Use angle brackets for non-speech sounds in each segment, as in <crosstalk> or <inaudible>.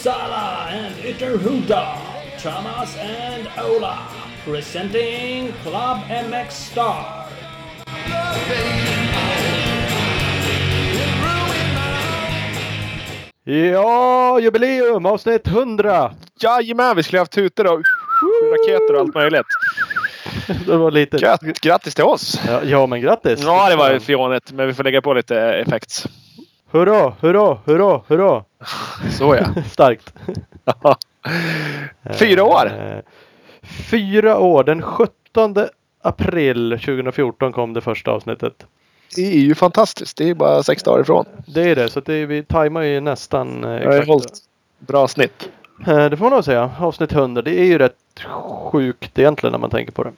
Uppsala and Ytterhuda, Thomas and Ola, presenting Club MX Star. Ja, jubileum avsnitt 100! Jajamän, vi skulle haft tutor och raketer och allt möjligt. Det var lite... Grat, grattis till oss! Ja, ja, men grattis! Ja, det var ju fånigt, men vi får lägga på lite effekt. Hurra, hurra, hurra, hurra! Så ja. <laughs> Starkt! <laughs> Fyra år! Eh, Fyra år. Den 17 april 2014 kom det första avsnittet. Det är ju fantastiskt. Det är bara sex dagar ifrån. Det är det, så det, vi tajmar ju nästan eh, Jag har exakt. bra snitt. Eh, Det får man nog säga. Avsnitt 100. Det är ju rätt sjukt egentligen när man tänker på det.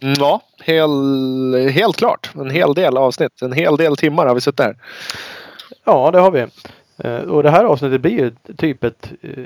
Mm, Ja, hel, helt klart. En hel del avsnitt. En hel del timmar har vi suttit här. Ja, det har vi. Eh, Och det här avsnittet blir ju typ ett eh,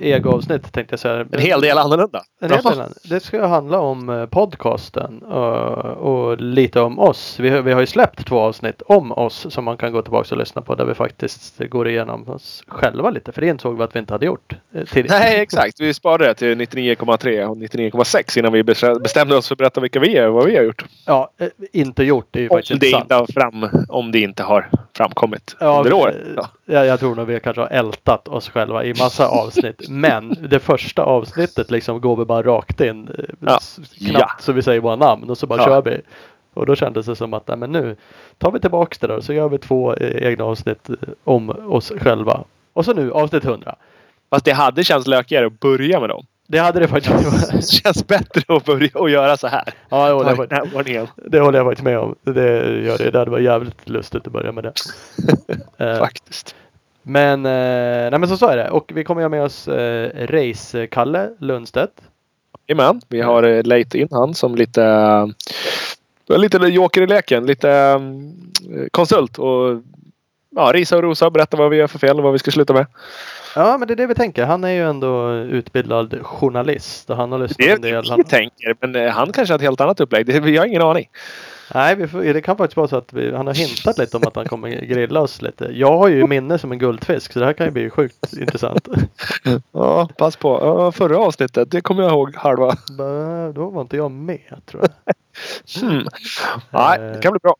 ego-avsnitt tänkte jag säga. En hel del annorlunda. En hel del. Det ska handla om eh, podcasten och, lite om oss. Vi, har- vi har ju släppt två avsnitt om oss som man kan gå tillbaka och lyssna på där vi faktiskt går igenom oss själva lite. För det insåg vi att vi inte hade gjort tidigare. Nej, exakt. Vi sparade det till 99,3 och 99,6 innan vi bestä- bestämde oss för att berätta vilka vi är och vad vi har gjort. Ja, inte gjort. Det är ju Om faktiskt det, sant. fram, om det inte har framkommit Ja, under året. Ja. Jag, jag tror nog vi kanske har ältat oss själva i massa <laughs> avsnitt. Men det första avsnittet liksom går vi bara rakt in. eh, Ja. Knappt Ja. så vi säger våra namn och så bara Ja. kör vi. Och då kändes det som att nej, men nu tar vi tillbaks det där och så gör vi två eh, egna avsnitt eh, om oss själva. Och så nu avsnitt 100. Fast det hade känts lökigare att börja med dem. Det hade det faktiskt Det känns bättre att börja och göra så här. Ja, det, i den här ordningen. det håller jag faktiskt med om. Det gör det. Det hade varit jävligt lustigt att börja med det. <laughs> Eh, Faktiskt. Men, eh, nej men så, så är det. Och vi kommer ha med oss eh, Race-Kalle Lundstedt. Jajamän. Vi har eh, late in han som lite, eh, lite joker i leken. Lite konsult och ja, risa och rosa. Berätta vad vi gör för fel och vad vi ska sluta med. Ja, men det är det vi tänker. Han är ju ändå utbildad journalist och han har lyssnat Det en del. det Han, tänker. Men eh, han kanske har ett helt annat upplägg. Det, vi har ingen aning. nej, får, det kan faktiskt vara så att vi, han har hintat lite om att han kommer grilla oss lite. Jag har ju minne som en guldfisk så det här kan ju bli sjukt intressant. <laughs> Ja, pass på. Ja, förra avsnittet, det kommer jag ihåg halva. Men Då var inte jag med tror jag. Hmm. Nej, det kan bli bra.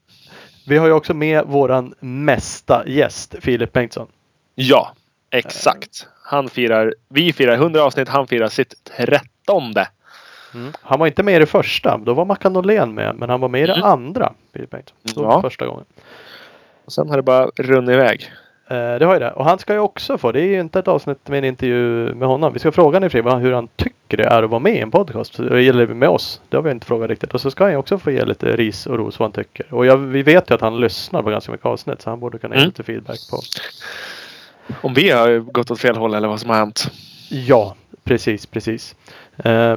Vi har ju också med våran mesta gäst Filip Bengtsson. Ja, exakt. Han firar, vi firar 100 avsnitt, han firar sitt trettonde. Mm. Han var inte med i det första. Då var Mackan Norlén med. Men han var med i det Mm. andra. Ja. Första gången. Och sen har det bara runnit iväg. Eh, det har ju det. Och han ska ju också få. Det är ju inte ett avsnitt med en intervju med honom. Vi ska fråga honom i vad- hur han tycker det är att vara med i en podcast. Eller med oss. Det har vi inte frågat riktigt. Och så ska han ju också få ge lite ris och ros vad han tycker. Och jag, vi vet ju att han lyssnar på ganska mycket avsnitt. Så han borde kunna ge Mm. lite feedback på. Om vi har gått åt fel håll eller vad som har hänt. Ja, precis, precis. Eh,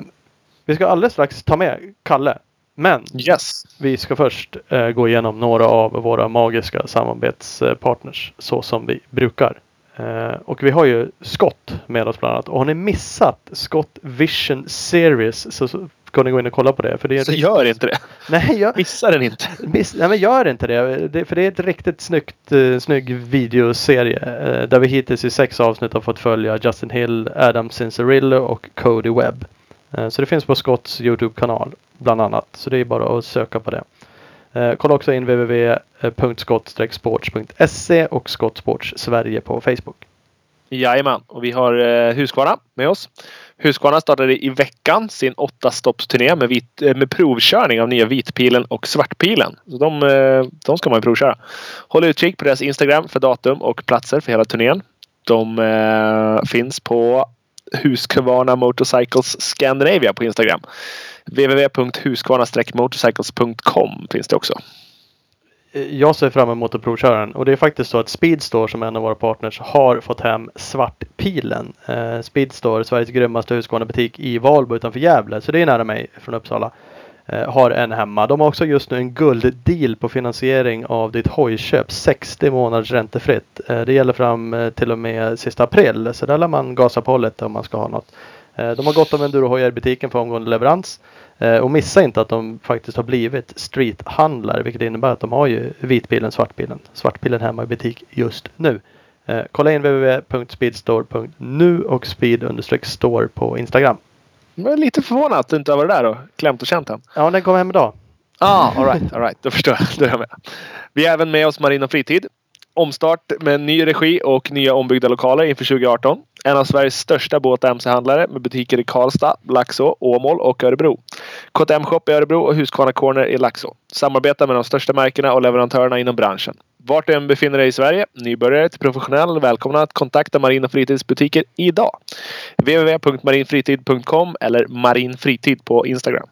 vi ska alldeles strax ta med Kalle. Men Yes. vi ska först eh, gå igenom några av våra magiska samarbetspartners så som vi brukar. Eh, och vi har ju Scott med oss bland annat. Och har ni missat Scott Vision Series så, ska ni gå in och kolla på det. För det är Så gör inte det. <laughs> Nej, jag, Missa den inte. miss, nej, men gör inte det. det. För det är ett riktigt snyggt, eh, snygg videoserie. Eh, där vi hittills i sex avsnitt har fått följa Justin Hill, Adam Cincerillo och Cody Webb. Eh, så det finns på Scotts Youtube-kanal bland annat. Så det är bara att söka på det. Eh, kolla också in www.skott-sports.se och Skottsports Sverige på Facebook. Jajamän. Och vi har eh, Husqvarna med oss. Husqvarna startade i veckan sin åtta stoppsturné med, vit, eh, med provkörning av nya vitpilen och svartpilen. Så de, de ska man ju provköra. Håll utkik på deras Instagram för datum och platser för hela turnén. De finns på Husqvarna Motorcycles Scandinavia på Instagram. www.husqvarna-motorcycles.com finns det också. Jag ser fram emot att provköra den och det är faktiskt så att Speedstore som är en av våra partners har fått hem Svartpilen. Eh, Speedstore, Sveriges grymmaste Husqvarna-butik i Valbo utanför Gävle, så det är nära mig från Uppsala. Eh, har en hemma. De har också just nu en gulddeal på finansiering av ditt hojköp. 60 månaders räntefritt. Eh, det gäller fram eh, till och med sista april, så där lär man gasa på lite om man ska ha något. De har gott om endurohojar i butiken för omgående leverans. Och missa inte att de faktiskt har blivit streethandlare vilket innebär att de har ju vitbilen, svartbilen. Svartbilen hemma i butik just nu. Kolla in www.speedstore.nu och speed-store på Instagram. Jag är lite förvånad att du inte har varit där och klämt och känt den. Ja, den kom hem idag. Ah, all right, all right. Då förstår jag. Då är jag med. Vi har även med oss Marin och Fritid. Omstart med ny regi och nya ombyggda lokaler inför 2018. En av Sveriges största båt och mc-handlare med butiker i Karlstad, Laxå, Åmål och Örebro. KTM Shop i Örebro och Husqvarna Corner i Laxå. Samarbetar med de största märkena och leverantörerna inom branschen. Vart du än befinner dig i Sverige, nybörjare till professionell, välkomna att kontakta Marin och idag. www.marinfritid.com eller marinfritid på Instagram.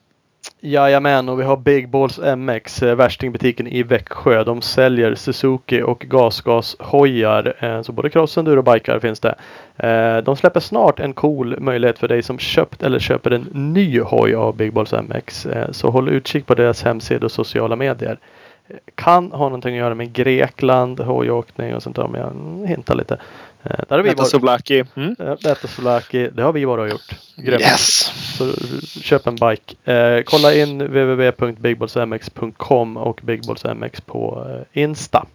Jajamän, och vi har Big Balls MX, eh, värstingbutiken i Växjö. De säljer Suzuki och gasgashojar. Eh, så både cross, enduro och bikar finns det. Eh, de släpper snart en cool möjlighet för dig som köpt eller köper en ny hoj av Big Balls MX. Så håll utkik på deras hemsida och sociala medier. Eh, Kan ha någonting att göra med Grekland, hojåkning och sånt där om jag hintar lite. Eh, där har vi Detta varit. Soblaki. Mm. Eh, Detta Solaki, det har vi bara gjort. Grymt. Yes! Så köp en bike. Eh, kolla in www.bigballsmx.com och bigballsmx på eh, Insta.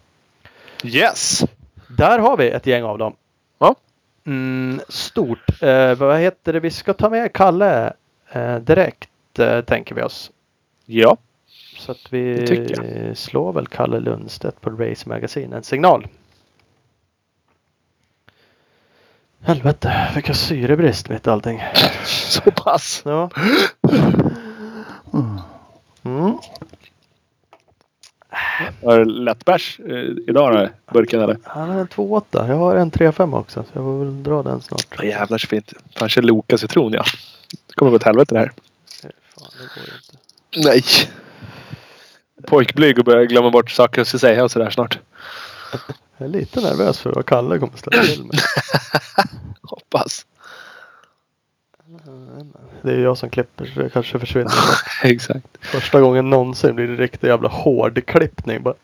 Yes! Där har vi ett gäng av dem. Ja. Mm, stort. Eh, vad heter det? Vi ska ta med Kalle eh, direkt eh, tänker vi oss. Ja. Så att Det vi slår väl Kalle Lundstedt på Race Magazine en signal. Helvete, vilka syrebrist mitt allting. <laughs> Så pass. Ja. Mm. Har du lättbärs eh, idag då? Burken eller? Han har en 2,8. Jag har en 3,5 också. Så jag får väl dra den snart. Ja, jävlar så fint. Kanske Loka citron ja. Det kommer gå åt helvete det här. Fan, det går inte. Nej. Pojkblyg och börjar glömma bort saker jag ska säga och sådär snart. <laughs> Jag är lite nervös för vad Kalle kommer ställa till med. <laughs> Hoppas. Det är jag som klipper så det kanske försvinner. <laughs> Exakt. Första gången någonsin blir det riktigt jävla hårdklippning bara.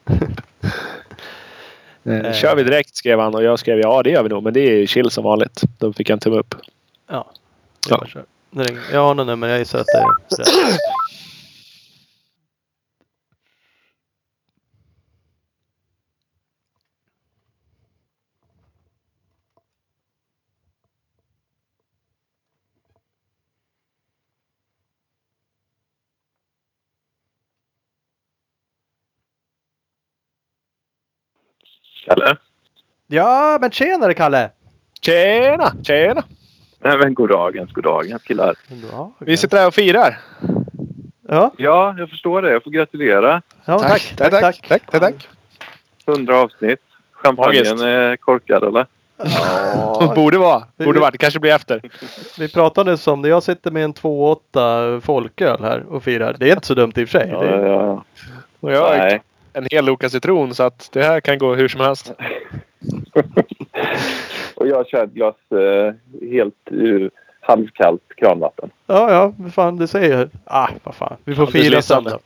Eh, Kör vi direkt skrev han och jag skrev ja det gör vi nog. Men det är chill som vanligt. Då fick jag en tumme upp. Ja. Ja. Jag, har något nummer. Jag gissar att det är det. Kalle? Ja, men tjenare Kalle! Tjena! Tjena! Nej, men god dagens, god dagens killar. Ja, Vi sitter här och firar. Ja, Ja, jag förstår det. Jag får gratulera. ja tack, tack, tack. tack, tack, tack. 100 avsnitt. Champagnen är korkad eller? Ja, <laughs> Borde vara. Borde vara. Det kanske blir efter. vi pratade som det. Jag sitter med en 2,8 folköl här och firar. Det är inte så dumt i och för sig. Ja, är, ja. Och jag Nej. En hel Loka citron så att det här kan gå hur som helst. <laughs> Och jag kör ett glas eh, helt uh, halvkallt kranvatten. ja, ja, vad fan du säger. Ah, vad fan. Vi får fira sen då.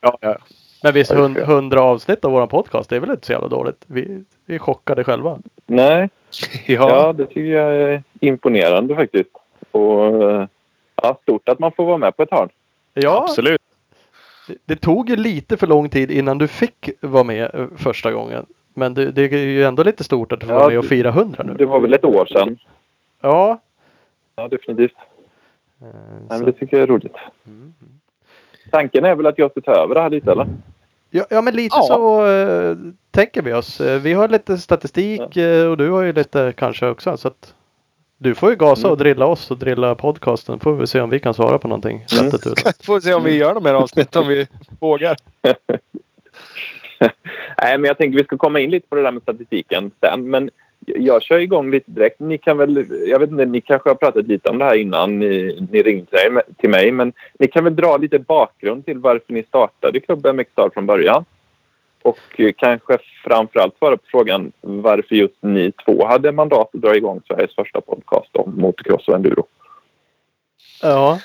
Ja, ja. Men visst, hund-. 100 avsnitt av våran podcast, det är väl inte så jävla dåligt. Vi, vi är chockade själva. Nej, <laughs> ja. ja. det tycker jag är imponerande faktiskt. Och eh, ja, stort att man får vara med på ett hörn. Ja, Absolut. Det, tog ju lite för lång tid innan du fick vara med eh, första gången. Men det, det är ju ändå lite stort att du får Ja, vara med och fira 100 nu. Det var väl ett år sedan. Ja. Ja, definitivt. eh, Nej, det tycker jag är roligt. Mm. Tanken är väl att jag ska ta över det här lite eller? Ja, ja men lite Ja. så eh, tänker vi oss. Eh, vi har lite statistik eh, och du har ju lite kanske också. Så att du får ju gasa Mm. och drilla oss och drilla podcasten. Får vi se om vi kan svara på någonting. Mm. <laughs> Får se om vi gör de här avsnitten om vi <laughs> vågar. <laughs> Nej, men jag tänker vi ska komma in lite på det där med statistiken sen. Men jag kör igång lite direkt. Ni kan väl, jag vet inte, ni kanske har pratat lite om det här innan ni, ni ringde till- mig. Men ni kan väl dra lite bakgrund till varför ni startade Klubb MX Star från början. Och eh, kanske framförallt svara på frågan varför just ni två hade mandat att dra igång Sveriges första podcast om motocross och enduro. Ja.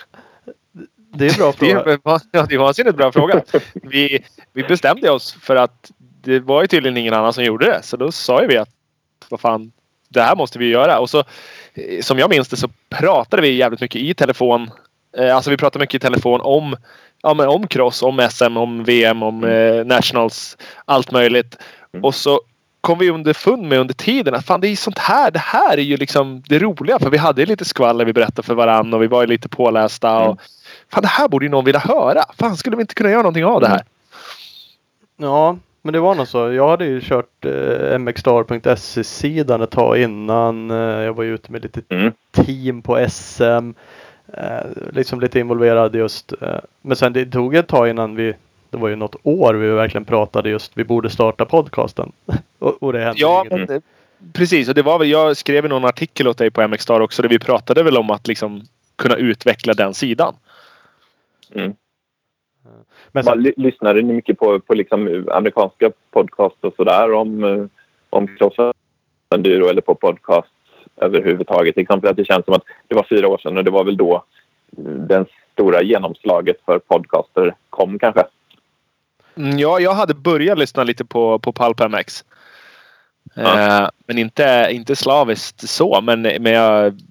Det är en bra <laughs> Det fråga. <laughs> ja, det var en vansinnigt bra fråga. Vi, vi bestämde oss för att det var ju tydligen ingen annan som gjorde det. Så då sa ju vi att vad fan, det här måste vi göra. Och så eh, som jag minns det så pratade vi jävligt mycket i telefon. Eh, Alltså vi pratade mycket i telefon om, ja, men om cross, om SM, om VM, om eh, nationals, allt möjligt. Mm. Och så kom vi underfund med under tiden att fan det är sånt här. Det här är ju liksom det roliga. För vi hade lite skvaller vi berättade för varandra och vi var ju lite pålästa. Och, Mm. fan det här borde ju någon vilja höra. Fan skulle vi inte kunna göra någonting av det här? Ja, men det var nog så. Jag hade ju kört eh, mxstar.se-sidan ett tag innan. Eh, jag var ju ute med lite Mm. team på SM. Eh, liksom lite involverad just. Eh, men sen det tog ett tag innan vi det var ju något år vi verkligen pratade just vi borde starta podcasten. <laughs> och, och det hände Ja, inget. men, eh, precis. Och det var väl, jag skrev någon artikel åt dig på MX Star också där vi pratade väl om att liksom kunna utveckla den sidan. Men Man sen, ly- lyssnade ni mycket på, på liksom amerikanska podcast och sådär om, om crossenduro eller på podcast överhuvudtaget? Till exempel att det känns som att det var fyra år sedan och det var väl då den stora genomslaget för podcaster kom kanske. Mm, Ja, jag hade börjat lyssna lite på, på Pulp MX. Ja. Eh, men inte, inte slaviskt så. Men, men jag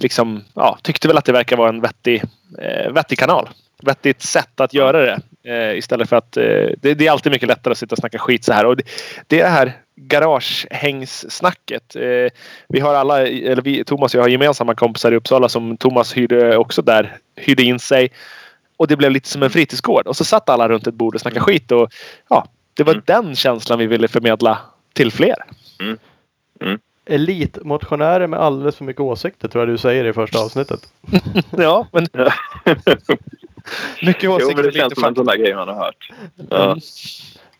liksom, ja, tyckte väl att det verkar vara en vettig, eh, vettig kanal. Vettigt sätt att göra det. Eh, istället för att eh, det, det är alltid mycket lättare att sitta och snacka skit så här. Och det, det är det här garagehängssnacket. Eh, vi har alla, eller vi, Thomas och jag har gemensamma kompisar i Uppsala som Thomas hyrde också där, hyrde in sig. Och det blev lite som en fritidsgård. Och så satt alla runt ett bord och snackade skit. Och ja, det var Mm. den känslan vi ville förmedla till fler. elitmotionärer med alldeles för mycket åsikter tror jag du säger i första avsnittet. <laughs> Ja, men <laughs> mycket Jo, åsikter. men det känns som en sån där grej man har hört. Ja. Mm.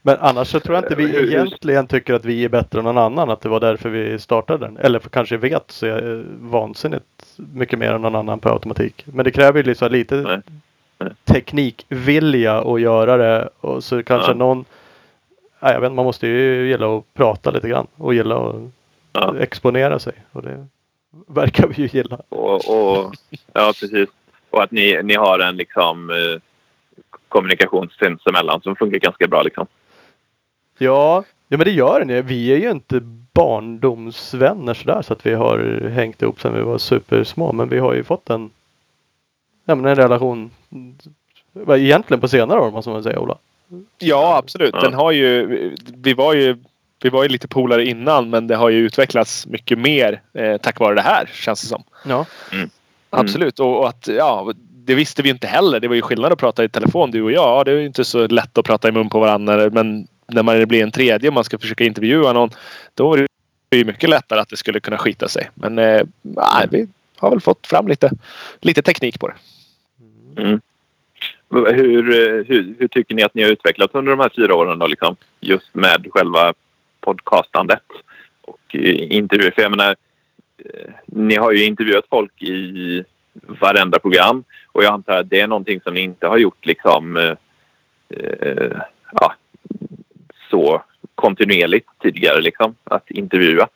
Men annars så tror jag inte vi egentligen tycker att vi är bättre än någon annan. Att det var därför vi startade den. Eller för kanske vet så är jag vansinnigt mycket mer än någon annan på automatik. Men det kräver ju liksom lite Nej. Nej. teknikvilja att göra det. Och så kanske Ja. någon Nej, jag vet man måste ju gilla att prata lite grann. Och gilla att Ja. exponera sig. Och det verkar vi ju gilla. Och, och, ja, precis. Och att ni, ni har en liksom, eh, kommunikation sinsemellan som funkar ganska bra. Liksom. Ja, ja men det gör den ju. Vi är ju inte barndomsvänner sådär så att vi har hängt ihop sedan vi var supersmå. Men vi har ju fått en, ja, men en relation egentligen på senare år måste man säga Ola. Ja, absolut. Ja. Den har ju, vi var ju vi var ju lite polare innan men det har ju utvecklats mycket mer eh, tack vare det här känns det som. Ja. Absolut. Och, och att ja, det visste vi inte heller. Det var ju skillnad att prata i telefon du och jag. Ja, Det är ju inte så lätt att prata i mun på varandra. Men när man blir en tredje och man ska försöka intervjua någon. Då var det ju mycket lättare att det skulle kunna skita sig. Men eh, nej, vi har väl fått fram lite, lite teknik på det. Mm. Hur, eh, hur, hur tycker ni att ni har utvecklats under de här fyra åren då, liksom? Just med själva podcastandet och intervjuer. För jag menar, Eh, ni har ju intervjuat folk i varenda program och jag antar att det är någonting som ni inte har gjort liksom eh, eh, ja, så kontinuerligt tidigare liksom att intervjua.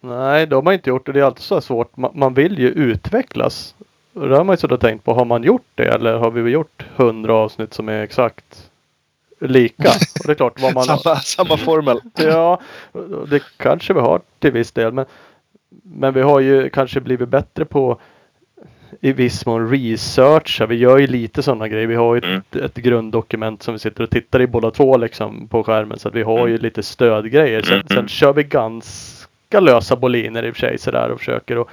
Nej, det har man inte gjort och det är alltid så svårt. Man, man vill ju utvecklas. Och det har man ju sådär tänkt på. Har man gjort det eller har vi gjort hundra avsnitt som är exakt lika? Och det är klart vad man <laughs> Samma, samma formel. Ja, det kanske vi har till viss del. Men, men vi har ju kanske blivit bättre på i viss mån researcha. Vi gör ju lite sådana grejer. Vi har ju Mm. ett, ett grunddokument som vi sitter och tittar i båda två liksom på skärmen. Så att vi har Mm. ju lite stödgrejer. Sen, Mm, sen mm. kör vi ganska lösa boliner i och för sig sådär och försöker. Och,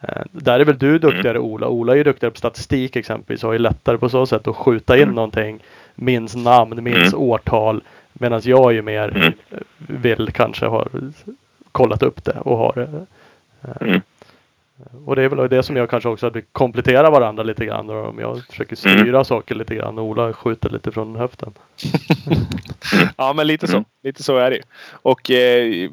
eh, där är väl du duktigare Ola. Ola är ju duktigare på statistik exempelvis och har ju lättare på så sätt att skjuta in Mm. någonting. Minns namn, minns Mm. årtal. Medan jag är ju mer Mm. vill kanske ha kollat upp det och har det. Mm. Och det är väl det som gör kanske också att vi kompletterar varandra lite grann. Och om jag försöker styra saker lite grann och Ola skjuter lite från höften. <laughs> Ja, men lite så. Mm. Lite så är det ju. Och eh,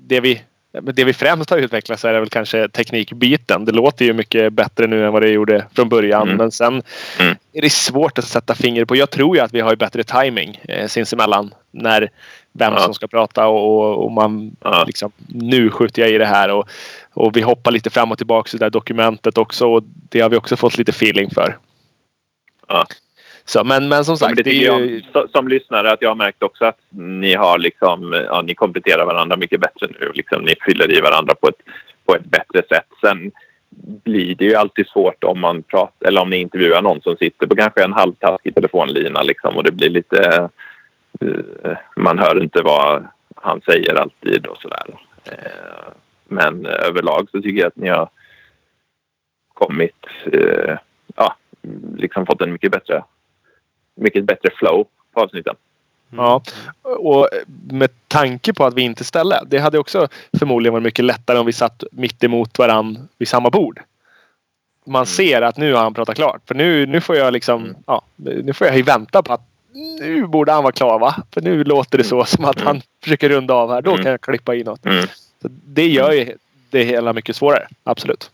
det, vi, men det vi främst har utvecklat så är väl kanske teknikbiten. Det låter ju mycket bättre nu än vad det gjorde från början. Mm. Men sen Mm. är det svårt att sätta finger på. Jag tror ju att vi har bättre timing eh, sinsemellan. När vem Ja. som ska prata och, och man Ja. liksom nu skjuter jag i det här och, och vi hoppar lite fram och tillbaka i det där dokumentet också. Och det har vi också fått lite feeling för. Ja. Så, men, men som Ja, sagt, men det är ju, jag, så- som lyssnare att jag har märkt också att ni har liksom, ja, ni kompletterar varandra mycket bättre nu. Liksom, ni fyller i varandra på ett, på ett bättre sätt. Sen blir det ju alltid svårt om man pratar, eller om ni intervjuar någon som sitter på kanske en halvtaskig telefonlina liksom, och det blir lite eh, man hör inte vad han säger alltid och sådär. Eh, men överlag så tycker jag att ni har kommit, eh, ja, liksom fått en mycket bättre, mycket bättre flow på avsnitten. Ja, och med tanke på att vi inte ställde. Det hade också förmodligen varit mycket lättare om vi satt mitt emot varann vid samma bord. Man ser att nu har han pratat klart. För nu, nu får jag liksom, Mm. ja, nu får jag ju vänta på att nu borde han vara klar va? För nu låter det så som att han försöker runda av här. Då Mm. kan jag klippa i något. Mm. Så det gör ju det hela mycket svårare. Absolut.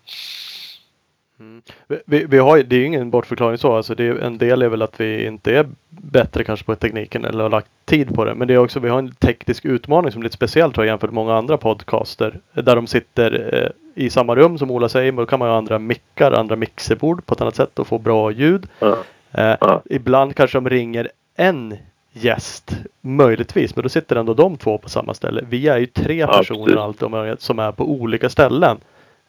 Vi, vi, vi har, ju- det är ju ingen bortförklaring så. Alltså det är, en del är väl att vi inte är bättre kanske på tekniken eller har lagt tid på det. Men det är också, vi har en teknisk utmaning som är lite speciell tror jag jämfört med många andra podcaster. Där de sitter eh, i samma rum som Ola säger. Men då kan man ha andra mickar, andra mixerbord på ett annat sätt och få bra ljud. Ja. Eh, Ja. Ibland kanske de ringer en gäst möjligtvis. Men då sitter ändå de två på samma ställe. Vi är ju tre personer allt som är på olika ställen.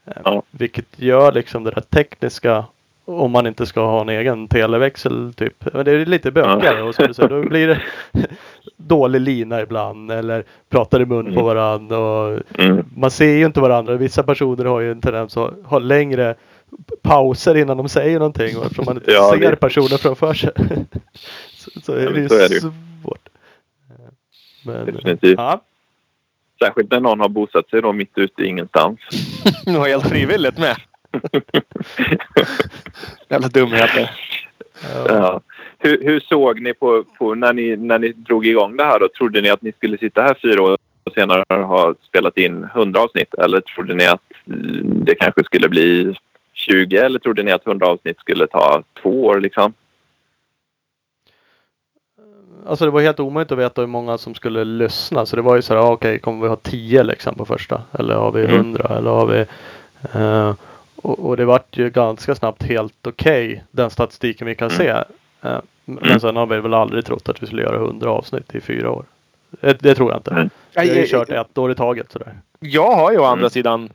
Eh, Ja. Vilket gör liksom det där tekniska om man inte ska ha en egen televäxel typ. Men det är lite bökigare och som du säger, då blir det <laughs> dålig lina ibland eller pratar i mun på Mm. varandra. Och Mm. man ser ju inte varandra. Vissa personer har ju en tendens att ha längre pauser innan de säger någonting och eftersom man inte Ja, ser det- personen framför sig. <laughs> så, så är det ju så är det svårt. Men, Definitivt. Ja, Särskilt när någon har bosatt sig då mitt ute i ingenstans. <laughs> Det var helt frivilligt med. <laughs> Jävla dumheter. Ja. Hur, hur såg ni på, på när, ni, när ni drog igång det här? Då? Trodde ni att ni skulle sitta här fyra år och senare ha spelat in 100 avsnitt? Eller trodde ni att det kanske skulle bli 20? Eller trodde ni att 100 avsnitt skulle ta två år? Liksom? Alltså det var helt omöjligt att veta hur många som skulle lyssna. Så det var ju så här, ah, okej, kommer vi ha 10 liksom på första? Eller har vi Mm. 100? Eller har vi... eh, och, och det vart ju ganska snabbt helt okej, den statistiken vi kan Mm. se. Eh, men Mm. sen har vi väl aldrig trott att vi skulle göra 100 avsnitt i fyra år. Det, det tror jag inte. Mm. Vi har ju kört ett år i taget sådär. Jag har ju å andra Mm. sidan...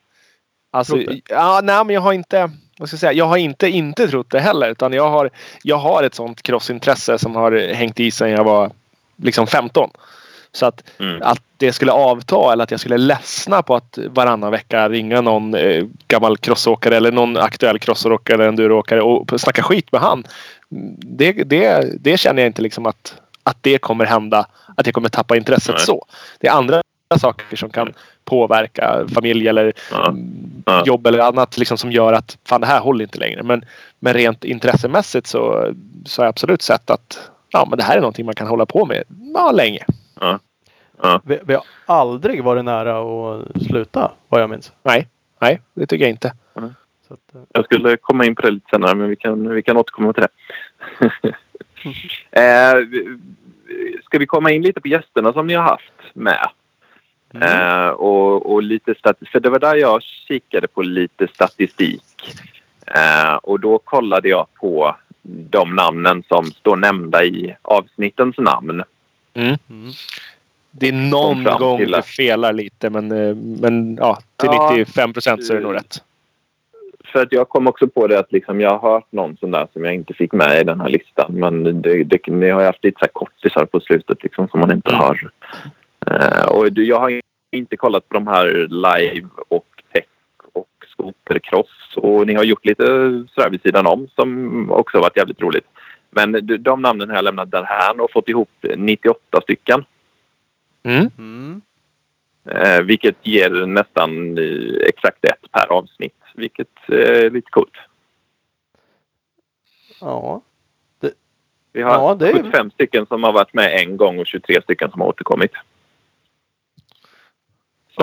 Alltså, ja, nej, men jag har inte... Vad ska jag säga? Jag har inte inte trott det heller. Utan jag har, jag har ett sånt crossintresse som har hängt i sedan jag var liksom 15. Så att, Mm. att det skulle avta eller att jag skulle ledsna på att varannan vecka ringa någon eh, gammal crossåkare eller någon aktuell crossåkare eller enduroåkare och snacka skit med han. Det, det, det känner jag inte liksom att, att det kommer hända. Att jag kommer tappa intresset Nej. så. Det är andra saker som kan påverka familj eller Ja. mm, Ja. jobb eller annat liksom som gör att fan det här håller inte längre. Men, men rent intressemässigt så, så har jag absolut sett att ja, men det här är någonting man kan hålla på med ja, länge. Vi, vi har aldrig varit nära att sluta vad jag minns. Nej, nej, det tycker jag inte. Så att, eh, Jag skulle komma in på det lite senare, men vi kan, vi kan återkomma till det. <laughs> eh, vi- ska vi komma in lite på gästerna som ni har haft med? Eh, och, och lite statistik. För det var där jag kikade på lite statistik. Eh, och då kollade jag på de namnen som står nämnda i avsnittens namn. mm. Det är någon gång till det felar lite men, eh, men ja, till Ja. 95 procent så är det nog rätt. För att jag kom också på det att liksom jag har hört någon sån där som jag inte fick med i den här listan. Men det, det, ni har ju haft lite så här kortisar på slutet liksom som man inte har. Eh, och det- jag har inte kollat på de här live och tech och skotercross. Och ni har gjort lite sådär vid sidan om som också har varit jävligt roligt. Men de, de namnen har jag lämnat därhän och fått ihop 98 stycken. Mm. Mm. Eh, vilket ger nästan eh, exakt ett per avsnitt. Vilket är lite coolt. Ja. Vi har Ja, det är- 75 stycken som har varit med en gång och 23 stycken som har återkommit.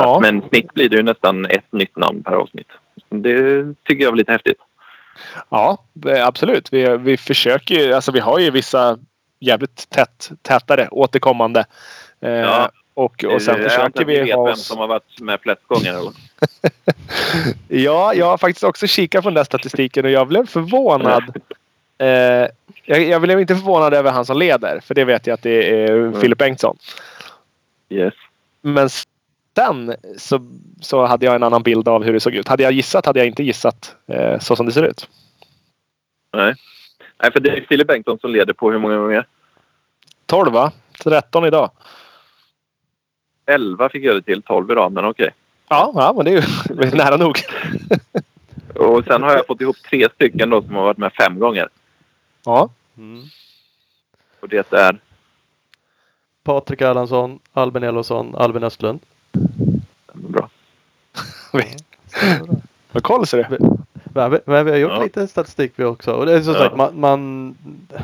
Ja. Men snitt blir det ju nästan ett nytt namn per avsnitt. Det tycker jag var lite häftigt. Ja, absolut. Vi, vi försöker ju, alltså vi har ju vissa jävligt tätt, tätare återkommande. Eh, Ja. och, och sen jag försöker vi vet ha vem oss... som har varit med flest gånger. Eller? <laughs> Ja, jag har faktiskt också kikat på den där statistiken och jag blev förvånad. <laughs> Eh, jag, jag blev inte förvånad över han som leder, för det vet jag att det är Filip Bengtsson. Yes. Men sen så, så hade jag en annan bild av hur det såg ut. Hade jag gissat hade jag inte gissat eh, så som det ser ut. Nej. Nej, för det är Filip Bengtsson som leder på hur många gånger? 12 va? 13 idag. 11 fick jag det till. 12 idag, men okej. Ja, ja men det är ju <laughs> nära nog. <laughs> Och sen har jag fått ihop tre stycken då som har varit med fem gånger. Ja. Mm. Och det är... Patrik Erlandsson, Albin Elofsson, Albin Östlund. Bra. <laughs> Vad koll ser du. Men vi, men vi har gjort Ja. lite statistik vi också. Och det är som Ja. sagt man, man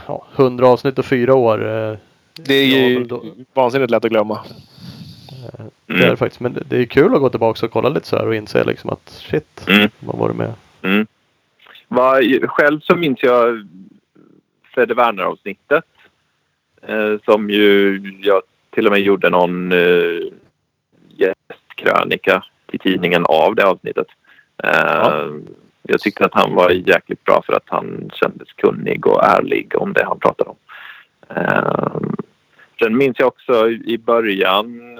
ja, 100 avsnitt och fyra år. eh, Det är ju då- vansinnigt lätt att glömma. Det är det Mm. faktiskt. Men det- det är kul att gå tillbaka och kolla lite så här och inse liksom att shit, Mm. man varit med. Mm. Vad- Själv så minns jag Fredde Werner-avsnittet. Eh, som ju jag till och med gjorde någon eh, gästkrönika till tidningen av det avsnittet. Eh, Ja. Jag tyckte att han var jäkligt bra för att han kändes kunnig och ärlig om det han pratade om. Eh, sen minns jag också i början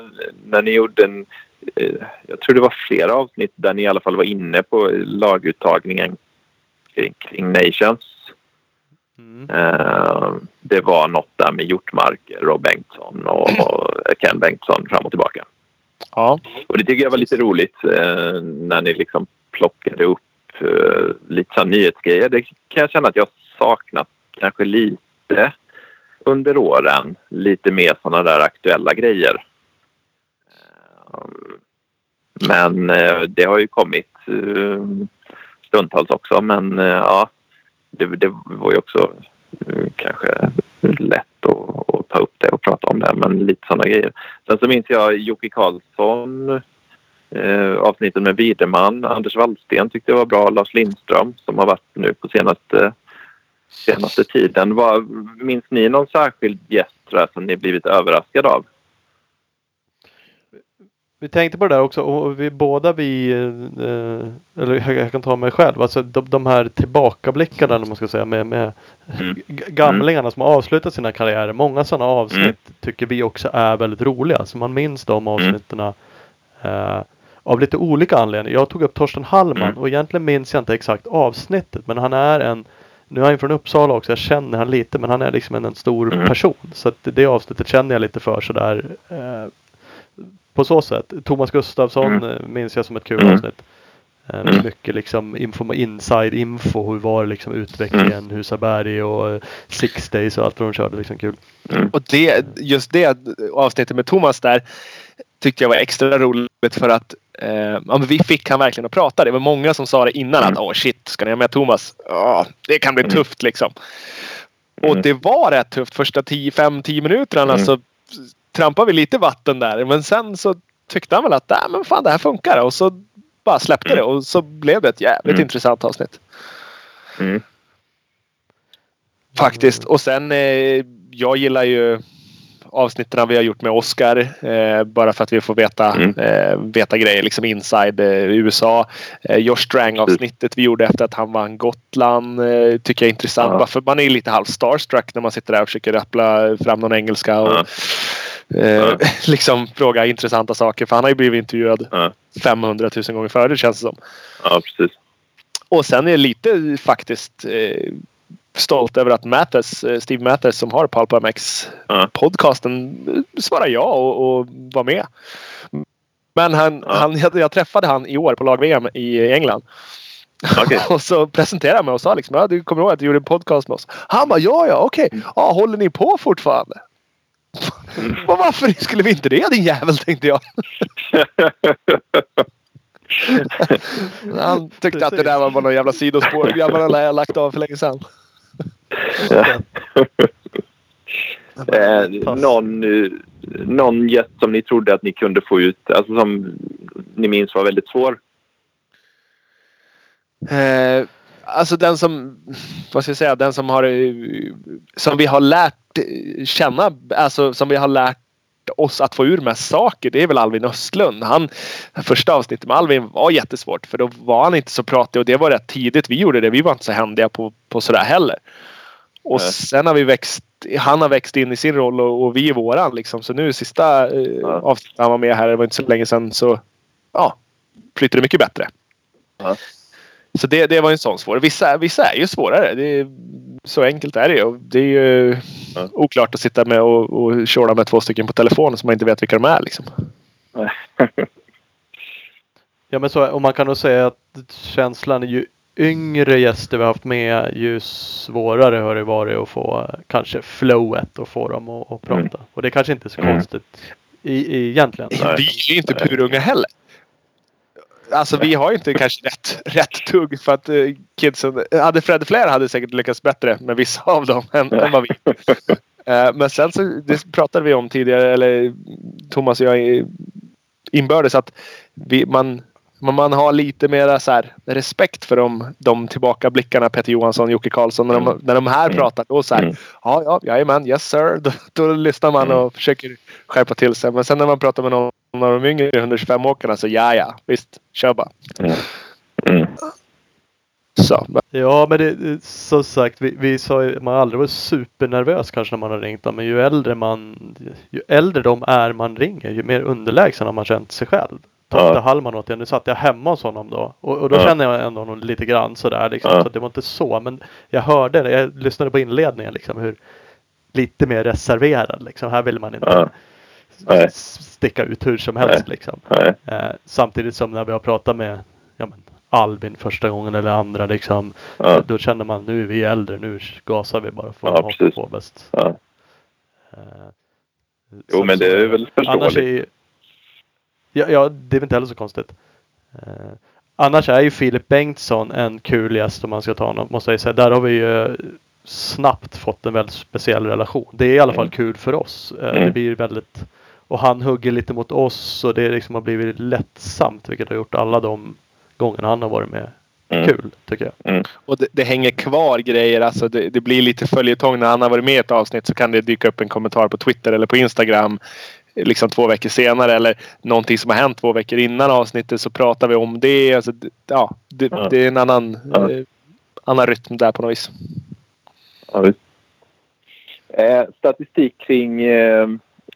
när ni gjorde en eh, jag tror det var flera avsnitt där ni i alla fall var inne på laguttagningen kring, Nations. Mm. Eh, det var något där med Hjortmark, Rob Bengtsson och, och <clears throat> Ken Bengtsson fram och tillbaka. Ja. Och det tycker jag var lite roligt eh, när ni liksom plockade upp eh, lite så nyhetsgrejer. Det kan jag känna att jag saknat kanske lite under åren. Lite mer sådana där aktuella grejer. Eh, men eh, det har ju kommit eh, stundtals också. Men eh, ja, det, det var ju också Eh, kanske lätt att, att ta upp det och prata om det. Men lite sådana grejer. Sen så minns jag Jocke Karlsson eh, avsnittet med Widerman. Anders Wallsten tyckte jag var bra. Lars Lindström som har varit nu på senaste, senaste tiden. Var, minns ni någon särskild gäst tror jag, som ni blivit överraskade av? Vi tänkte på det där också och vi båda vi, eh, eller jag kan ta mig själv, alltså de, de här tillbakablickarna eller man ska säga med, med Mm. gamlingarna som har avslutat sina karriärer. Många sådana avsnitt Mm. tycker vi också är väldigt roliga. Så man minns de avsnitten eh, av lite olika anledningar. Jag tog upp Torsten Hallman Mm. och egentligen minns jag inte exakt avsnittet men han är en nu är han från Uppsala också, jag känner han lite men han är liksom en, en stor Mm. person. Så att det avsnittet känner jag lite för sådär. Eh, på så sätt. Thomas Gustafsson Mm. eh, minns jag som ett kul Mm. avsnitt. Eh, Mm. Mycket liksom info, inside info. Hur var det liksom utvecklingen? Mm. Husaberg och eh, Six Days och allt vad de körde. Liksom kul. Och det, just det avsnittet med Thomas där tyckte jag var extra roligt för att eh, ja, vi fick han verkligen att prata. Det var många som sa det innan att åh shit, ska ni ha med Thomas? Ja, det kan bli Mm. tufft liksom. Och Mm. det var rätt tufft första 5-10 minuterna. Mm. Så trampade vi lite vatten där. Men sen så tyckte han väl att Nej, men fan, det här funkar. Och så bara släppte Mm. det och så blev det ett jävligt Mm. intressant avsnitt. Mm. Faktiskt. Och sen eh, jag gillar ju avsnitten vi har gjort med Oscar. Eh, bara för att vi får veta, Mm. eh, veta grejer liksom inside eh, USA. Eh, Josh Strang avsnittet vi gjorde efter att han vann Gotland. Eh, tycker jag är intressant. Ja. Bara för man är lite halv starstruck när man sitter där och försöker rappla fram någon engelska. Och, eh, <laughs> liksom fråga intressanta saker. För han har ju blivit intervjuad Ja. 500 000 gånger förut känns det som. ja, precis. Och sen är jag lite faktiskt eh, stolt över att Mattes, eh, Steve Mattes som har Pulp MX Ja. podcasten eh, svarar ja och, och var med. Men han, Ja. han, jag, jag träffade han i år på lag-VM i England. Okej. <laughs> och så presenterade han mig och sa liksom, ja, du kommer ihåg att du gjorde en podcast med oss? Han bara, ja ja okej. Ja, håller ni på fortfarande? Mm. Och varför skulle vi inte det din jävel tänkte jag. <laughs> Han tyckte att det där var bara någon jävla sidospår. Grabbarna lär jag lagt av för länge sedan. <laughs> Eh, någon, eh, någon gäst som ni trodde att ni kunde få ut, alltså som ni minns var väldigt svår? Eh, alltså den som, vad ska jag säga, den som har, eh, som vi har lärt känna, alltså som vi har lärt oss att få ur mest saker. Det är väl Alvin Östlund. Han, första avsnittet med Alvin var jättesvårt för då var han inte så pratig och det var rätt tidigt vi gjorde det. Vi var inte så händiga på, på sådär heller. Och Nej. sen har vi växt, han har växt in i sin roll och, och vi i våran liksom. Så nu sista eh, Ja. avsnittet han var med här, det var inte så länge sedan så ja, flyter det mycket bättre. Ja. Så det, det var en sån svår. Vissa, vissa är ju svårare. Det är, så enkelt är det ju. Det är ju Ja. oklart att sitta med och, och köra med två stycken på telefon som man inte vet vilka de är. Liksom. <laughs> Ja men så, och man kan nog säga att känslan är ju yngre gäster vi har haft med ju svårare har det varit att få kanske flowet och få dem att, att prata. Mm. Och det kanske inte är så Mm. konstigt i, i, egentligen. Vi är ju inte purunga heller. Alltså vi har ju inte kanske rätt, rätt tugg för att uh, kidsen... Hade Fred Flair hade säkert lyckats bättre med vissa av dem än, än vad vi. Eh, men sen så det pratade vi om tidigare, eller Thomas och jag inbördes att vi, man, man, man har lite mera så här, respekt för de, de tillbakablickarna Peter Johansson, Jocke Karlsson. När de, Mm. när de här Mm. pratar då så här. Mm. Ja, ja, jajamän, yes sir. <laughs> Då, då lyssnar man Mm. och försöker skärpa till sig. Men sen när man pratar med någon av de yngre 125-åkarna så ja, ja, visst, kör bara. Mm. Så, men- Ja men det, som sagt vi, vi sa ju, man har aldrig varit supernervös kanske när man har ringt dem. Men ju äldre man, ju äldre de är man ringer ju mer underlägsen har man känt sig själv. Totte Ja. Hallman åt jag. Nu satt jag hemma hos honom då. Och, och då Ja. känner jag ändå honom lite grann sådär liksom. Ja. Så att det var inte så. Men jag hörde det. Jag lyssnade på inledningen liksom hur lite mer reserverad liksom. Här vill man inte Ja. Nej. sticka ut hur som helst liksom. Nej. Eh, samtidigt som när vi har pratat med ja, men, Albin första gången eller andra liksom. Ja. Då känner man nu är vi äldre, nu gasar vi bara för Ja, att precis. på bäst. Ja. Eh, Jo, så- men det är väl Annars är förståeligt. ju, ja, ja, det är väl inte heller så konstigt. Eh, annars är ju Filip Bengtsson en kul gäst om man ska ta honom. Måste jag säga. Där har vi ju snabbt fått en väldigt speciell relation. Det är i alla fall Mm. kul för oss. Eh, Mm. Det blir väldigt och han hugger lite mot oss och det liksom har blivit lättsamt vilket har gjort alla de gångerna han har varit med Mm. kul tycker jag. och det, det hänger kvar grejer. Alltså det, det blir lite följetong. När han har varit med i ett avsnitt så kan det dyka upp en kommentar på Twitter eller på Instagram. Liksom två veckor senare eller någonting som har hänt två veckor innan avsnittet så pratar vi om det. Alltså, det- ja, det, är en annan, eh, annan rytm där på något vis. Eh, statistik kring eh,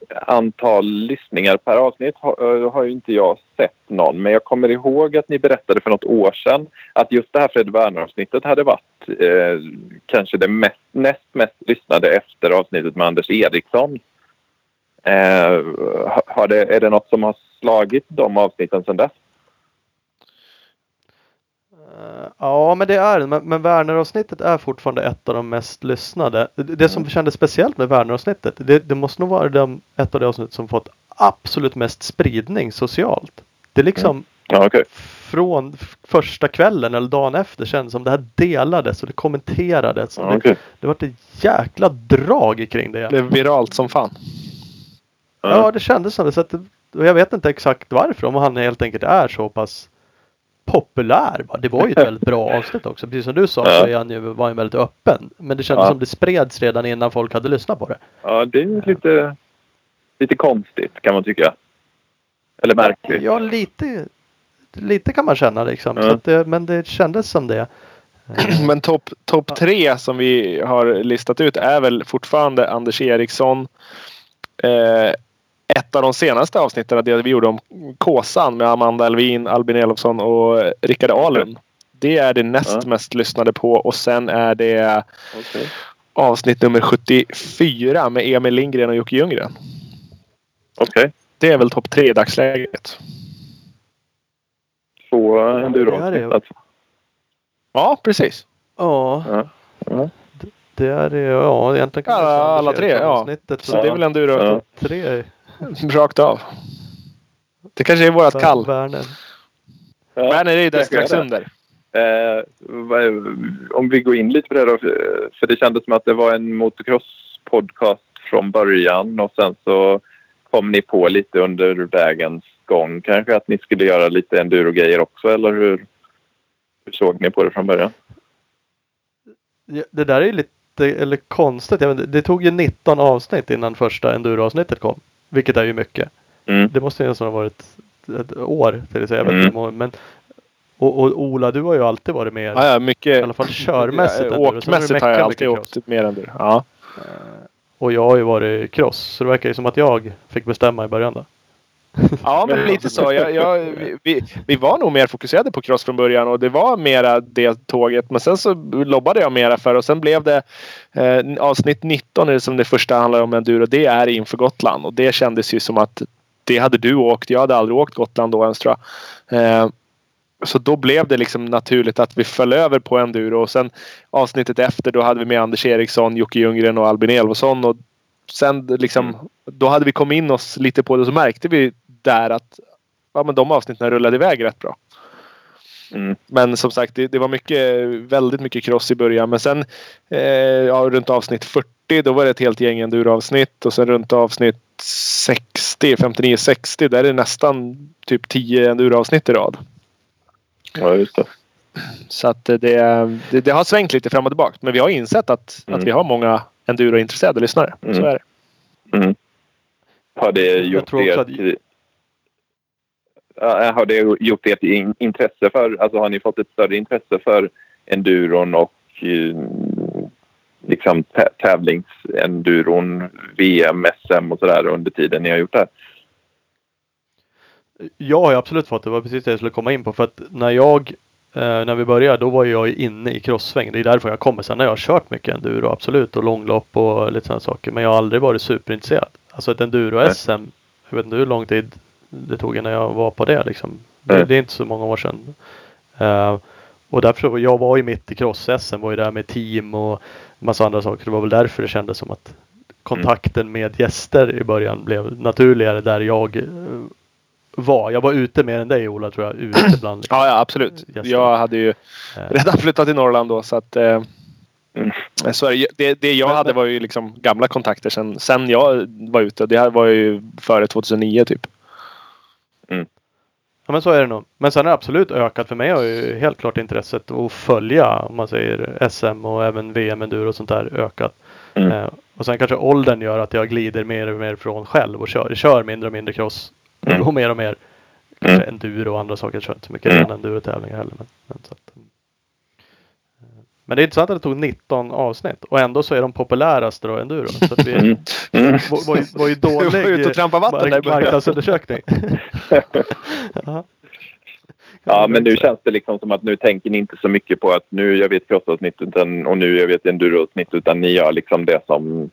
antal lyssningar per avsnitt har, eh, har ju inte jag sett någon. Men jag kommer ihåg att ni berättade för något år sedan att just det här Fred Werner-avsnittet hade varit eh, kanske det mest, näst mest lyssnade efter avsnittet med Anders Eriksson. Eh, har det, är det något som har slagit de avsnitten sedan dess? Eh, Ja, men det är det. Men, men Werner-avsnittet är fortfarande ett av de mest lyssnade. Det, det som kändes speciellt med Werner-avsnittet, det, det måste nog vara de, ett av de avsnitt som fått absolut mest spridning socialt. Det är liksom Ja, okej. från första kvällen eller dagen efter kändes som det här delades och det kommenterades. Ja, det, okej. det var ett jäkla drag kring det. Det blev viralt som fan. Ja, det kändes som det. Så att, det- och jag vet inte exakt varför. Om han helt enkelt är så pass populär. va. Det var ju ett väldigt bra <laughs> avsnitt också. Precis som du sa Ja. så är han ju, var han väldigt öppen. Men det kändes Ja. som det spreds redan innan folk hade lyssnat på det. Ja, det är ju lite, lite konstigt kan man tycka. Eller märkligt. Ja, lite, lite kan man känna liksom. Ja. Så att det, men det kändes som det. <clears throat> Men topp top tre som vi har listat ut är väl fortfarande Anders Eriksson. Eh, ett av de senaste avsnitten, det vi gjorde om Kåsan med Amanda Alvin, Albin Elofsson och Rickard Ahlund. Det är det näst Ja. mest lyssnade på och sen är det Okej. avsnitt nummer 74 med Emil Lindgren och Jocke Ljunggren. Okej. Det är väl topp tre i dagsläget. Två Ja, det är enduroavsnitt det. alltså. Ja, precis. Ja, Ja. Ja. det är. Ja, egentligen kan alla Anders tre, ja. avsnittet. Så Så det är väl en duro. Ja. tre. <laughs> Rakt av. Det kanske är vårat kall. Werner. Ja. Werner är ju där strax det. under. Eh, om vi går in lite på det då. för- det kändes som att det var en motocross-podcast från början och sen så kom ni på lite under vägens gång kanske att ni skulle göra lite enduro-grejer också eller hur, hur såg ni på det från början? Ja, Det där är ju lite eller konstigt. Inte, det tog ju 19 avsnitt innan första enduro-avsnittet kom. Vilket är ju mycket. Mm. Det måste ju nästan ha varit ett år till det, så jag vet Mm. inte många, men och, och Ola, du har ju alltid varit med. Ja, ja, mycket. I alla fall körmässigt Ja, Åkmässigt har jag alltid cross. åkt mer än du. Ja. Och jag har ju varit cross. Så det verkar ju som att jag fick bestämma i början då. Ja, men lite så. Jag, jag, vi, vi var nog mer fokuserade på cross från början och det var mera det tåget. Men sen så lobbade jag mera för och sen blev det eh, avsnitt 19 är det som det första handlar om enduro. Det är inför Gotland och det kändes ju som att det hade du åkt. Jag hade aldrig åkt Gotland då ens tror jag. Eh, så då blev det liksom naturligt att vi föll över på enduro och sen avsnittet efter då hade vi med Anders Eriksson, Jocke Ljunggren och Albin Elfsson och sen liksom då hade vi kommit in oss lite på det så märkte vi där att ja, men de avsnitten rullade iväg rätt bra. Mm. Men som sagt, det, det, var mycket, väldigt mycket cross i början. Men sen eh, ja, runt avsnitt 40 då var det ett helt gäng enduro-avsnitt. Och sen runt avsnitt 60, 59-60 där är det nästan typ 10 enduro-avsnitt i rad. Ja, just det. Så att det, det, det, har svängt lite fram och tillbaka. Men vi har insett att, Mm. att vi har många enduro-intresserade lyssnare. Så Mm. är det. Mm. Har det gjort tror också ert... Eh, har det gjort ert intresse för... Alltså har ni fått ett större intresse för enduron och eh, liksom tävlingsenduron, VM, SM och sådär under tiden ni har gjort det här? Jag har absolut fått det. Var precis det jag skulle komma in på. För att när jag eh, när vi började då var jag inne i crosssväng. Det är därför jag kommer. Sen har jag kört mycket enduro absolut och långlopp och lite sådana saker. Men jag har aldrig varit superintresserad. Alltså ett enduro-SM. Jag vet inte hur lång tid det tog innan jag var på det liksom. Det, Nej. det är inte så många år sedan. Eh, och därför, jag var ju mitt i cross-SM. Var ju där med team och massa andra saker. Det var väl därför det kändes som att kontakten med gäster i början blev naturligare där jag eh, var. Jag var ute mer än dig Ola tror jag. Ute <clears throat> bland liksom. Ja, ja absolut. Gäster. Jag hade ju Eh, redan flyttat till Norrland då så att eh, Mm. så är det, det, det jag Men- hade var ju liksom gamla kontakter sen, sen jag var ute. Det här var ju före 2009 typ. Ja men så är det nog. Men sen har det absolut ökat. För mig har ju helt klart intresset att följa om man säger SM och även VM enduro och sånt där ökat. Mm. Eh, och sen kanske åldern gör att jag glider mer och mer från själv och kör, kör mindre och mindre cross. Mm. Och mer och mer kanske Mm. enduro och andra saker. Jag kör inte så mycket Mm. enduro-tävlingar heller. Men, men, så att, mm. Men det är intressant att det tog 19 avsnitt och ändå så är de populäraste då enduro. Så att vi Mm. Mm. <laughs> var, var, var ju Du var dålig ute och trampade vatten mark- marknadsundersökning. <laughs> Ja. Men nu känns det liksom som att nu tänker ni inte så mycket på att nu gör vi ett crossavsnitt och nu gör vi ett enduroavsnitt utan ni gör liksom det som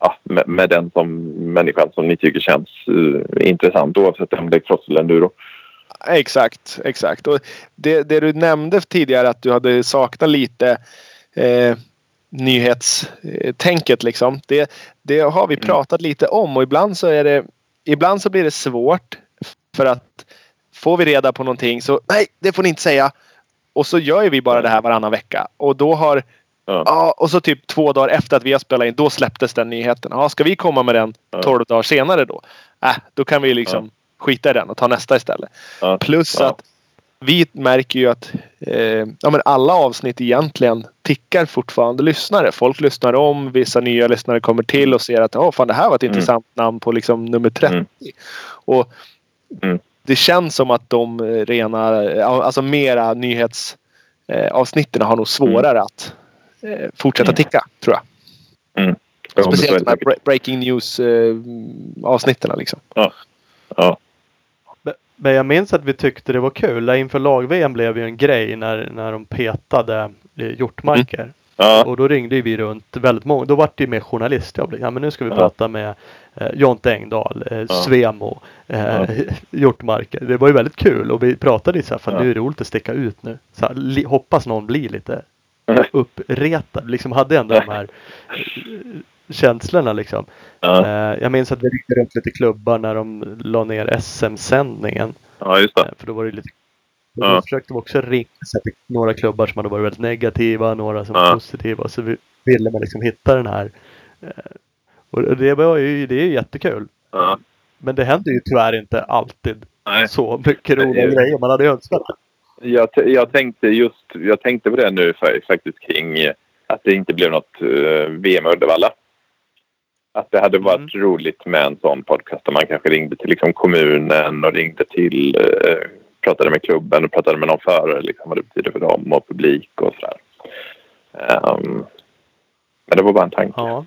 ja, med, med den som människan som ni tycker känns eh, intressant oavsett om det är cross eller enduro. Exakt, exakt. Och det, det du nämnde tidigare att du hade saknat lite eh, nyhetstänket liksom. Det, det har vi Mm. pratat lite om och ibland så är det Ibland så blir det svårt för att får vi reda på någonting så nej, det får ni inte säga. Och så gör vi bara det här varannan vecka och då har Ja. Ja, och så typ två dagar efter att vi har spelat in, då släpptes den nyheten. Ja, ska vi komma med den Ja. 12 dagar senare då? Äh, då kan vi liksom skita i den och ta nästa istället. Ja. Plus Ja. att vi märker ju att eh, ja, men alla avsnitt egentligen tickar fortfarande lyssnare. Folk lyssnar om, vissa nya lyssnare kommer till och ser att oh, fan, det här var ett Mm. intressant namn på liksom nummer 30. Mm. Och Mm. Det känns som att de rena, ja, alltså mera nyhetsavsnitten eh, har nog svårare att eh, fortsätta Mm. ticka, tror jag. Ja, är Speciellt de här breaking news eh, avsnitten liksom. Ja. Men jag minns att vi tyckte det var kul. Inför lag-VM blev ju en grej när, när de petade eh, hjortmarker. Ja. Och då ringde vi runt väldigt många. Då vart det ju med journalistjobb. Ja men nu ska vi Ja. prata med eh, Jonte Engdahl, eh, Ja. Svemo, eh, <laughs> hjortmarker. Det var ju väldigt kul och vi pratade ju så här, fan nu är det roligt att sticka ut nu. Så här, li, hoppas någon blir lite Mm. <laughs> uppretad. Liksom hade ändå de här <laughs> känslorna liksom. Ja. Eh, jag minns att vi ringde runt lite klubbar när de la ner SM-sändningen. ja, just det. Eh, För då var det lite Ja. Då försökte vi också ringa några klubbar som hade varit väldigt negativa, några som var Ja. positiva. Så vi ville man liksom hitta den här. eh, Och det var ju, det är ju jättekul. Ja. Men det händer ju tyvärr inte alltid Nej. så mycket roliga är- grejer man hade önskat. Jag, jag, tänkte just, jag tänkte på det nu fa- faktiskt kring att det inte blev något VM i Uddevalla. Att det hade varit roligt med en sån podcast där man kanske ringde till liksom, kommunen och ringde till, eh, pratade med klubben och pratade med någon förare, liksom, vad det betyder för dem och publik och sådär. Ehm, men det var bara en tanke. Ja.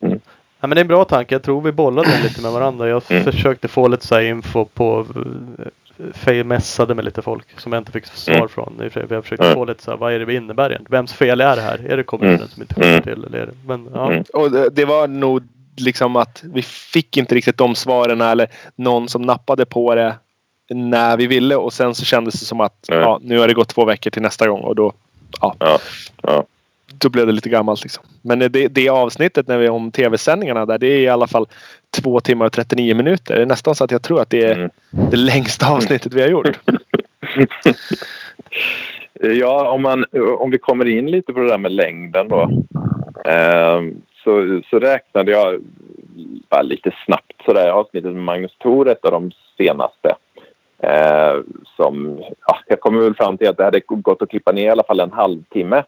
Mm. Ja, men det är en bra tanke. Jag tror vi bollade den lite med varandra. Jag Mm. försökte få lite så här info på uh, messade med lite folk som jag inte fick svar Mm. från. Jag försökte Mm. få lite så här, vad är det vi innebär egentligen? Vems fel är det här? Är det kommunen Mm. som inte skjuter Mm. till? Eller är det? Men ja. Mm. Och det, det var nog liksom att vi fick inte riktigt de svaren eller någon som nappade på det när vi ville och sen så kändes det som att ja, nu har det gått två veckor till nästa gång och då, ja, Ja. Ja. då blev det lite gammalt. Liksom. Men det, det avsnittet när vi om tv-sändningarna där det är i alla fall två timmar och 39 minuter. Det är nästan så att jag tror att det är Mm. det längsta avsnittet vi har gjort. <laughs> Ja, om, man, om vi kommer in lite på det där med längden då. Eh, så, så räknade jag bara lite snabbt sådär avsnittet med Magnus Thor, ett av de senaste. Eh, som, ja, jag kommer väl fram till att det hade gått att klippa ner i alla fall en halvtimme.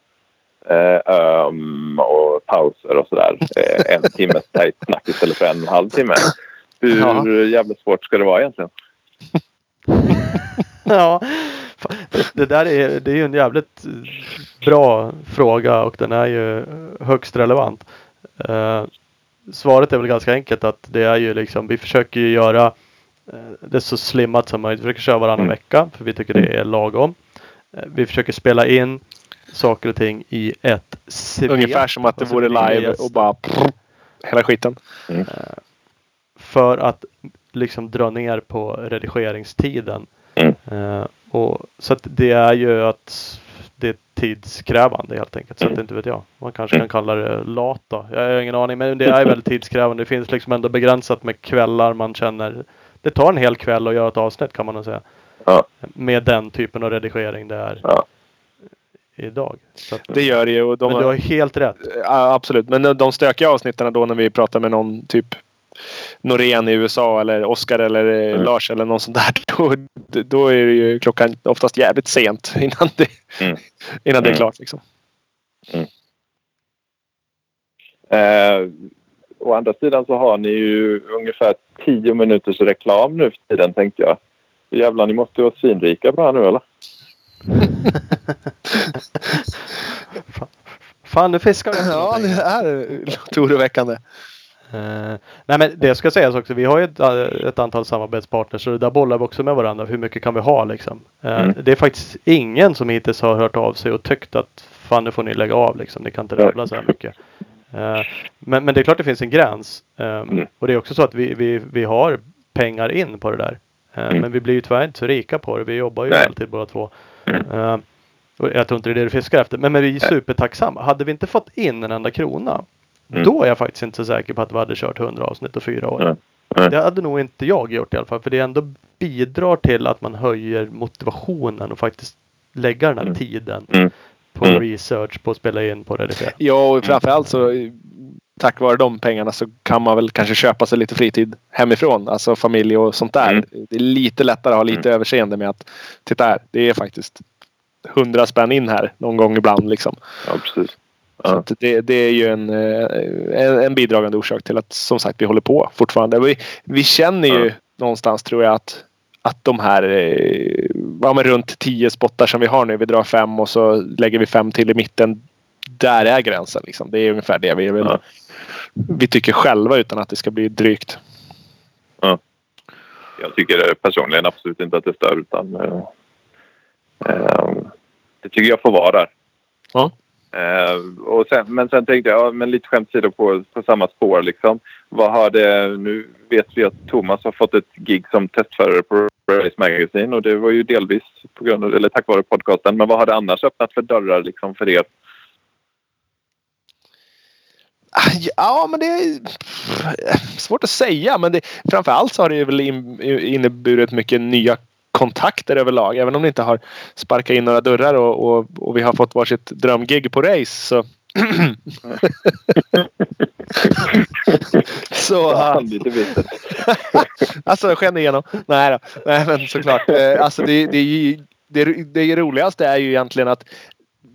Eh, um, och pauser och sådär. Eh, en timmes tajt snack istället för en och en halv timme. Hur Ja. jävla svårt ska det vara egentligen? <laughs> Ja, det där är, det är ju en jävligt bra fråga och den är ju högst relevant. Eh, svaret är väl ganska enkelt att det är ju liksom, vi försöker ju göra eh, det så slimmat som möjligt. Vi försöker köra varannan Mm. vecka för vi tycker det är lagom. Eh, vi försöker spela in saker och ting i ett svep. Ungefär som att det vore live och bara hela skiten. för att liksom dra ner på redigeringstiden. Mm. Och, så att det är ju att det är tidskrävande helt enkelt. Så att inte vet jag. Man kanske kan kalla det lat då. Jag har ingen aning. Men det är väldigt <laughs> tidskrävande. Det finns liksom ändå begränsat med kvällar man känner. Det tar en hel kväll att göra ett avsnitt kan man nog säga. Ja. Med den typen av redigering det är Ja. idag. Så att, Det gör det ju. Och de men du har helt rätt. Absolut. Men de stökiga avsnitten då när vi pratar med någon typ Norén i USA eller Oscar eller Mm. Lars eller någon sån där. <laughs> Då, då är det ju klockan oftast jävligt sent innan det, Mm. <laughs> innan det är Mm. klart. Liksom. Eh, å andra sidan så har ni ju ungefär tio minuters reklam nu för tiden tänkte jag. Jävlar, ni måste ju vara svinrika här nu eller? <laughs> Fan nu fiskar du. Ja, det är låter oroväckande. Eh, nej men det ska sägas också. Vi har ju ett, eh, ett antal samarbetspartners och där bollar vi också med varandra. Hur mycket kan vi ha liksom? Eh, Mm. Det är faktiskt ingen som hittills har hört av sig och tyckt att fan nu får ni lägga av liksom. Ni kan inte rabbla så här mycket. Eh, men, men det är klart det finns en gräns. Eh, Mm. Och det är också så att vi, vi, vi har pengar in på det där. Mm. Men vi blir ju tyvärr inte så rika på det. Vi jobbar ju Nej. alltid båda två. Mm. Och jag tror inte det är det du fiskar efter. Men, men vi är supertacksamma. Hade vi inte fått in en enda krona. Mm. Då är jag faktiskt inte så säker på att vi hade kört 100 avsnitt och fyra år. Nej. Nej. Det hade nog inte jag gjort i alla fall. För det ändå bidrar till att man höjer motivationen och faktiskt lägga den här Mm. tiden Mm. på Mm. research, på att spela in, på att redigera. Ja, och framförallt så tack vare de pengarna så kan man väl kanske köpa sig lite fritid hemifrån. Alltså familj och sånt där. Mm. Det är lite lättare att ha lite överseende med att titta här, det är faktiskt hundra spänn in här någon gång ibland liksom. Ja, precis. Så Ja. att det, det är ju en, eh, en, en bidragande orsak till att som sagt vi håller på fortfarande. Vi, vi känner ju Ja. någonstans tror jag att, att de här eh, ja, men runt tio spottar som vi har nu. Vi drar fem och så lägger vi fem till i mitten. Där är gränsen. Liksom. Det är ungefär det vi vill. Ja. Vi tycker själva utan att det ska bli drygt. Jag tycker personligen absolut inte att det stör utan eh, eh, det tycker jag får vara där. Ja. Eh, och sen, men sen tänkte jag, ja, men lite skämt åsido på, på samma spår liksom. Vad har det, nu vet vi att Thomas har fått ett gig som testförare på Race Magazine och det var ju delvis på grund av, eller tack vare podcasten. Men vad har det annars öppnat för dörrar liksom för er? Ah, ja, men det är svårt att säga. Men det, framförallt så har det väl in, inneburit mycket nya kontakter överlag. Även om det inte har sparkat in några dörrar och, och, och vi har fått varsitt drömgig på race. Så, <laughs> så bitter. <laughs> alltså sken igenom. Nej då. Nej men såklart. Eh, Alltså det, det, det, det roligaste är ju egentligen att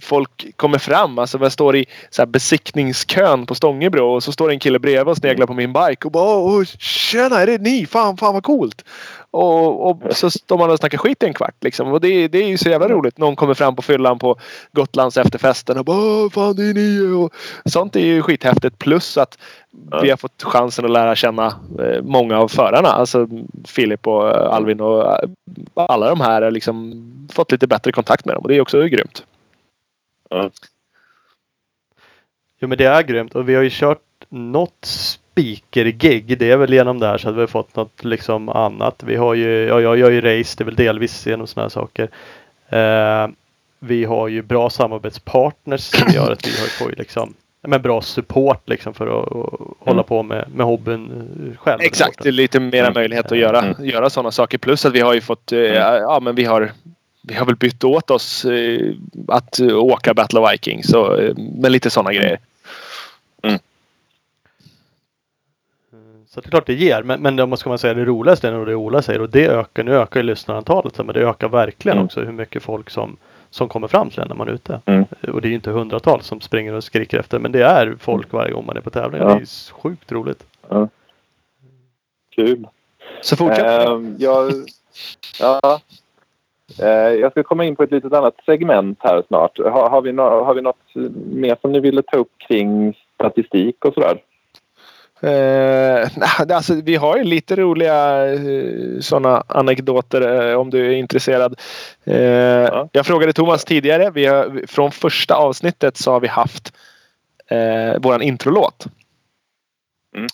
folk kommer fram. Alltså jag står i så här, besiktningskön på Stångebro och så står en kille bredvid och sneglar på min bike och bara Åh, Tjena, är det ni? Fan, fan vad coolt! Och, och så står man och snackar skit i en kvart liksom. Och det, det är ju så jävla roligt. Någon kommer fram på fyllan på Gotlands efterfesten och bara fan det är ni! Och sånt är ju skithäftigt. Plus att vi har fått chansen att lära känna eh, många av förarna. Alltså Filip och eh, Alvin och eh, alla de här har liksom fått lite bättre kontakt med dem. Och det är också grymt. Jo men det är grymt och vi har ju kört något speaker-gig. Det är väl genom det här så att vi har fått något liksom annat. Vi har ju, ja, jag gör ju race, det är väl delvis genom sådana här saker. Eh, vi har ju bra samarbetspartners som gör att vi har får ju liksom men bra support liksom för att, att hålla på med, med hobbyn eh, själv. Exakt, det är lite mera Mm. möjlighet att göra, Mm. göra sådana saker. Plus att vi har ju fått, eh, ja men vi har vi har väl bytt åt oss eh, att eh, åka Battle of Vikings. Så, eh, med lite sådana grejer. Så det är klart det ger. Men, men man ska man säga det roligaste är nog det Ola säger och det ökar. Nu ökar ju lyssnarantalet men det ökar verkligen Mm. också hur mycket folk som, som kommer fram sen när man är ute. Mm. Och det är ju inte hundratals som springer och skriker efter men det är folk varje gång man är på tävling. Ja. Det är ju sjukt roligt. Kul. Så fortsätt. Ehm, jag, ja, jag ska komma in på ett litet annat segment här snart. Har, har, vi, no, har vi något mer som ni ville ta upp kring statistik och sådär? Eh, <laughs> alltså, vi har ju lite roliga eh, sådana anekdoter eh, om du är intresserad. Eh, Jag frågade Thomas tidigare. Vi har, från första avsnittet så har vi haft eh, våran introlåt. Mm.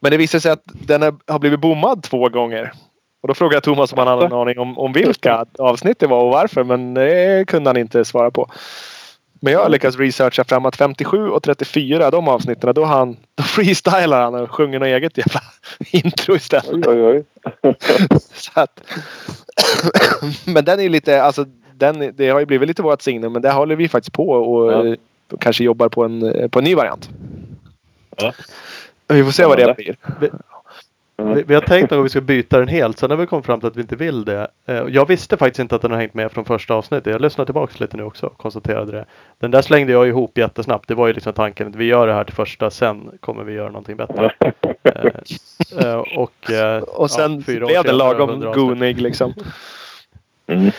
Men det visade sig att den har blivit bommad två gånger. Och då frågade jag Thomas om han hade en aning om, om vilka avsnitt det var och varför. Men det kunde han inte svara på. Men jag har lyckats researcha fram att 57 och 34 de avsnitten då, han, då freestylar han och sjunger något eget jävla <laughs> intro istället. Oj, oj, oj. <laughs> Så att, <clears throat> men den är lite, alltså den, det har ju blivit lite vårt signum men där håller vi faktiskt på och Ja. eh, kanske jobbar på en, på en ny variant. Ja. Vi får se vad det blir. Vi, vi har tänkt att vi ska byta den helt. Sen har vi kommit fram till att vi inte vill det. Eh, Jag visste faktiskt inte att den har hängt med från första avsnittet. Jag lyssnade tillbaka lite nu också och konstaterade det. Den där slängde jag ihop jättesnabbt. Det var ju liksom tanken att vi gör det här till första. Sen kommer vi göra någonting bättre. Eh, eh, och, <laughs> Och sen ja, blev det lagom 100 avsnitt. gonig liksom. Mm.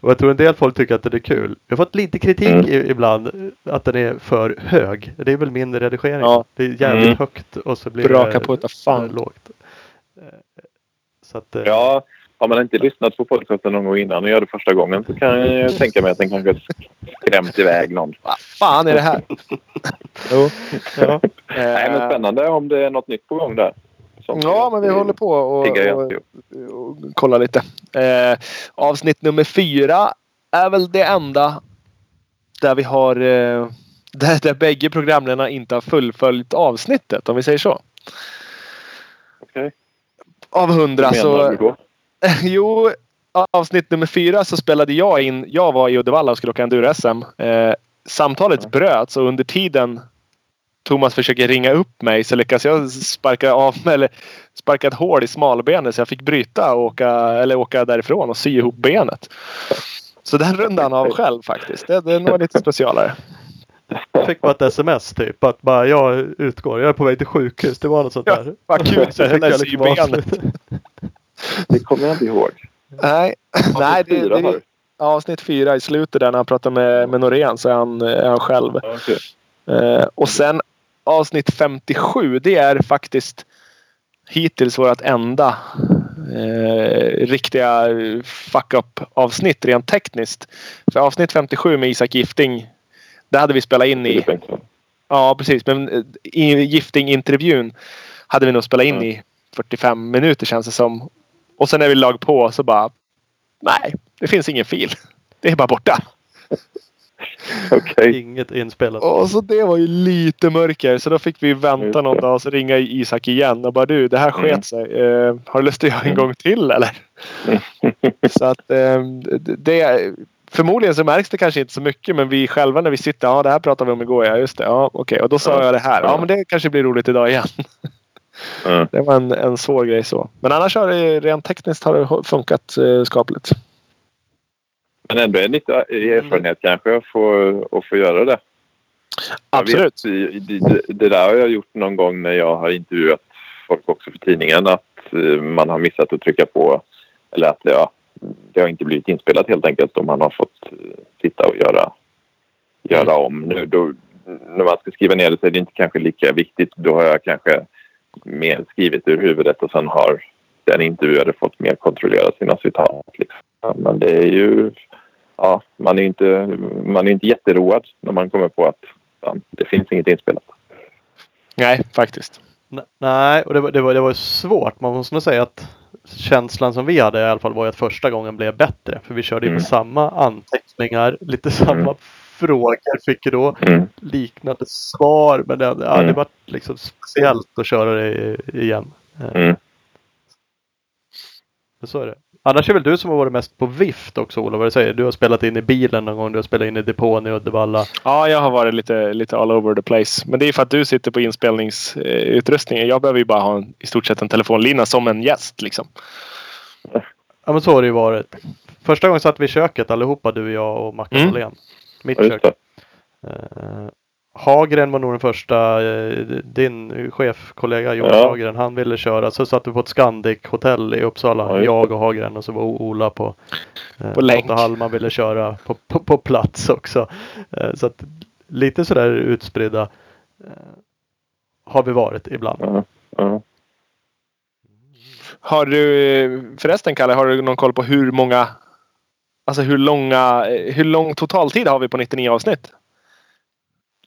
Och jag tror en del folk tycker att det är kul. Jag har fått lite kritik Mm. i, ibland att den är för hög. Det är väl min redigering. Ja. Det är jävligt Mm. högt och så blir Braka det på utav eh, fan. lågt. Eh, Så att, eh, Ja, har man inte lyssnat på podcasten någon gång innan och gör det första gången så kan jag <laughs> tänka mig att den kanske skrämt iväg någon. Vad fan är det här? <laughs> jo. ja. <laughs> Nej, men spännande om det är något nytt på gång där. Som Ja, men vi håller på och, och, och kollar lite. Eh, avsnitt nummer fyra är väl det enda där vi har eh, där, där bägge programledarna inte har fullföljt avsnittet om vi säger så. Av hundra Vad menar du så... då? <laughs> jo, avsnitt nummer fyra så spelade jag in. Jag var i Uddevalla och skulle åka enduro-SM. Eh, samtalet bröts och under tiden Thomas försöker ringa upp mig så lyckas jag sparka av mig <laughs> eller sparka ett hål i smalbenet så jag fick bryta och åka, eller åka därifrån och sy ihop benet. Så den rundade han av själv faktiskt. Det, det var lite specialare. Fick bara ett sms typ att bara jag utgår. Jag är på väg till sjukhus. Det var något sånt Ja, där. vad kul, <laughs> Så det fick jag liksom sybenet. avsluta. Det kommer jag inte ihåg. Nej, nej det, Fyra, det, du? avsnitt fyra i slutet där när han pratar med, med Norén så är han, är han själv. Ja, okej. Eh, och sen avsnitt 57 det är faktiskt hittills vårt enda eh, riktiga fuck-up avsnitt rent tekniskt. För avsnitt 57 med Isak Gifting det hade vi spelat in i. Ja precis men eh, i Gifting-intervjun hade vi nog spelat in Mm. i 45 minuter känns det som. Och sen när vi lag på så bara nej det finns ingen fil. Det är bara borta. <laughs> Okej. Inget inspelat. Och så det var ju lite mörker så då fick vi vänta någon dag och så ringa Isak igen och bara du det här sket Mm. sig. Eh, har du lust att göra en Mm. gång till eller? <laughs> så att eh, det Förmodligen så märks det kanske inte så mycket men vi själva när vi sitter, ja det här pratade vi om igår, ja just det, ja okej och då sa Ja. jag det här, ja men det kanske blir roligt idag igen. Mm. <laughs> Det var en, en svår grej så. Men annars har det rent tekniskt har det funkat eh, skapligt. Men ändå en lite erfarenhet kanske att få, att få göra det. Absolut. Vet, det, det där har jag gjort någon gång när jag har intervjuat folk också för tidningen. Att eh, man har missat att trycka på. Eller att ja, det har inte blivit inspelat helt enkelt. Och man har fått eh, sitta och göra, göra om. Nu, då, när man ska skriva ner det så är det inte kanske lika viktigt. Då har jag kanske mer skrivit ur huvudet och sen har den intervjuade fått mer kontrollera sina citat. Liksom. Men det är ju... Ja, man är inte, man är inte jätteroad när man kommer på att fan, det finns inget inspelat. Nej, faktiskt. Nej, och det var, det, var, det var svårt. Man måste nog säga att känslan som vi hade i alla fall var ju att första gången blev bättre. För vi körde ju Mm. på samma anteckningar, lite samma Mm. frågor. Fick ju då Mm. liknande svar. Men det, ja, det var liksom speciellt att köra det igen. Eh, Mm. Så är det. Annars är väl du som har varit mest på vift också Ola, vad du säger. Du har spelat in i bilen någon gång, du har spelat in i depån i Uddevalla. Ja, jag har varit lite, lite all over the place. Men det är för att du sitter på inspelningsutrustningen. Jag behöver ju bara ha en, i stort sett en telefonlina som en gäst. Liksom. Ja men så har det ju varit. Första gången satt vi i köket allihopa, du, jag och Mackan Mm. Åhlén. Mitt kök. Hagren var nog den första, eh, din chefkollega Jonas Ja. Hagren, han ville köra. Så satt vi på ett Scandic hotell i Uppsala, just jag och Hagren och så var Ola på uh, På länk. Lotta Hallman ville köra på, på, på plats också. Eh, så att lite sådär utspridda eh, har vi varit ibland. Ja, ja. Har du förresten Kalle, har du någon koll på hur många Alltså hur långa, hur lång totaltid har vi på 99 avsnitt?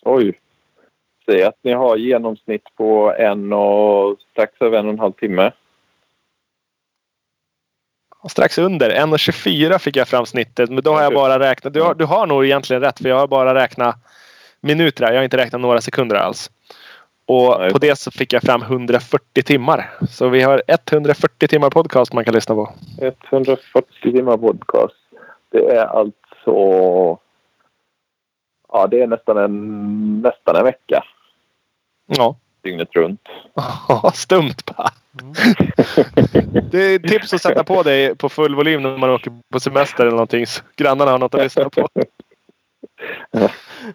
Oj. Säg att ni har genomsnitt på en och strax över en och en halv timme. Strax under. 1.24 fick jag fram snittet. Men då har jag bara räknat. Du har, du har nog egentligen rätt. För jag har bara räknat minuter. Jag har inte räknat några sekunder alls. Och Nej. på det så fick jag fram 140 timmar. Så vi har 140 timmar podcast man kan lyssna på. 140 timmar podcast. Det är alltså... Ja, det är nästan en, nästan en vecka Ja. dygnet runt. <laughs> Stumt bara. Det är tips att sätta på dig på full volym när man åker på semester eller någonting. Så grannarna har något att lyssna på. <laughs>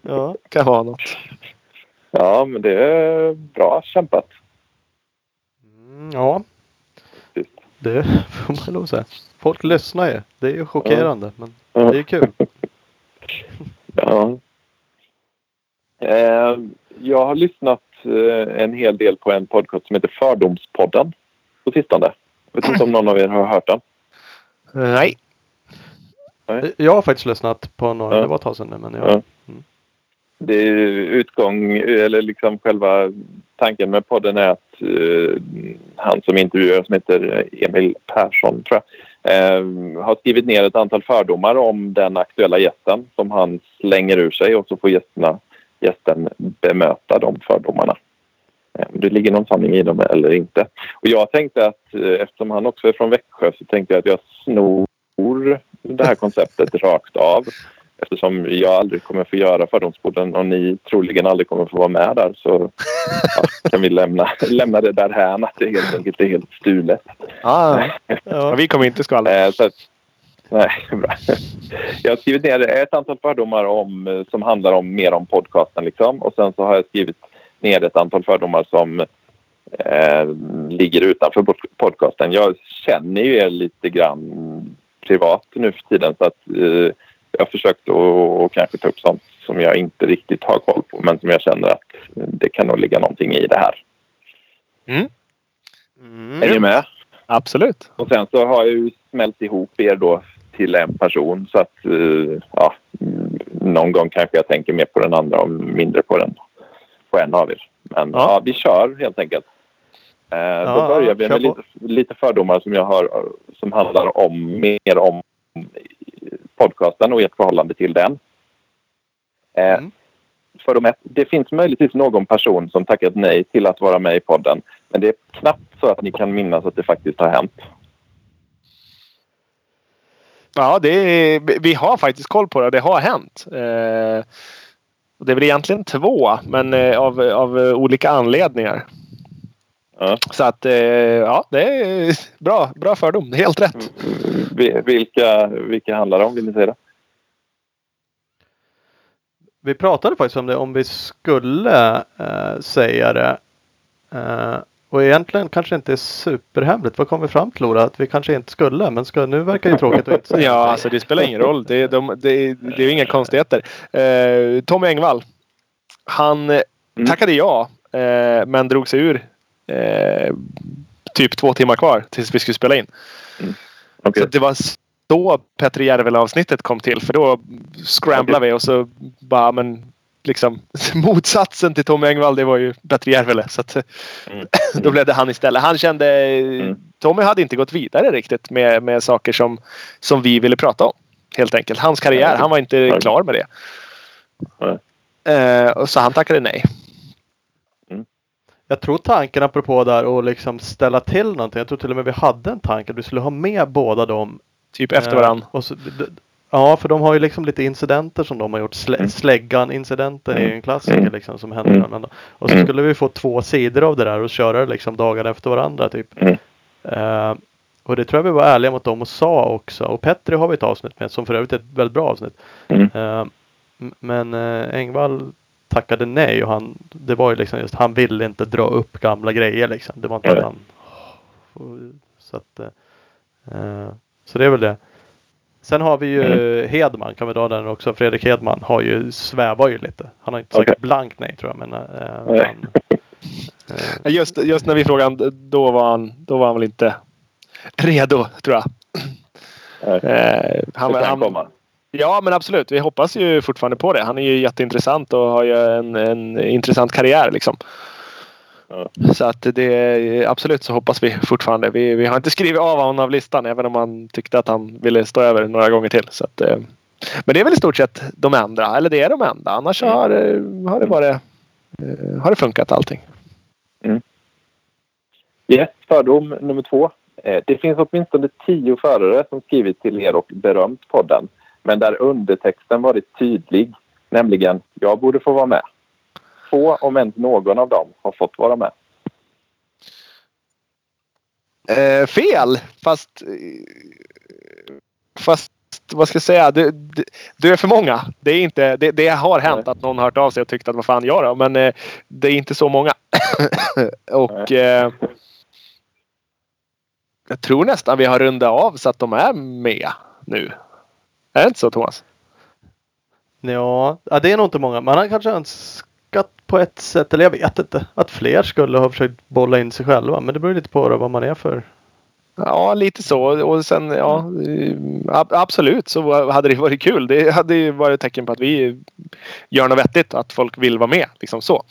Ja. Kan vara något. Ja, men det är bra kämpat. Mm, ja. Det får man nog säga. Folk lyssnar ju. Det är ju chockerande. Men det är kul. Ja. Eh, jag har lyssnat eh, en hel del på en podcast som heter Fördomspodden på sistone. Jag vet inte om någon av er har hört den. Nej. Jag har faktiskt lyssnat på några. Ja. Det var ett tag sedan nu. Men Ja. jag, Det är utgång, eller liksom själva tanken med podden är att eh, han som intervjuar som heter Emil Persson tror jag, eh, har skrivit ner ett antal fördomar om den aktuella gästen som han slänger ur sig och så får gästerna, gästen bemöta de fördomarna. Eh, om det ligger någon sanning i dem eller inte. Och jag tänkte att eh, eftersom han också är från Växjö så tänkte jag att jag snor det här konceptet rakt av eftersom jag aldrig kommer få göra Fördomspodden och ni troligen aldrig kommer få vara med där så ja, kan vi lämna, lämna det där här att det helt enkelt är helt stulet. Ah. Ja, <laughs> ja. vi kommer inte skvallra. Nej, <laughs> bra. Jag har skrivit ner ett antal fördomar om, eh, som handlar om mer om podcasten liksom och sen så har jag skrivit ner ett antal fördomar som eh, ligger utanför pod- podcasten. Jag känner ju er lite grann privat nu för tiden så att eh, jag har försökt att kanske ta upp sånt som jag inte riktigt har koll på men som jag känner att det kan nog ligga någonting i det här. Är Mm. ni med? Absolut. Och sen så har jag ju smält ihop er då till en person så att eh, ja, mm, någon gång kanske jag tänker mer på den andra och mindre på den på en av er. Men Ja. ja, vi kör helt enkelt. Eh, Ja, då börjar vi med lite, lite fördomar som jag har som handlar om mer om podcasten och ert förhållande till den. Eh, Mm. Fördom ett. Det finns möjligtvis någon person som tackat nej till att vara med i podden. Men det är knappt så att ni kan minnas att det faktiskt har hänt. Ja, det är, vi har faktiskt koll på det. Det har hänt. Eh, och det är väl egentligen två, men eh, av, av eh, olika anledningar. Ja. Så att eh, ja, det är <laughs> bra, bra fördom. Helt rätt. Mm. Vilka, vilka handlar det om? Vill ni säga det? Vi pratade faktiskt om det, om vi skulle eh, säga det. Eh, och egentligen kanske inte är superhemligt. Vad kom vi fram till Ola? Att vi kanske inte skulle. Men ska, nu verkar det tråkigt att inte säga. <laughs> Ja, alltså det spelar ingen roll. Det, de, det, det är ju inga konstigheter. Eh, Tommy Engvall. Han eh, Mm. tackade ja, eh, men drog sig ur eh, typ två timmar kvar tills vi skulle spela in. Okej. Så det var så Petter Järvel avsnittet kom till. För då scramblade vi och så bara men liksom <laughs> motsatsen till Tommy Engvall det var ju Petter Järvele. Så att, Mm. <laughs> då blev det han istället. Han kände Mm. Tommy hade inte gått vidare riktigt med, med saker som, som vi ville prata om. Helt enkelt. Hans karriär, han var inte Nej. klar med det. Eh, och så han tackade nej. Jag tror tanken apropå där att liksom ställa till någonting. Jag tror till och med vi hade en tanke att vi skulle ha med båda dem. Typ efter eh, ja, för de har ju liksom lite incidenter som de har gjort. Slä, Mm. Släggan-incidenten är ju en klassiker Mm. liksom som händer. Mm. Och så Mm. skulle vi få två sidor av det där och köra det liksom dagarna efter varandra typ. Mm. Eh, och det tror jag vi var ärliga mot dem och sa också. Och Petri har vi ett avsnitt med som för övrigt är ett väldigt bra avsnitt. Mm. M- men eh, Engvall tackade nej och han, det var ju liksom just, han ville inte dra upp gamla grejer liksom. Det var inte att han... Så att... så det är väl det. Sen har vi ju Mm. Hedman, kan vi dra den också. Fredrik Hedman har ju, svävar ju lite. Han har inte sagt Okej. blankt nej tror jag men... eh, Nej. han, eh, Just, just när vi frågade då var han, då var han väl inte redo tror jag. Eh, Han, han, kan han, komma. Ja men absolut. Vi hoppas ju fortfarande på det. Han är ju jätteintressant och har ju en, en intressant karriär liksom. Ja. Så att det absolut så hoppas vi fortfarande. Vi, vi har inte skrivit av honom av listan även om han tyckte att han ville stå över några gånger till. Så att, eh, men det är väl i stort sett de enda. Eller det är de enda. Annars Mm. har, eh, har det varit eh, har det funkat allting. Yes, fördom nummer två. Det finns åtminstone tio förare som skrivit till er och berömt podden. Men där undertexten varit tydlig, nämligen jag borde få vara med. Få, om ens någon av dem, har fått vara med. Eh, fel! Fast... eh, Fast vad ska jag säga? Du, du, du är för många. Det, är inte, det, det har hänt att någon har hört av sig och tyckt att vad fan gör då? Men eh, det är inte så många. <laughs> och eh, jag tror nästan vi har rundat av så att de är med nu. Är det inte så Thomas? Ja, ja, det är nog inte många. Man har kanske önskat på ett sätt, eller jag vet inte, att fler skulle ha försökt bolla in sig själva. Men det beror lite på då, vad man är för. Ja, lite så. Och sen, ja, ab- absolut så hade det varit kul. Det hade ju varit ett tecken på att vi gör något vettigt. Att folk vill vara med. Liksom så.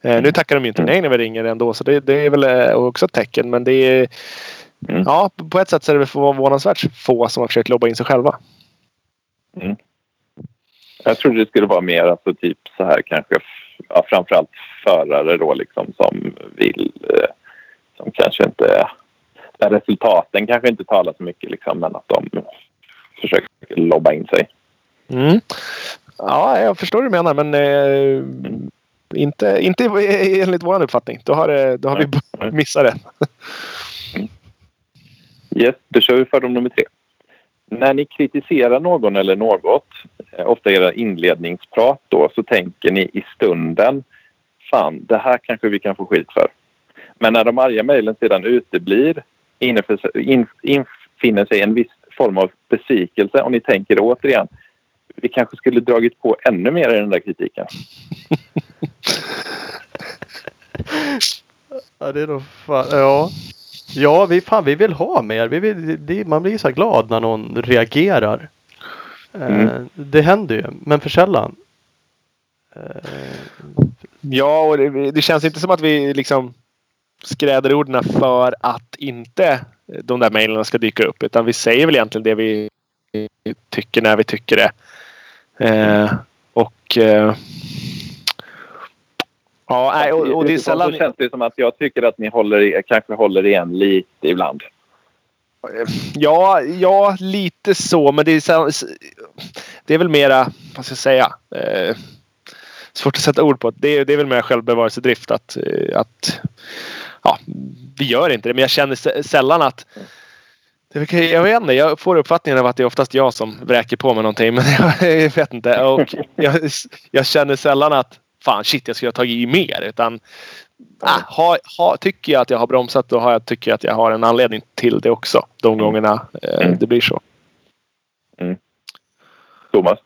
Eh, nu tackar de ju inte nej när vi ringer ändå. Så det, det är väl eh, också ett tecken. Men det är... Mm. Ja, på ett sätt så är det förvånansvärt få som har försökt lobba in sig själva. Jag trodde det skulle vara mer alltså typ så här kanske ja, framförallt förare då liksom som vill eh, som kanske inte där resultaten kanske inte talar så mycket liksom men att de försöker lobba in sig. Mm. Ja, jag förstår hur du menar. Men eh, inte, inte enligt vår uppfattning. Då har, det, då har vi missat det. Yes, då kör vi fördom nummer tre. När ni kritiserar någon eller något, eh, ofta era inledningsprat då, så tänker ni i stunden fan, det här kanske vi kan få skit för. Men när de arga mejlen sedan uteblir infinner sig en viss form av besvikelse och ni tänker återigen vi kanske skulle dragit på ännu mer i den där kritiken. <laughs> Ja, det är nog fan, ja. Ja, vi, fan, vi vill ha mer. Vi vill, det, man blir så glad när någon reagerar. Eh, Mm. det händer ju, men för sällan. Eh, Ja, och det, det känns inte som att vi liksom skräder orden för att inte de där mejlen ska dyka upp. Utan vi säger väl egentligen det vi tycker när vi tycker det. Eh, och eh, Ja, nej, och, och det är sällan... Så känns det som att jag tycker att ni håller, kanske håller igen lite ibland. Ja, ja, lite så. Men det är, det är väl mera, vad ska jag säga? Eh, svårt att sätta ord på. Det är, det är väl mer självbevarelsedrift att, eh, att ja, vi gör inte det. Men jag känner sä- sällan att Jag vet inte. Jag får uppfattningen av att det är oftast jag som vräker på mig någonting. Men <laughs> jag vet inte. Och jag, jag känner sällan att fan shit jag skulle ha tagit i mer. Utan ah, ha, ha, tycker jag att jag har bromsat då har jag, tycker jag att jag har en anledning till det också. De gångerna eh, det blir så. Thomas?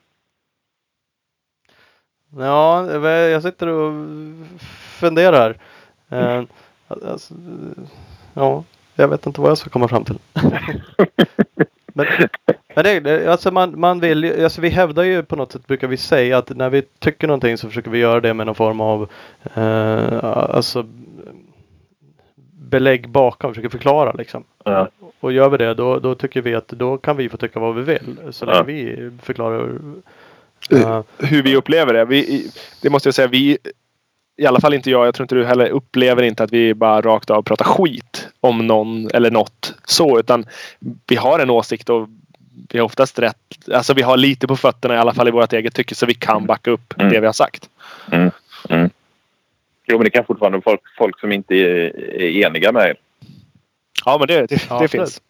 Ja, jag sitter och funderar. Eh, alltså, ja, jag vet inte vad jag ska komma fram till. <laughs> men men det, alltså man, man vill alltså vi hävdar ju på något sätt brukar vi säga att när vi tycker någonting så försöker vi göra det med någon form av eh, alltså belägg bakom, försöker förklara liksom. Ja. Och gör vi det då, då tycker vi att då kan vi få tycka vad vi vill. Så länge Ja. vi förklarar. Ja. hur vi upplever det. Vi, det måste jag säga. Vi, I alla fall inte jag. Jag tror inte du heller upplever inte att vi bara rakt av pratar skit om någon eller något så. Utan vi har en åsikt och vi har oftast rätt. Alltså vi har lite på fötterna i alla fall i vårt eget tycke så vi kan backa upp Mm. det vi har sagt. Jo, men det kan fortfarande vara folk, folk som inte är, är eniga med er. Ja men det, det, Ja, det finns.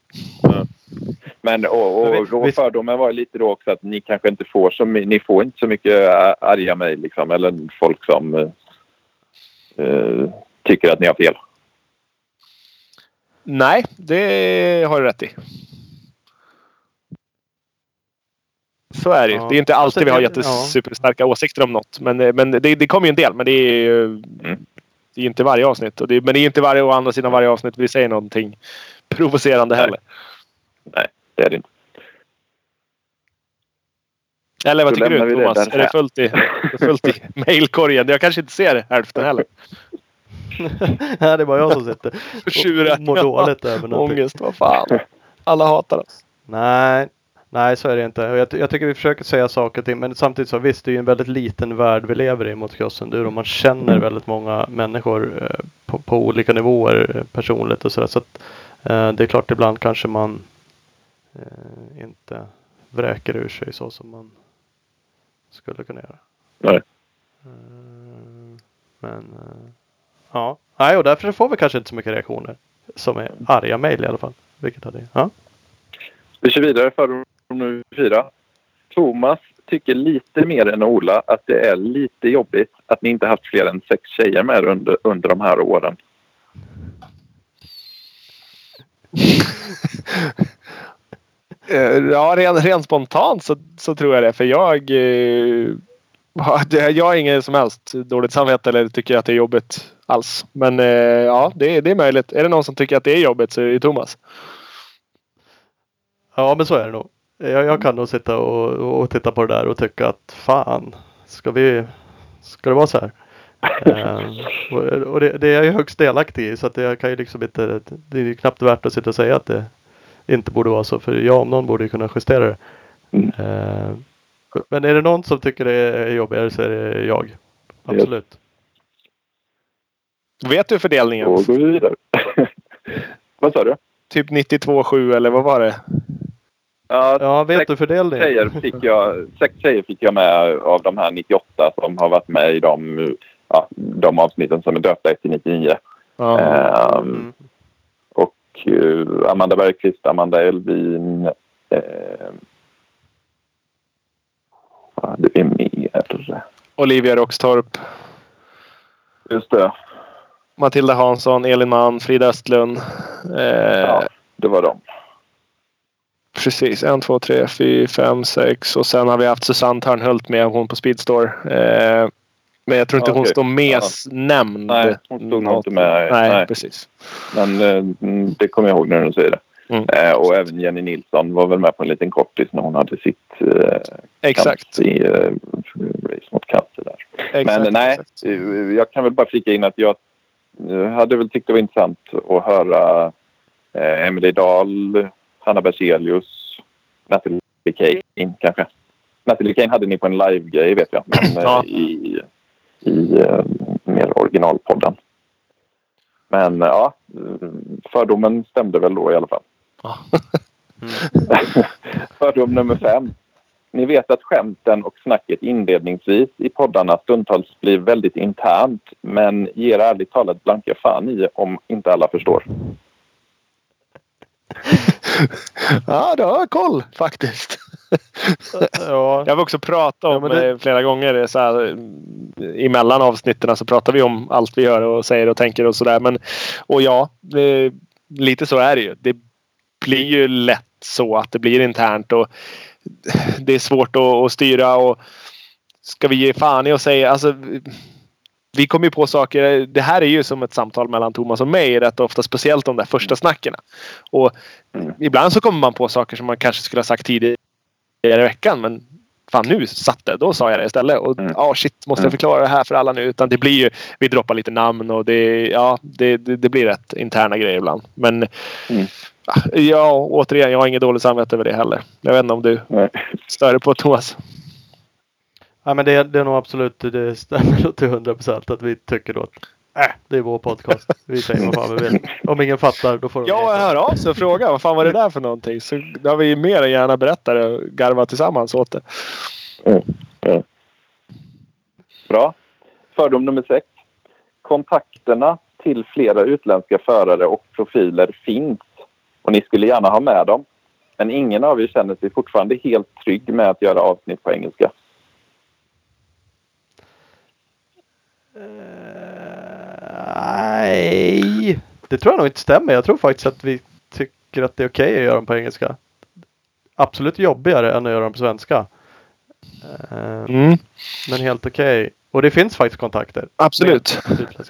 Men och, Men vi- och då vi- fördomen var lite då också att ni kanske inte får så, ni får inte så mycket arga mejl liksom, eller folk som eh, eh, tycker att ni har fel. Nej, det har du rätt i. Så är det ju. Ja. Det är inte alltid Alltså, vi har det- jättesuperstarka åsikter om något. Men, men det, det kommer ju en del. Men det är ju det är inte varje avsnitt. Och det, men det är inte varje, å andra sidan varje avsnitt vi säger någonting provocerande Nej. heller. Det är det inte. Eller vad Då tycker du det Thomas? därhän. är det fullt i, är <laughs> det fullt i mailkorgen? Jag kanske inte ser hälften heller. <laughs> Nej, det är bara jag som sitter <laughs> och mår dåligt över någonting. Ångest, vad fan. Alla hatar oss. Nej, nej så är det inte. Jag, jag tycker vi försöker säga saker och ting. Men samtidigt så visst, det är ju en väldigt liten värld vi lever i mot crossenduro. Man känner väldigt många människor eh, på, på olika nivåer eh, personligt och sådär. Så att eh, det är klart ibland kanske man eh, inte vräker ur sig så som man skulle kunna göra. Nej. Eh, men ja, nej och därför får vi kanske inte så mycket reaktioner. Som är arga mejl i alla fall. Vilket hade, ja. Vi kör vidare för nummer fyra. Thomas tycker lite mer än Ola att det är lite jobbigt att ni inte haft fler än sex tjejer med under, under de här åren. <laughs> Eh, Ja, rent, rent spontant så, så tror jag det. För jag... eh, Jag har ingen som helst dåligt samvete eller tycker att det är jobbigt alls. Men eh, ja, det, är- det är möjligt. Är det någon som tycker att det är jobbigt så är det Thomas. Ja men så är det nog. Jag, jag kan nog sitta och, och titta på det där och tycka att fan, ska vi, ska det vara så här? Ehm, och och det, det är jag ju högst delaktig i så att jag kan ju liksom inte, det är ju knappt värt att sitta och säga att det inte borde vara så. För jag om någon borde ju kunna justera det. Mm. Ehm, men är det någon som tycker det är jobbigare så är det jag. Absolut. Vet du fördelningen? Då går vi vidare. <laughs> Vad sa du? Typ 92-7 eller vad var det? Ja, Ja, vet sex du fördelningen? tjejer fick jag, sex tjejer fick jag med av de här 98 som har varit med i de, ja, de avsnitten som är döpta efter 99. Ja. Mm. och eh, Amanda Bergqvist, Amanda Elvin. Uh, det är mer. Olivia Roxtorp. Just det. Matilda Hansson, Elin Mann, Frida Östlund. Eh, Ja, det var de. Precis. En, två, tre, fyra, fem, sex. Och sen har vi haft Susanne Törnhult med. Hon på Speedstore. Eh, men jag tror inte hon Okej. står med Ja. nämnd. Nej, hon stod nog inte med. Nej, Nej. precis. Men eh, det kommer jag ihåg när du säger det. Mm. Eh, och även Jenny Nilsson var väl med på en liten kortis när hon hade sitt eh, Exakt. i, eh, race mot cancer där. exakt Men nej, exakt. eh, jag kan väl bara flika in att jag eh, hade väl tyckt det var intressant att höra eh, Emelie Dahl, Hanna Berzelius, Natalie Kane kanske. Natalie Kane hade ni på en live-grej vet jag. Men eh, Ja. i, i eh, mer originalpodden. Men eh, ja, eh, fördomen stämde väl då i alla fall. Ja. <laughs> Fördom nummer fem. Ni vet att skämten och snacket inledningsvis i poddarna stundtals blir väldigt internt men ger ärligt talat blanka fan i om inte alla förstår. <laughs> <laughs> ja, du har koll faktiskt. <laughs> ja. Jag vill också prata om Ja, det- eh, flera gånger så här, eh, emellan avsnitten så pratar vi om allt vi gör och säger och tänker och sådär. Men och ja, det, lite så är det ju. Det blir ju lätt så att det blir internt och det är svårt att, att styra och ska vi ge fan i att säga alltså vi kommer ju på saker. Det här är ju som ett samtal mellan Thomas och mig rätt ofta. Speciellt de där första snacken. Och Mm. ibland så kommer man på saker som man kanske skulle ha sagt tidigare i veckan. Men fan nu satt det. Då sa jag det istället. Och Mm. ja shit, måste jag Mm. förklara det här för alla nu? Utan det blir ju, vi droppar lite namn och det, ja, det, det, det blir rätt interna grejer ibland. Men Mm. ja, återigen, jag har inget dåligt samvete över det heller. Jag vet inte om du Nej. stör dig på Thomas. Ja, men det, är- det är nog absolut, det stämmer till hundra procent att vi tycker då att äh, det är vår podcast. Vi säger vad fan vi vill. Om ingen fattar då får de Ja, hör av sig och fråga vad fan var det där för någonting. Så då har vi mer än gärna berättat det och garvat tillsammans åt det. Bra. Fördom nummer sex. Kontakterna till flera utländska förare och profiler finns och ni skulle gärna ha med dem. Men ingen av er känner sig fortfarande helt trygg med att göra avsnitt på engelska. Eh, Nej, det tror jag nog inte stämmer. Jag tror faktiskt att vi tycker att det är okej att göra dem på engelska. Absolut jobbigare än att göra dem på svenska. Eh, Mm, Men helt okej. Och det finns faktiskt kontakter. absolut.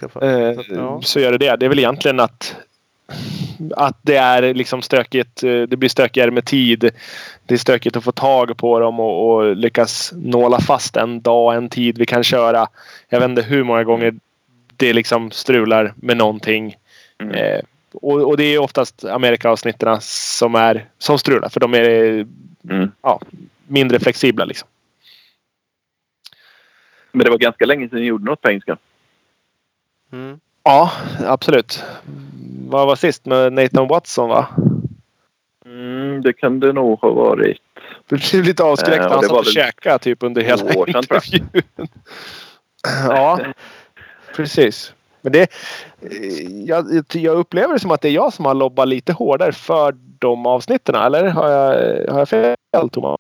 med förare. Eh, Så ja. så gör det det. Det är väl egentligen att att det är liksom stökigt. eh, Det blir stökigare med tid. Det är stökigt att få tag på dem och, och lyckas nåla fast en dag, en tid vi kan köra. Jag vet inte hur många gånger det liksom strular med någonting. Mm. Eh, och, och det är oftast Amerika-avsnitten som är som strular för de är Mm. ja, mindre flexibla liksom. Men det var ganska länge sedan ni gjorde något på engelska. Mm. Ja, absolut. Vad var sist med Nathan Watson va? Mm, det kan det nog ha varit. Du blev lite avskräckt Eh, när han det satt och käkade typ under hela år sedan, intervjun. <laughs> ja, precis. Men det, jag, jag upplever det som att det är jag som har lobbat lite hårdare för de avsnitten. Eller har jag, har jag fel Thomas?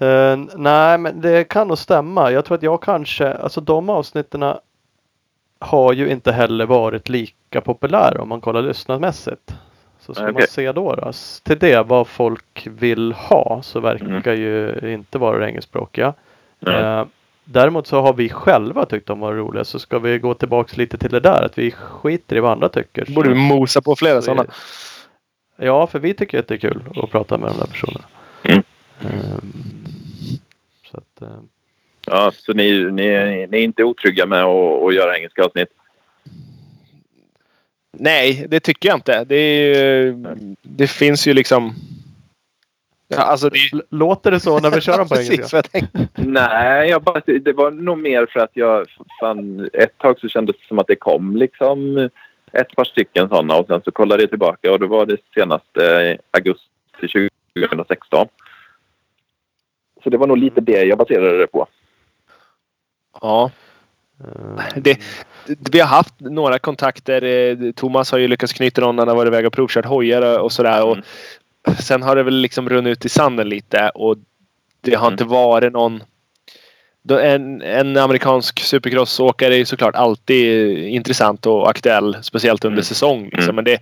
Eh, nej, men det kan nog stämma. Jag tror att jag kanske, alltså de avsnitten har ju inte heller varit lika populära om man kollar lyssnarmässigt. Så ska Nej, man se då, då till det vad folk vill ha så verkar Mm. ju inte vara det engelskspråkiga. Nej. Eh, däremot så har vi själva tyckt de var roliga så ska vi gå tillbaks lite till det där att vi skiter i vad andra tycker. Borde vi mosa på flera Så- sådana. Ja, för vi tycker att det är kul att prata med de där personerna. Mm. Ehm, så att, eh, Ja, så ni, ni, ni är inte otrygga med att, att göra engelska avsnitt? Nej, det tycker jag inte. Det, ju- det finns ju liksom... Ja, alltså det, Låter det så när vi kör dem på <laughs> engelska? jag. Nej, jag bara, det var nog mer för att jag fan, ett tag så kändes det som att det kom liksom ett par stycken sådana och sen så kollade jag tillbaka och då var det senaste eh, augusti 2016. Så det var nog lite det jag baserade det på. Ja, Ehm, det, vi har haft några kontakter. eh, Thomas har ju lyckats knyta någon när han har varit iväg och provkört hojar och sådär. Och sen har det väl liksom runnit ut i sanden lite och det har Mm. inte varit någon... En, en amerikansk supercrossåkare är ju såklart alltid intressant och aktuell. Speciellt under Mm. säsong. Liksom. Mm. Men det,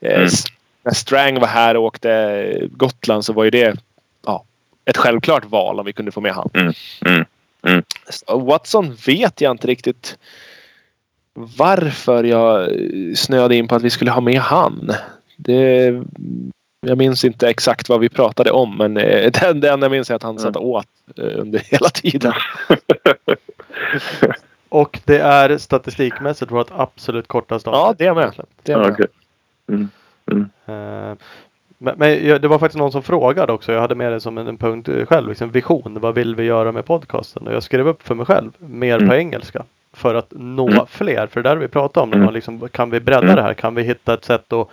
eh, Mm. När Strang var här och åkte Gotland så var ju det ja, ett självklart val om vi kunde få med han. Mm. Mm. Mm. Watson vet jag inte riktigt varför jag snöade in på att vi skulle ha med han. Det, jag minns inte exakt vad vi pratade om men eh, det, det enda jag minns är att han satt och åt eh, under <laughs> hela tiden. <laughs> Och det är statistikmässigt vårt absolut kortaste Ja, avsnitt. det är med. Det är Ja, med. okej. Mm. Mm. Men, men jag- det var faktiskt någon som frågade också. Jag hade med det som en, en punkt eh, själv. Liksom vision. Vad vill vi göra med podcasten? Och jag skrev upp för mig själv. Mer Mm. på engelska. För att nå Mm. fler. För det där vi pratat om. Mm. Liksom, kan vi bredda Mm. det här? Kan vi hitta ett sätt att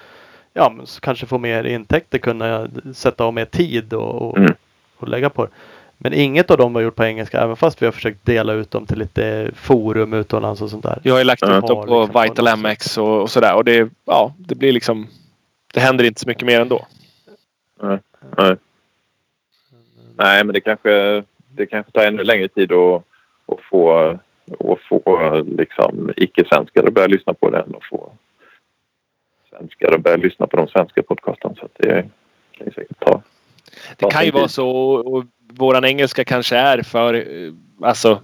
ja, kanske få mer intäkter. Kunna sätta av mer tid och, och, Mm. och lägga på det. Men inget av dem har gjort på engelska även fast vi har försökt dela ut dem till lite forum utomlands och sånt där. Vi har ju lagt upp dem på Liksom Vital MX och, och sådär. Och det, ja, det blir liksom... Det händer inte så mycket mer ändå. Nej. Nej, men det kanske, det kanske tar ännu längre tid att, att få, att få liksom, icke-svenskar att börja lyssna på den och få svenskar att börja lyssna på de svenska podcasten. Så det kan ju säkert ta. Det kan ju vara så. Och våran engelska kanske är för eh, alltså,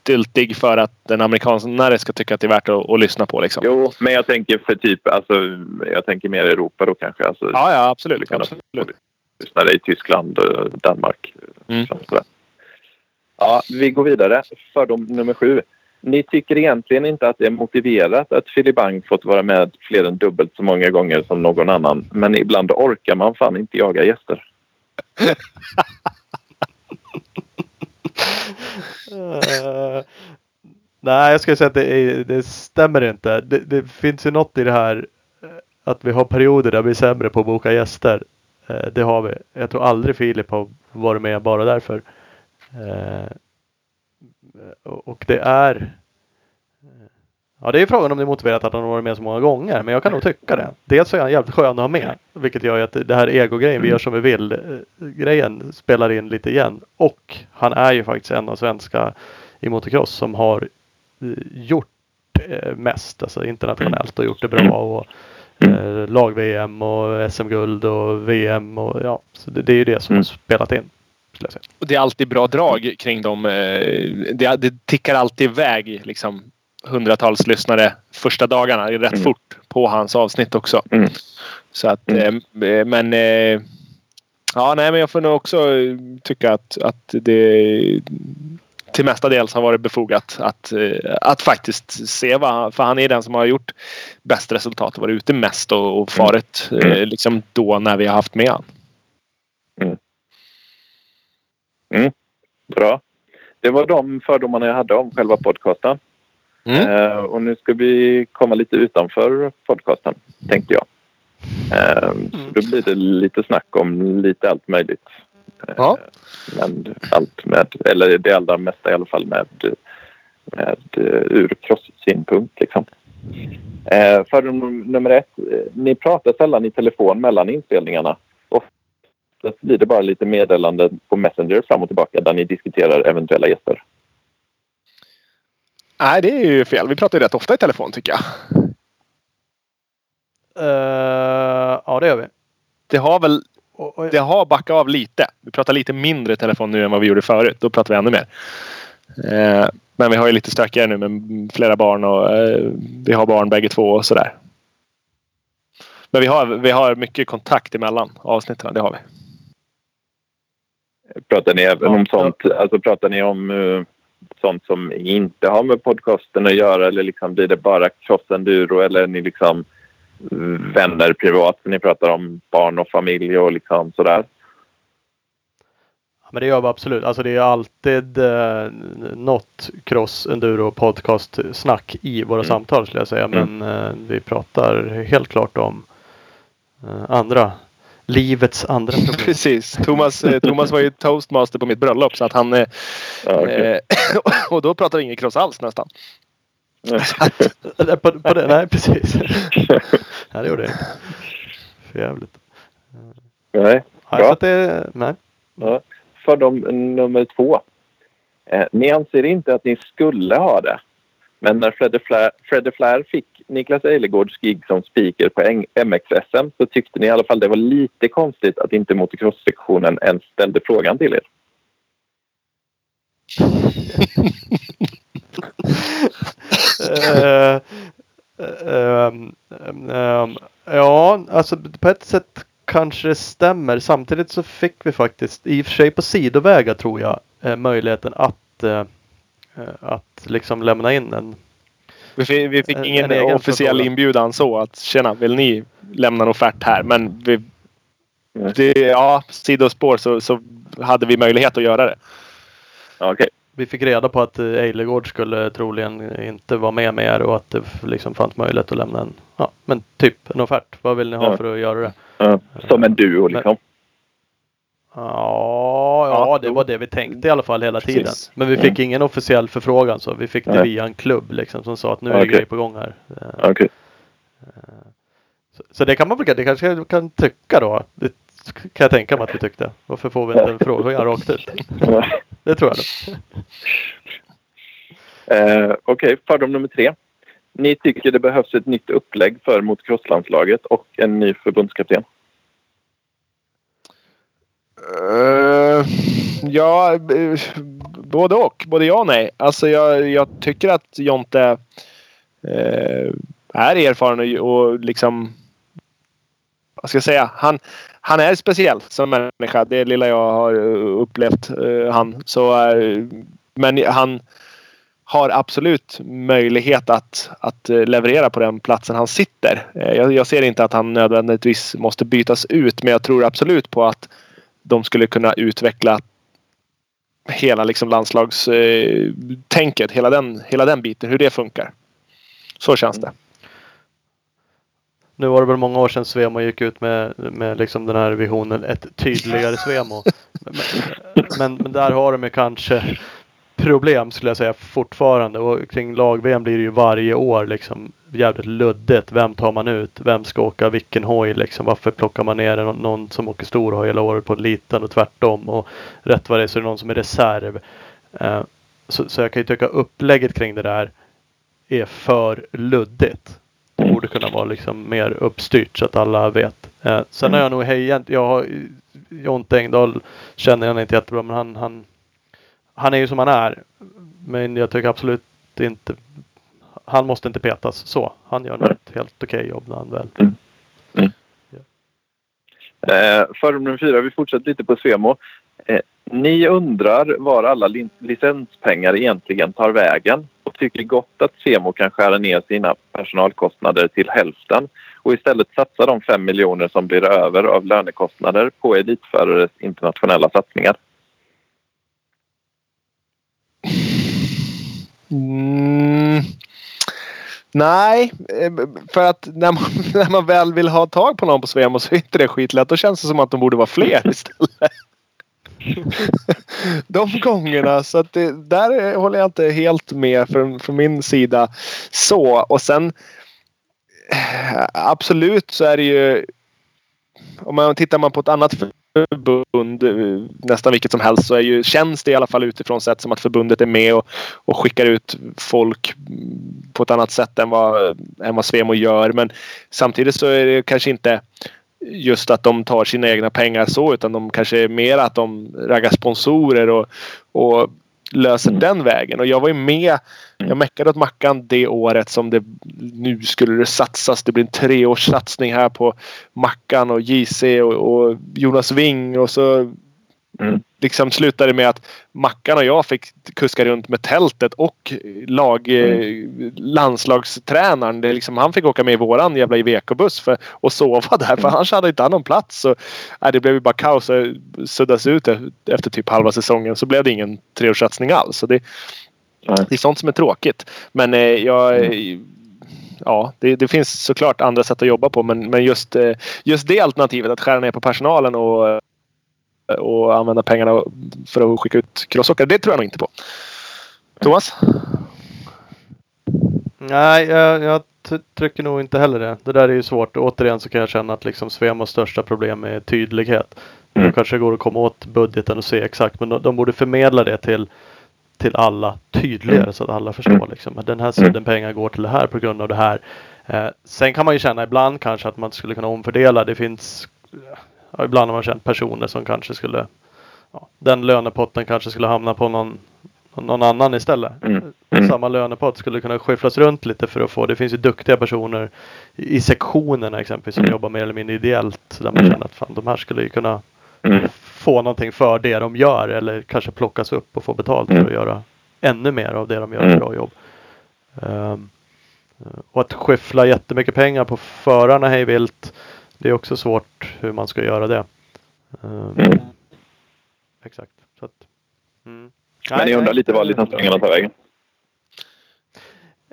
styltig för att den amerikanare ska tycka att det är värt att, att lyssna på. Liksom. Jo, men jag tänker för typ, alltså, jag tänker mer Europa då kanske. Alltså, Ja, ja absolut. Absolut. lyssnare i Tyskland, eh, Danmark. Mm. liksom. Ja, vi går vidare. Fördom nummer sju. Ni tycker egentligen inte att det är motiverat att Philip Bang fått vara med fler än dubbelt så många gånger som någon annan. Men ibland orkar man fan inte jaga gäster. <laughs> uh, <laughs> nej, jag skulle säga att det, är, det stämmer inte. Det, det finns ju något i det här eh, att vi har perioder där vi är sämre på att boka gäster. Uh, det har vi. Jag tror aldrig Filip har varit med bara därför. Uh, och och det är Ja det är frågan om det är motiverat att han har varit med så många gånger. Men jag kan nog tycka det. Dels så är han jävligt skön att ha med. Vilket gör ju att det här ego-grejen, vi gör som vi vill. eh, Grejen spelar in lite igen. Och han är ju faktiskt en av svenska i motocross som har eh, gjort eh, mest. Alltså internationellt och gjort det bra. Och, eh, lag-VM och SM-guld och VM och ja. Så det, det är ju det som har spelat in. Och det är alltid bra drag kring dem. eh, Det, det tickar alltid iväg liksom hundratals lyssnare första dagarna. Rätt Mm. fort på hans avsnitt också. Mm. Så att, eh, men eh, ja, nej, men jag får nog också eh, tycka att, att det till mestadels har varit befogat att, att faktiskt se vad han, för han är den som har gjort bäst resultat och varit ute mest och, och farit Mm. liksom då när vi har haft med han. Bra. Det var de fördomarna jag hade om själva podcasten. Mm. Eh, och nu ska vi komma lite utanför podcasten, tänkte jag. Eh, så då blir det lite snack om lite allt möjligt. Eh, Ja. Men allt med, eller det allra mesta i alla fall med, med uh, ur cross-synpunkt. Liksom. Eh, fördom nummer ett. eh, Ni pratar sällan i telefon mellan inspelningarna. Oftast blir det bara lite meddelanden på Messenger fram och tillbaka där ni diskuterar eventuella gäster. Nej, det är ju fel. Vi pratar ju rätt ofta i telefon tycker jag. Eh, ja det gör vi. Det har väl det har backat av lite. Vi pratar lite mindre i telefon nu än vad vi gjorde förut. Då pratar vi ännu mer. Eh, men vi har ju lite stökigare nu med flera barn och eh, vi har barn bägge två och sådär. Men vi har, vi har mycket kontakt emellan avsnitten. Det har vi. Pratar ni även Ja, om sånt, alltså pratar ni om eh, sånt som inte har med podcasten att göra eller liksom blir det bara cross-enduro eller är ni liksom vänner privat? Ni pratar om barn och familj och liksom sådär. Men det gör vi absolut. Alltså det är alltid eh, något cross enduro podcast snack i våra Mm. samtal skulle jag säga. Men eh, vi pratar helt klart om eh, andra livets andra <laughs> problem. Precis. Thomas, eh, Thomas var ju toastmaster på mitt bröllop så att han... Eh, Ja, okej. eh, <laughs> och då pratar vi ingen cross alls nästan. Eller <laughs> på, på det, nej precis. nej det gjorde jag inte. För jävligt. Nej. Bra. att det, nej. Ja. Fördom nummer två. Eh, ni anser inte att ni skulle ha det. Men när Fredde Flair, Fredde Flair fick Niklas Eilegårds gig som speaker på MXSM MX-SM så tyckte ni i alla fall det var lite konstigt att inte motocross-sektionen ens ställde frågan till er. Eh, eh, eh, ja, alltså på ett sätt kanske det stämmer. Samtidigt så fick vi faktiskt, i och för sig på sidovägar tror jag, möjligheten att, att liksom lämna in en vi fick, vi fick En- ingen officiell förfrågan. inbjudan så att tjena, vill ni lämna en offert här? Men vi, det, ja, sidospår så, så hade vi möjlighet att göra det. Okej. Vi fick reda på att eh, Eilegård skulle troligen inte vara med mer och att det liksom fanns möjlighet att lämna en, ja men typ en offert. Vad vill ni ha Ja. för att göra det? Ja, som en duo liksom. Ja, ja, det var det vi tänkte i alla fall hela tiden. Precis. Men vi fick ingen officiell förfrågan så. Vi fick det Nej. via en klubb liksom som sa att nu är det grej på gång här. Eh, Okej. Så, så det kan man väl det kanske kan tycka då. Det kan jag tänka mig att vi tyckte. Varför får vi inte en fråga rakt ut? Det tror jag. nog. Eh, Okej, fördom nummer tre. Ni tycker det behövs ett nytt upplägg för motocrosslandslaget och en ny förbundskapten. Uh, ja, både och. Både ja och nej. Alltså jag, jag tycker att Jonte uh, är erfaren och, och liksom... Vad ska jag säga? Han, han är speciell som människa. Det lilla jag har eh, upplevt uh, han. Så, uh, men han har absolut möjlighet att, att leverera på den platsen han sitter. Jag, jag ser inte att han nödvändigtvis måste bytas ut men jag tror absolut på att de skulle kunna utveckla hela liksom landslagstänket, hela den, hela den biten, hur det funkar. Så känns det. Nu var det väl många år sedan Svemo gick ut med, med liksom den här visionen ett tydligare Svemo. Men, <laughs> men, men där har de ju kanske problem skulle jag säga fortfarande och kring lag-VM blir det ju varje år liksom jävligt luddigt. Vem tar man ut? Vem ska åka vilken hoj liksom? Varför plockar man ner någon, någon som åker stor hoj hela året på en liten och tvärtom? Och rätt vad det är så är det någon som är reserv. Eh, så, så jag kan ju tycka upplägget kring det där är för luddigt. Det borde kunna vara liksom mer uppstyrt så att alla vet. Eh, sen har jag nog hejat. Jag har Jonte Engdahl känner jag inte jättebra men han, han han är ju som han är. Men jag tycker absolut inte han måste inte petas så. Han gör nog ett helt okej jobb när han väl. Eh, fördom nummer fyra, vi fortsätter lite på Svemo. Eh, ni undrar var alla licenspengar egentligen tar vägen och tycker gott att Svemo kan skära ner sina personalkostnader till hälften och istället satsa de fem miljoner som blir över av lönekostnader på elitförares internationella satsningar. Nej, eh, för att när man, <laughs> när man väl vill ha tag på någon på Svemo så är inte det skitlätt. Då känns det som att de borde vara fler <laughs> istället. <laughs> De gångerna. Så att det, där håller jag inte helt med från, från min sida. Så och sen eh, absolut så är det ju om man tittar man på ett annat förbund, eh, nästan vilket som helst, så är ju, känns det i alla fall utifrån sett som att förbundet är med och, och skickar ut folk på ett annat sätt än vad, än vad Svemo gör. Men samtidigt så är det kanske inte just att de tar sina egna pengar så utan de kanske är mer att de raggar sponsorer och, och löser den vägen. Och jag var ju med. Jag meckade åt Mackan det året som det nu skulle det satsas. Det blir en treårssatsning här på Mackan och JC och, och Jonas Wing och så Mm. liksom slutade med att Mackan och jag fick kuska runt med tältet och lag, eh, landslagstränaren. Det liksom, han fick åka med i våran jävla Iveco-buss för och sova <laughs> där för annars hade inte han någon plats. Så, nej, det blev ju bara kaos och suddas ut e- efter typ halva säsongen. Så blev det ingen treårssatsning alls. Så det, det är sånt som är tråkigt. Men eh, jag... eh, Ja, det, det finns såklart andra sätt att jobba på men, men just, eh, just det alternativet att skära ner på personalen och, och använda pengarna för att skicka ut crossåkare. Det tror jag nog inte på. Thomas? Nej, jag, jag trycker nog inte heller det. Det där är ju svårt. Återigen så kan jag känna att liksom Svemos största problem är tydlighet. Mm. Då kanske det går att komma åt budgeten och se exakt. Men de, de borde förmedla det till, till alla tydligare Mm. så att alla förstår. Mm. Liksom, att den här sidan pengar går till det här på grund av det här. Eh, sen kan man ju känna ibland kanske att man skulle kunna omfördela. Det finns ja, ibland har man känt personer som kanske skulle ja, den lönepotten kanske skulle hamna på någon, någon annan istället. Mm. Mm. Samma lönepott skulle kunna skyfflas runt lite för att få. Det finns ju duktiga personer i i sektionerna exempelvis som Mm. jobbar mer eller mindre ideellt. Där man Mm. känner att fan, de här skulle ju kunna få någonting för det de gör eller kanske plockas upp och få betalt för att göra ännu mer av det de gör ett bra jobb. Ehm, och att skyffla jättemycket pengar på förarna hej vilt. Det är också svårt hur man ska göra det. Ehm, Mm. Exakt. Så att, mm. Men ni undrar lite var licenspengarna tar vägen.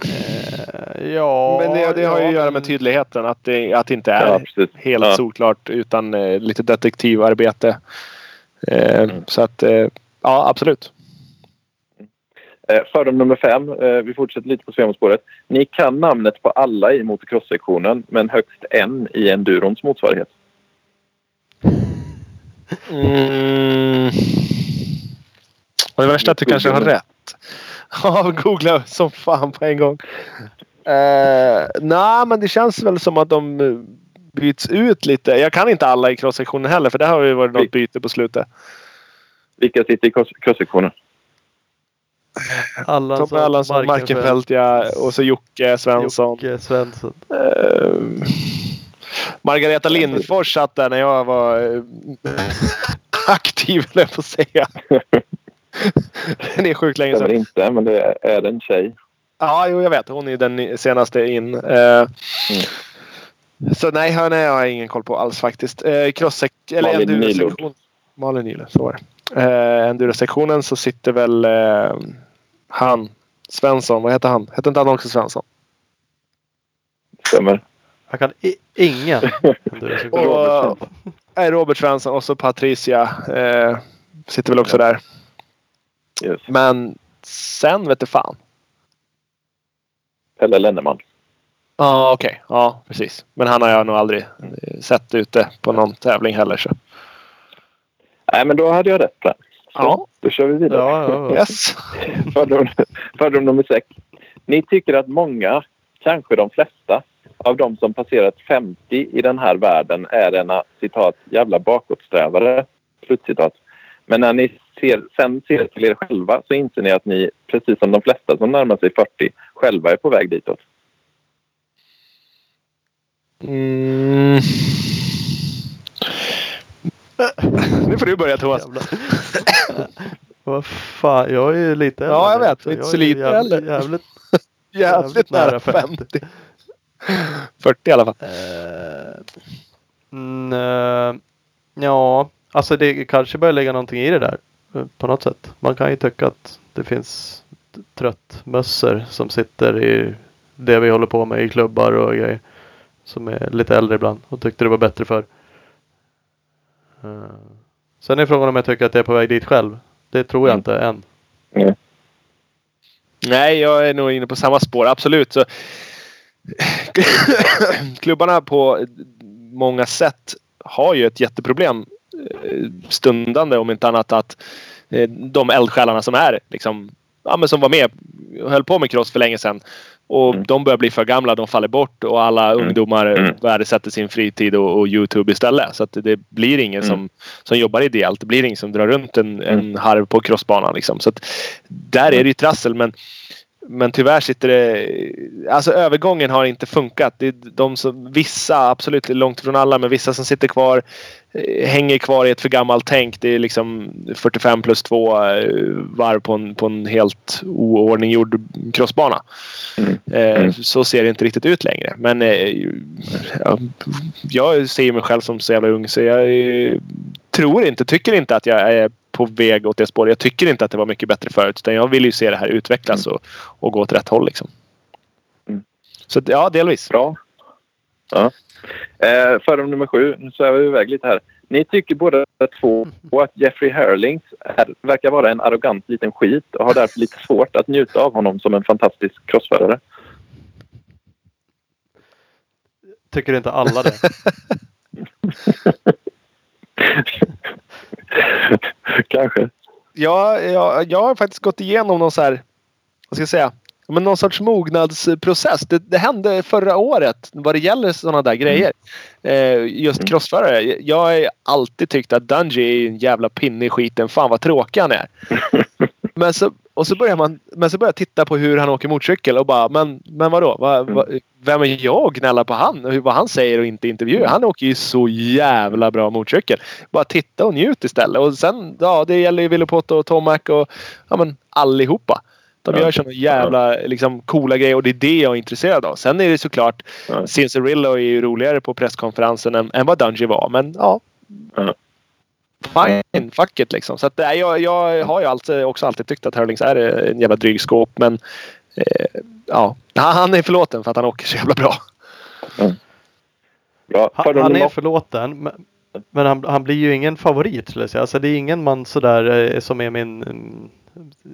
Eh, ja, Men det, det har ju ja, att göra med tydligheten. Att det, att det inte är Ja, helt Ja. solklart utan eh, lite detektivarbete. Eh, Så att, eh, ja absolut. Eh, fördom nummer fem. Eh, vi fortsätter lite på Svemospåret. Ni kan namnet på alla i motocross-sektionen men högst en i endurons motsvarighet. Mm. Och det värsta är att du kanske har rätt. <laughs> Ja, googla som fan på en gång. Uh, Nej, men det känns väl som att de byts ut lite. Jag kan inte alla i cross-sektionen heller för det har ju varit något byte på slutet. Vilka sitter i cross- cross-sektionen? Alla Tobbe Erlandsson, Markenfeldt ja, och så Jocke Svensson. Jocke Svensson. Eh, Margareta Lindfors satt där när jag var eh, <laughs> aktiv, höll jag på att säga. det är sjukt länge sedan. inte, men det är, är en tjej. Ja, jo, jag vet. Hon är den senaste in. Eh, Så nej, henne har jag ingen koll på alls faktiskt. Eh, Cross-sek- eller Malin enduro-sektion. Malin Nylund, så var det. Eh, Enduro-sektionen så sitter väl eh, han, Svensson. Vad heter han? Hette inte han också Svensson? Stämmer. Jag kan i- ingen. <laughs> Och, Robert Nej, Robert Svensson och så Patricia. Eh, sitter väl också där. Yes. Men sen vet du fan. Pelle Lenneman. Ja, okej. Ja, precis. Men han har jag nog aldrig eh, sett ute på någon tävling heller. Så. Nej, men då hade jag rätt där. Så, Ja. Då kör vi vidare. Ja, ja, ja. Yes. <laughs> Fördom, fördom nummer sex. Ni tycker att många, kanske de flesta, av de som passerat 50 i den här världen är ena citat jävla bakåtsträvare. Slutcitat. Men när ni ser, sen ser till er själva så inser ni att ni, precis som de flesta som närmar sig 40, själva är på väg ditåt. Mm. Nu får du börja Thomas. Vad fan, jag är ju lite Ja, jag vet. Inte Jag så lite jävligt, heller. <laughs> jävligt Jävligt nära 50. 40 i alla fall. Eh, mm, ja, alltså det kanske börjar lägga någonting i det där. På något sätt. Man kan ju tycka att det finns tröttmössor som sitter i det vi håller på med i klubbar och grejer. Som är lite äldre ibland och tyckte det var bättre för. Sen är frågan om jag tycker att jag är på väg dit själv. Det tror jag Mm. inte än. Nej, jag är nog inne på samma spår. Absolut. Så, <coughs> klubbarna på många sätt har ju ett jätteproblem eh, stundande om inte annat att eh, de eldsjälarna som är liksom, ja, men som var med och höll på med cross för länge sedan och Mm. de börjar bli för gamla, de faller bort och alla Mm. ungdomar Mm. värdesätter sin fritid och, och Youtube istället. Så att det blir ingen Mm. som, som jobbar ideellt. Det blir ingen som drar runt en, en Mm. harv på crossbanan. Liksom. Så där är det ju trassel. Men, men tyvärr sitter det... Alltså övergången har inte funkat. Det är de som, vissa, absolut långt ifrån alla, men vissa som sitter kvar eh, hänger kvar i ett för gammalt tänk. Det är liksom 45 plus 2 varv på en, på en helt oordninggjord crossbana. Mm. Eh, Mm. Så ser det inte riktigt ut längre. Men eh, ja, jag ser mig själv som så jävla ung så jag eh, tror inte, tycker inte att jag är på väg åt det spåret. Jag tycker inte att det var mycket bättre förut. Utan jag vill ju se det här utvecklas och, och gå åt rätt håll. Liksom. Mm. Så ja, delvis. Bra. Ja. Eh, fördom nummer sju. Nu svävar vi iväg lite här. Ni tycker båda två att Jeffrey Hurlings är, verkar vara en arrogant liten skit och har därför lite svårt att njuta av honom som en fantastisk crossförare. Tycker inte alla det? <laughs> <laughs> Kanske. Ja, jag, jag har faktiskt gått igenom någon så här, vad ska jag säga, men någon sorts mognadsprocess. Det, det hände förra året vad det gäller sådana där grejer. Eh, just Mm. crossförare. Jag har alltid tyckt att Dungey är en jävla pinne i skiten. Fan vad tråkig han är. <laughs> men så, och så börjar man men så börjar jag titta på hur han åker motorcykel och bara men, men vadå? Va, va, vem är jag att gnälla på han? Och vad han säger och inte intervjuar. Han åker ju så jävla bra motorcykel. Bara titta och njut istället. Och sen, ja det gäller ju Villopoto och Tomac och ja men allihopa. De Ja. gör sådana jävla liksom, coola grejer och det är det jag är intresserad av. Sen är det såklart Ja. Cincerillo är ju roligare på presskonferensen än, än vad Dungey var. Men ja. Ja. Fine, fuck it liksom. Så att, nej, jag, jag har ju alltid, också alltid tyckt att Hurlings är en jävla dryg skåp. Men eh, ja, han är förlåten för att han åker så jävla bra. Han, Fördom han nummer är förlåten. Men, Men han, han blir ju ingen favorit skulle jag säga. Alltså det är ingen man sådär eh, som är min mm,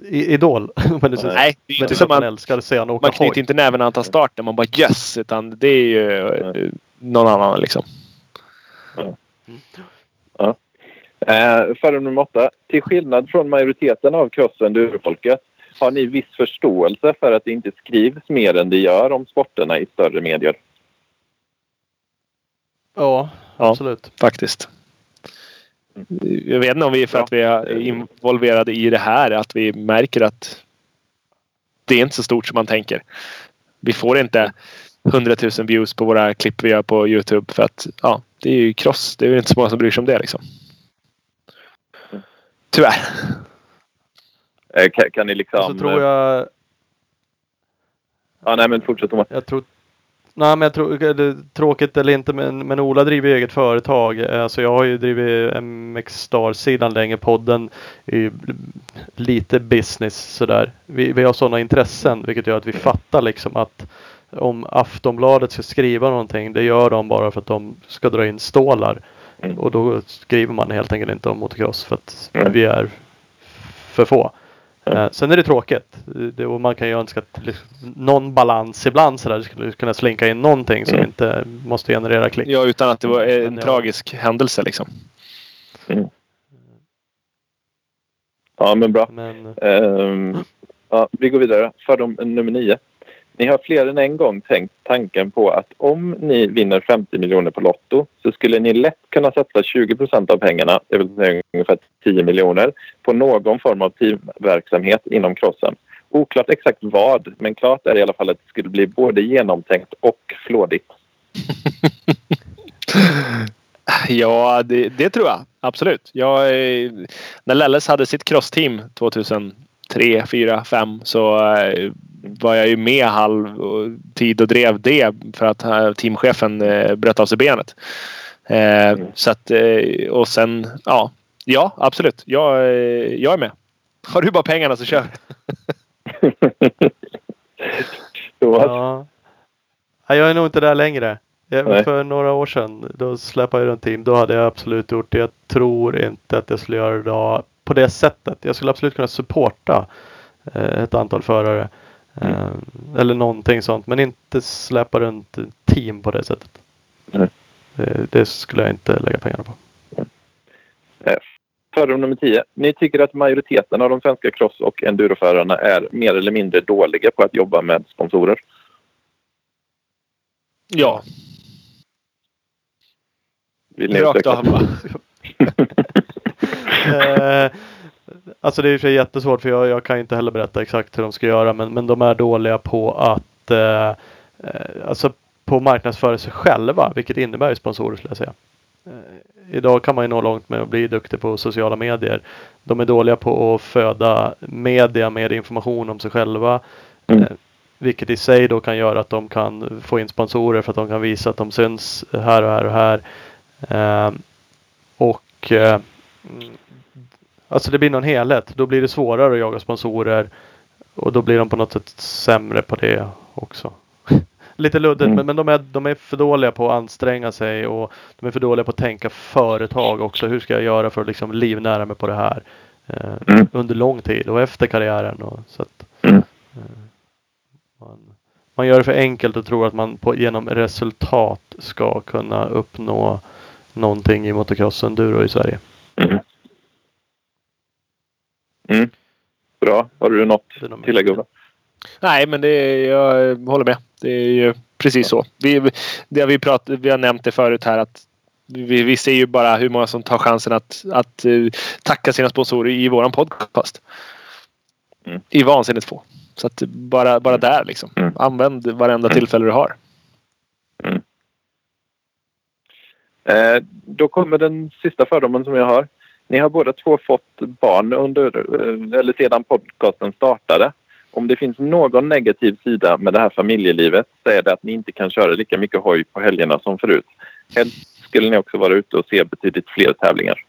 i- idol. <laughs> Men det, Nej, det är inte som man man, älskar att se han åka man knyter hoj. inte näven när han tar starten. Man bara yes! Utan det är ju eh, någon annan liksom. Eh, fördom nummer åtta. Till skillnad från majoriteten av cross och endurofolket har ni viss förståelse för att det inte skrivs mer än det gör om sporterna i större medier. Ja, Ja. absolut. Faktiskt. Jag vet inte om vi är för Ja. att vi är involverade i det här. Att vi märker att det är inte så stort som man tänker. Vi får inte 100 000 views på våra klipp vi gör på Youtube. För att ja, det är ju cross. Det är ju inte så många som bryr sig om det liksom. Tyvärr. Eh, kan, kan ni liksom... Så tror jag, Ja, nej, men fortsätt Thomas. jag tror Nej men jag tror, tråkigt eller inte men, men Ola driver ju eget företag. Alltså jag har ju drivit MX Star-sidan länge. Podden är ju lite business sådär. Vi, vi har sådana intressen vilket gör att vi fattar liksom att om Aftonbladet ska skriva någonting det gör de bara för att de ska dra in stålar. Mm. Och då skriver man helt enkelt inte om motocross för att Mm. vi är för få. Mm. Eh, sen är det tråkigt. Det, och man kan ju önska att liksom, någon balans ibland sådär. Skulle kunna slinka in någonting som Mm. inte måste generera klick. Ja, utan att det var en Men ja. tragisk händelse liksom. Ja, men bra. Men Ehm, ja, vi går vidare. Fördom nummer nio. Ni har fler än en gång tänkt tanken på att om ni vinner 50 miljoner på Lotto så skulle ni lätt kunna satsa 20 procent av pengarna, det vill säga ungefär 10 miljoner, på någon form av teamverksamhet inom crossen. Oklart exakt vad, men klart är i alla fall att det skulle bli både genomtänkt och flådigt. <laughs> Ja, det, det tror jag. Absolut. Jag, eh, när Lelles hade sitt crossteam 2003, 2004, 2005 så eh, var jag ju med halv och- tid och drev det för att teamchefen eh, bröt av sig benet. Eh, Så att, eh, och sen, ja. Ja, absolut. Jag, jag är med. Har du bara pengarna så kör. <laughs> Ja. Jag är nog inte där längre. Jag, Nej. för några år sedan då släppade jag runt team. Då hade jag absolut gjort det. Jag tror inte att jag skulle göra det idag på det sättet. Jag skulle absolut kunna supporta ett antal förare. Eh, eller någonting sånt. Men inte släppa runt team på det sättet. Nej. Det, det skulle jag inte lägga pengarna på. Fördom nummer 10. Ni tycker att majoriteten av de svenska cross och enduroförarna är mer eller mindre dåliga på att jobba med sponsorer. Ja, Vill ni rakt av. <laughs> <laughs> alltså det är och för jättesvårt för jag, jag kan inte heller berätta exakt hur de ska göra men, men de är dåliga på att eh, eh, alltså på marknadsföra sig själva vilket innebär ju sponsorer skulle jag säga. Eh, idag kan man ju nå långt med att bli duktig på sociala medier. De är dåliga på att föda media med information om sig själva. Mm. Eh, vilket i sig då kan göra att de kan få in sponsorer för att de kan visa att de syns här och här och här. Eh, och Alltså det blir någon helhet. Då blir det svårare att jaga sponsorer. Och då blir de på något sätt sämre på det också. <laughs> Lite luddigt Mm. men, men de, är, de är för dåliga på att anstränga sig och de är för dåliga på att tänka företag också. Hur ska jag göra för att liksom livnära mig på det här? Eh, Mm. Under lång tid och efter karriären. Och, så att, Mm. eh, man, man gör det för enkelt och tror att man på, genom resultat ska kunna uppnå någonting i motocross enduro i Sverige. Mm. Mm. Bra. Har du något tillägg Ola? Nej, men det är, jag håller med. Det är ju precis så. Vi, det vi, prat, vi har nämnt det förut här att vi, vi ser ju bara hur många som tar chansen att, att eh, tacka sina sponsorer i våran podcast. Mm. I vansinnigt få. Så att bara, bara där liksom. Mm. Använd varenda Mm. tillfälle du har. Eh, då kommer den sista fördomen som jag har. Ni har båda två fått barn under, eh, eller sedan podcasten startade. Om det finns någon negativ sida med det här familjelivet så är det att ni inte kan köra lika mycket hoj på helgerna som förut. Helst skulle ni också vara ute och se betydligt fler tävlingar.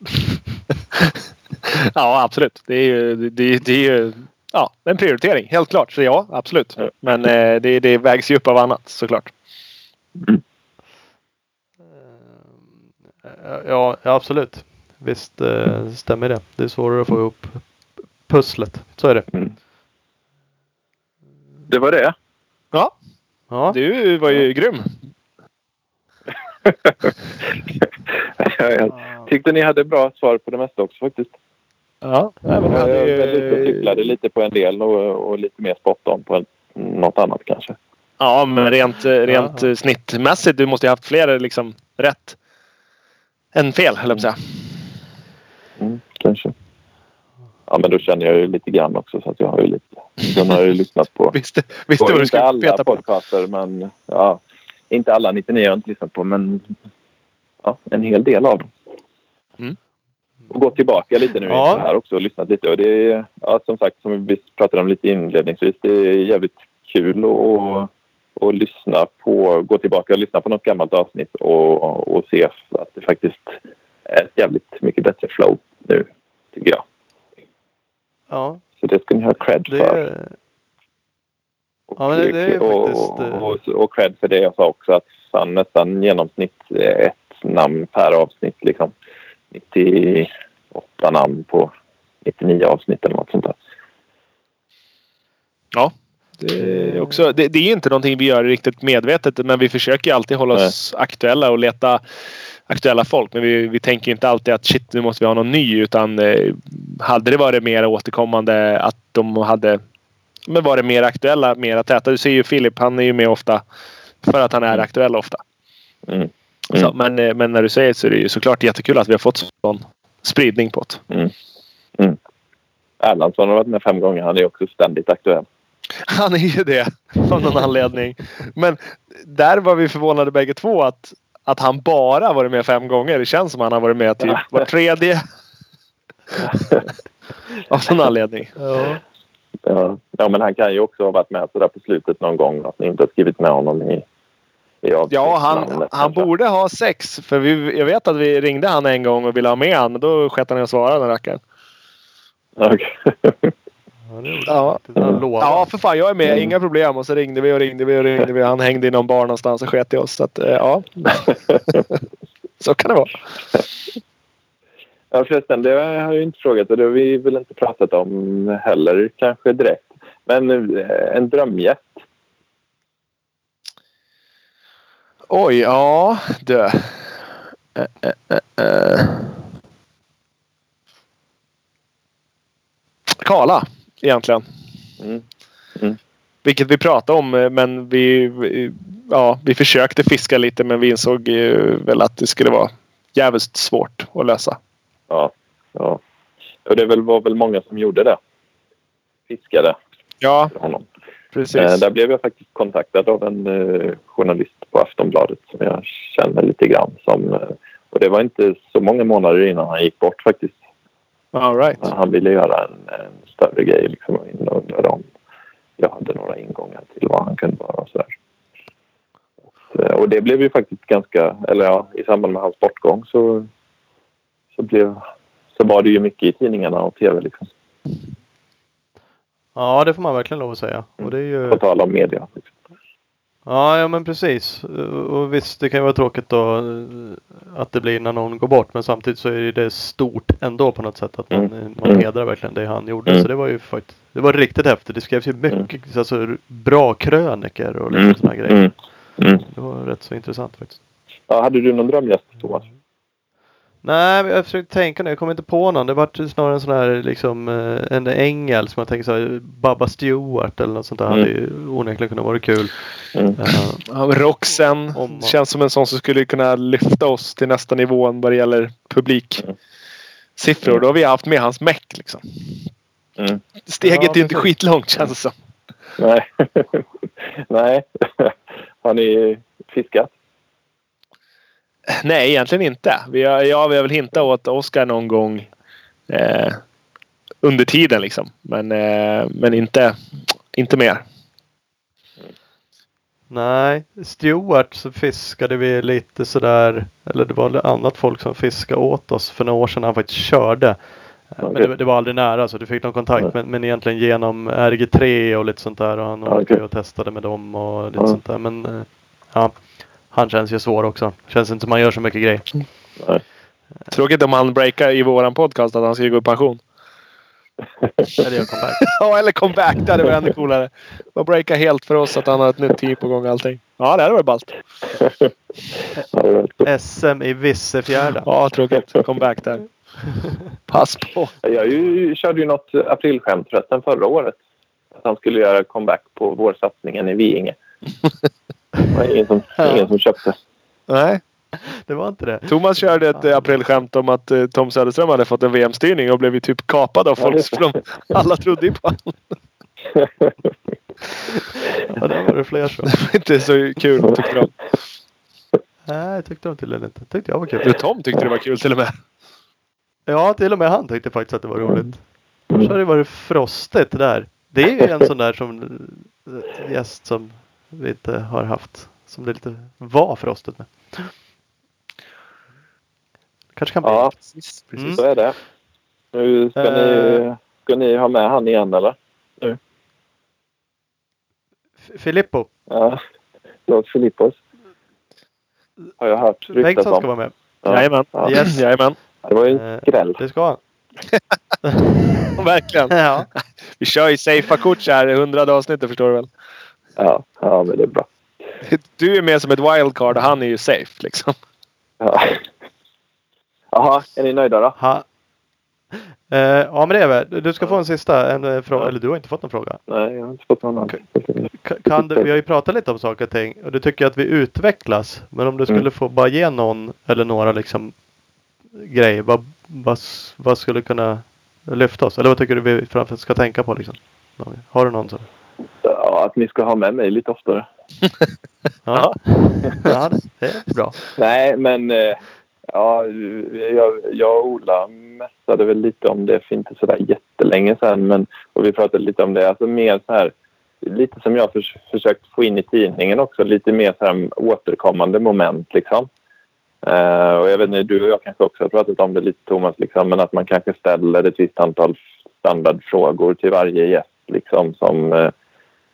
<laughs> ja, absolut. Det är ju, det, det är ju ja, en prioritering. Helt klart. Så ja, absolut. Men eh, det, det vägs ju upp av annat såklart. Ehm, Ja, ja absolut. Visst eh, stämmer det. Det är svårare att få ihop pusslet. Så är det. Det var det. Ja, Ja, du var ju grym. <laughs> jag tyckte ni hade bra svar på det mesta också faktiskt. Ja, nej, men Jag hade ju- och cyklade lite på en del och, och lite mer spot on på en, något annat kanske. Ja, men rent, eh, rent Ja. eh, snittmässigt. Du måste ju haft fler liksom rätt än fel, höll jag på att säga. Mm, kanske. Ja, men då känner jag ju lite grann också så att jag har ju lite... Den har jag ju lyssnat på. <laughs> Visste, visste vad du skulle alla peta på. podcaster, men ja. Inte alla 99 har jag inte lyssnat på, men ja, en hel del av dem. Mm. Och gått tillbaka lite nu Ja. här också och lyssnat lite. Och det är, ja, som sagt, som vi pratade om lite inledningsvis, det är jävligt kul att och lyssna på, gå tillbaka och lyssna på något gammalt avsnitt och, och se att det faktiskt är ett jävligt mycket bättre flow nu, tycker jag. ja. Så det ska ni ha cred Det för. är, Ja, men det- det är och, faktiskt, och, eh, och, och cred för det jag sa också att fan, nästan genomsnitt ett namn per avsnitt. Liksom. 98 namn på 99 avsnitt eller något sånt där. Ja. Det är, också, det, det är inte någonting vi gör riktigt medvetet men vi försöker alltid hålla oss aktuella och leta aktuella folk. Men vi, vi tänker inte alltid att shit nu måste vi ha någon ny utan eh, hade det varit mer återkommande att de hade men varit mer aktuella, mer täta. Du ser ju Filip, han är ju med ofta för att han är aktuell ofta. Mm. Så, men, eh, men när du säger så är det ju såklart jättekul att vi har fått sån spridning på det. Erlandsson har varit med fem gånger. Han är också ständigt aktuell. <laughs> Han är ju det av någon anledning. Men där var vi förvånade bägge två att, att han bara varit med fem gånger. Det känns som han har varit med typ <laughs> var tredje. <laughs> av någon anledning. ja. Ja. men han kan ju också ha varit med sådär på slutet någon gång. Att ni inte har skrivit med honom i, i Ja, han, han borde ha sex. För vi, jag vet att vi ringde han en gång och ville ha med han. Men då sket han i att svara den rackaren. Okej. Ja, Ja. för fan jag är med. Inga problem. Och så ringde vi och ringde vi och ringde vi. Han hängde i någon bar någonstans och sket i oss. Så att, eh, ja. <laughs> så kan det vara. Ja, förresten, det har jag ju inte frågat och det har vi väl inte pratat om heller kanske direkt. Men eh, en drömgäst. Oj, ja du. Eh, eh, eh, eh. Kala egentligen. Mm. Vilket vi pratade om eh, men vi, ja, vi försökte fiska lite men vi insåg ju väl att det skulle vara jävligt svårt att lösa. Ja, ja. Och det var väl många som gjorde det. Fiskade Ja, honom. precis. Eh, där blev jag faktiskt kontaktad av en eh, journalist på Aftonbladet som jag känner lite grann. Som, eh, och det var inte så många månader innan han gick bort faktiskt. All right. Han ville göra en, en större grej liksom, och undrade om jag hade några ingångar till vad han kunde vara och sådär. Så, Och det blev ju faktiskt ganska, eller ja, i samband med hans bortgång så, så, blev, så var det ju mycket i tidningarna och tv liksom. Ja, det får man verkligen lov att säga. Och det är ju... På tal om media. Liksom. Ja, ja men precis. Och visst, det kan ju vara tråkigt då eh, att det blir när någon går bort. Men samtidigt så är det stort ändå på något sätt att man, Mm. man Mm. hedrar verkligen det han gjorde. Mm. Så det var ju faktiskt, det var riktigt häftigt. Det skrevs ju mycket alltså, bra kröniker och liksom Mm. sådana grejer. Mm. Mm. Det var rätt så intressant faktiskt. Ja, hade du någon drömgäst Thomas? Nej, jag försökte tänka nu. Jag kommer inte på någon. Det var snarare en sån här liksom eh, en ängel som jag tänker så här, Baba Stewart eller något sånt där. Mm. Hade ju onekligen kunnat vara kul. Mm. Eh, Ja, Roxen Om man- känns som en sån som skulle kunna lyfta oss till nästa nivå vad det gäller publiksiffror. Mm. Då har vi haft med hans meck liksom. Mm. Steget Ja, är inte skitlångt känns det som. Nej. <laughs> Nej. <laughs> Har ni fiskat? Nej, egentligen inte. Vi har, ja, vi har väl hintat åt Oscar någon gång eh, under tiden liksom. Men, eh, men inte, inte mer. Nej, Stewart så fiskade vi lite sådär. Eller det var annat folk som fiskade åt oss för några år sedan. Han faktiskt körde. Eh, Men det, det var aldrig nära så du fick någon kontakt. Men, men egentligen genom RG3 och lite sånt där. Och han åkte och testade med dem och lite Ja. sånt där. Men eh, ja, han känns ju svår också. Känns inte som han gör så mycket grejer. Tråkigt om han breakar i våran podcast att han ska gå i pension. <laughs> Eller gör comeback. <laughs> Ja, eller comeback. Det hade varit ännu coolare. Man breakar helt för oss att han har ett nytt team på gång och allting. Ja, det hade varit ballt. <laughs> Var- SM i Vissefjärda. Ja, tråkigt. Comeback där. Pass på. Jag ju, körde ju något aprilskämt förresten förra året. Att han skulle göra comeback på vårsatsningen i Viinge. Det var ingen som, <laughs> ingen som köpte. Nej. Det var inte det. Thomas körde ett eh, aprilskämt om att eh, Tom Söderström hade fått en VM-styrning och blev ju typ kapad av folk. det. För de, alla trodde ju på honom. Ja, där var det fler som. <laughs> Det var inte så kul tyckte de. Nej, jag tyckte de tydligen inte. Tyckte jag var kul. Tom tyckte det var kul till och med. Ja, till och med han tyckte faktiskt att det var roligt. Så har det varit frostigt där. Det är ju en <laughs> sån där som eh, gäst som vi inte har haft. Som det lite var frostigt med. Kanske kan bli. Ja, Precis. Mm. så är det. Nu ska, Eh. ni, ska ni ha med han igen eller? F- Filippo Ja. Lars Filippos. Har jag hört ryktas Bengtsson ska om. vara med. Ja. Jajamän. Ja. Yes. Jajamän. Det var ju en Eh, skräll. Det ska han. <laughs> Verkligen. <laughs> Ja. Vi kör ju safea kort så här i hundrade avsnittet förstår du väl. Ja, ja men det är bra. Du är med som ett wildcard och han är ju safe liksom. Ja. Jaha, är ni nöjda då? Ha. Eh, ja men det är väl. Du ska få en sista. En, eh, fråga. Eller du har inte fått någon fråga. Nej, jag har inte fått någon annan. Ka- Kan du, vi har ju pratat lite om saker och ting och du tycker att vi utvecklas. Men om du skulle Mm. få bara ge någon eller några liksom grejer. Vad, vad, vad skulle kunna lyfta oss? Eller vad tycker du vi framförallt ska tänka på liksom? Har du någon som? Ja, att ni ska ha med mig lite oftare. <laughs> Ja, ja det är bra. Nej, men eh, ja, jag, jag och Ola mässade väl lite om det för inte så där jättelänge sedan. Men, och vi pratade lite om det. Alltså mer så här, lite som jag förs försökt få in i tidningen också. Lite mer så här återkommande moment liksom. Eh, och jag vet inte, du och jag kanske också har pratat om det lite Thomas, liksom, men att man kanske ställer ett visst antal standardfrågor till varje gäst liksom som eh,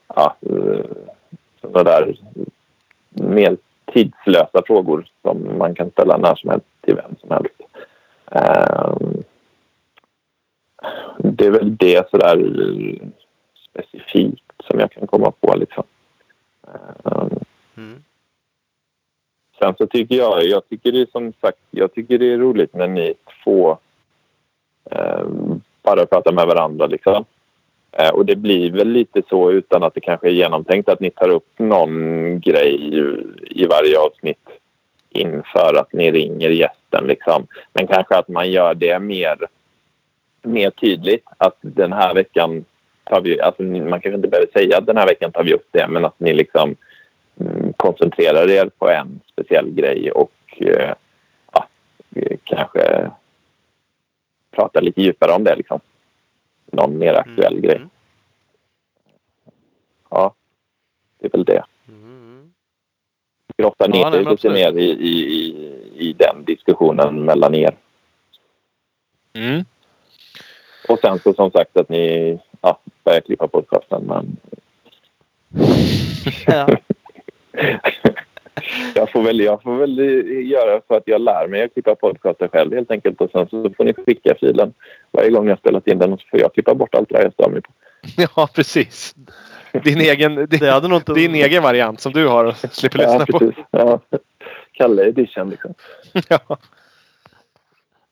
ja, eh, sådana där mer tidslösa frågor som man kan ställa när som helst till vem som helst. Ehm, det är väl det sådär specifikt som jag kan komma på. Liksom. Ehm, Mm. Sen så tycker jag, jag tycker det är som sagt, jag tycker det är roligt när ni två eh, bara pratar med varandra liksom. Eh, och det blir väl lite så utan att det kanske är genomtänkt att ni tar upp någon grej i, i varje avsnitt inför att ni ringer gästen liksom. Men kanske att man gör det mer, mer tydligt att den här veckan tar vi, alltså man kanske inte behöver säga att den här veckan tar vi upp det men att ni liksom mm, koncentrerar er på en speciell grej och eh, ja, eh, kanske pratar lite djupare om det. Liksom. Någon mer aktuell Mm. grej. Ja, det är väl det. Mm. Grotta ner Ja, nej, lite mer i, i, i, i den diskussionen mellan er. Mm. Och sen så som sagt att ni ja, börjar klippa podcasten. Men Ja. <laughs> jag, får väl, jag får väl göra så att jag lär mig att klippa podcasten själv helt enkelt. Och sen så får ni skicka filen varje gång jag spelat in den och så får jag klippa bort allt det där jag stör mig på. <laughs> Ja, precis. Din egen, din, Det hade nog inte... din egen variant som du har och slipper lyssna Ja, på. precis. Ja. Kalle edition liksom. <laughs> Ja.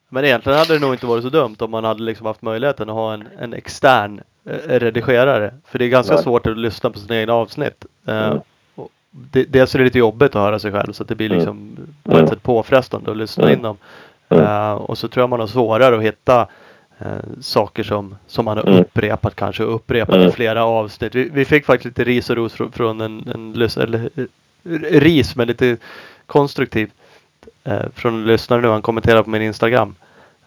Men egentligen hade det nog inte varit så dumt om man hade liksom haft möjligheten att ha en, en extern eh, redigerare. För det är ganska Nej. svårt att lyssna på sina egna avsnitt. Eh, Mm. Det, dels är det lite jobbigt att höra sig själv så att det blir Mm. liksom på Mm. ett sätt påfrestande att lyssna Mm. in dem. Mm. Eh, och så tror jag man har svårare att hitta eh, saker som, som man har Mm. upprepat kanske och upprepat Mm. i flera avsnitt. Vi, vi fick faktiskt lite ris och ros från, från en, en eller, eh, ris men lite konstruktivt eh, från en lyssnare nu. Han kommenterar på min Instagram.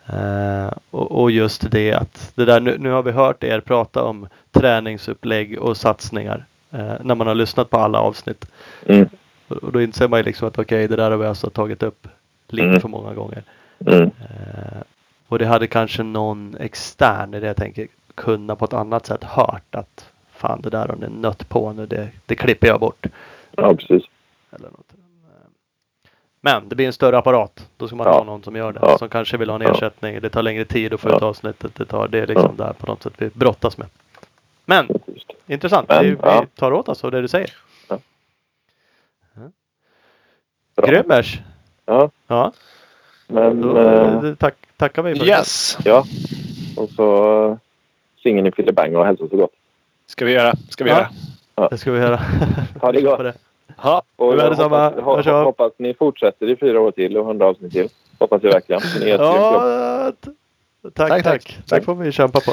Eh, och, och just det att det där, nu, nu har vi hört er prata om träningsupplägg och satsningar eh, när man har lyssnat på alla avsnitt. Mm. Och, då inser man ju liksom att okej, det där har vi alltså tagit upp lite Mm. för många gånger. Mm. Eh, och det hade kanske någon extern i det jag tänker kunna på ett annat sätt hört att fan det där har ni nött på nu, det, det klipper jag bort. Ja, precis. Eller något. Men det blir en större apparat. Då ska man Ja. ha någon som gör det. Ja. Som kanske vill ha en Ja. ersättning. Det tar längre tid att få Ja. ut avsnittet. Det, tar, det är liksom där på något sätt vi brottas med. Men intressant. Men, vi, vi ja. tar åt oss av det du säger. Bra. Grymmers! Ja, Ja, men då eh, eh, tack, tackar vi för Yes! ja. Och så eh, singen i Fillebang och hälsa så gott. Ska vi göra. Ska vi Ja. göra. det. Det ska vi göra. <laughs> Ha det gott. På det. Ja. Och Det jag detsamma. hoppas, ho- hoppas ni fortsätter i fyra år till och hundra avsnitt till. Hoppas jag verkligen. Ni gör. Ja, tack, Tack, tack. tack. Det får vi kämpa på.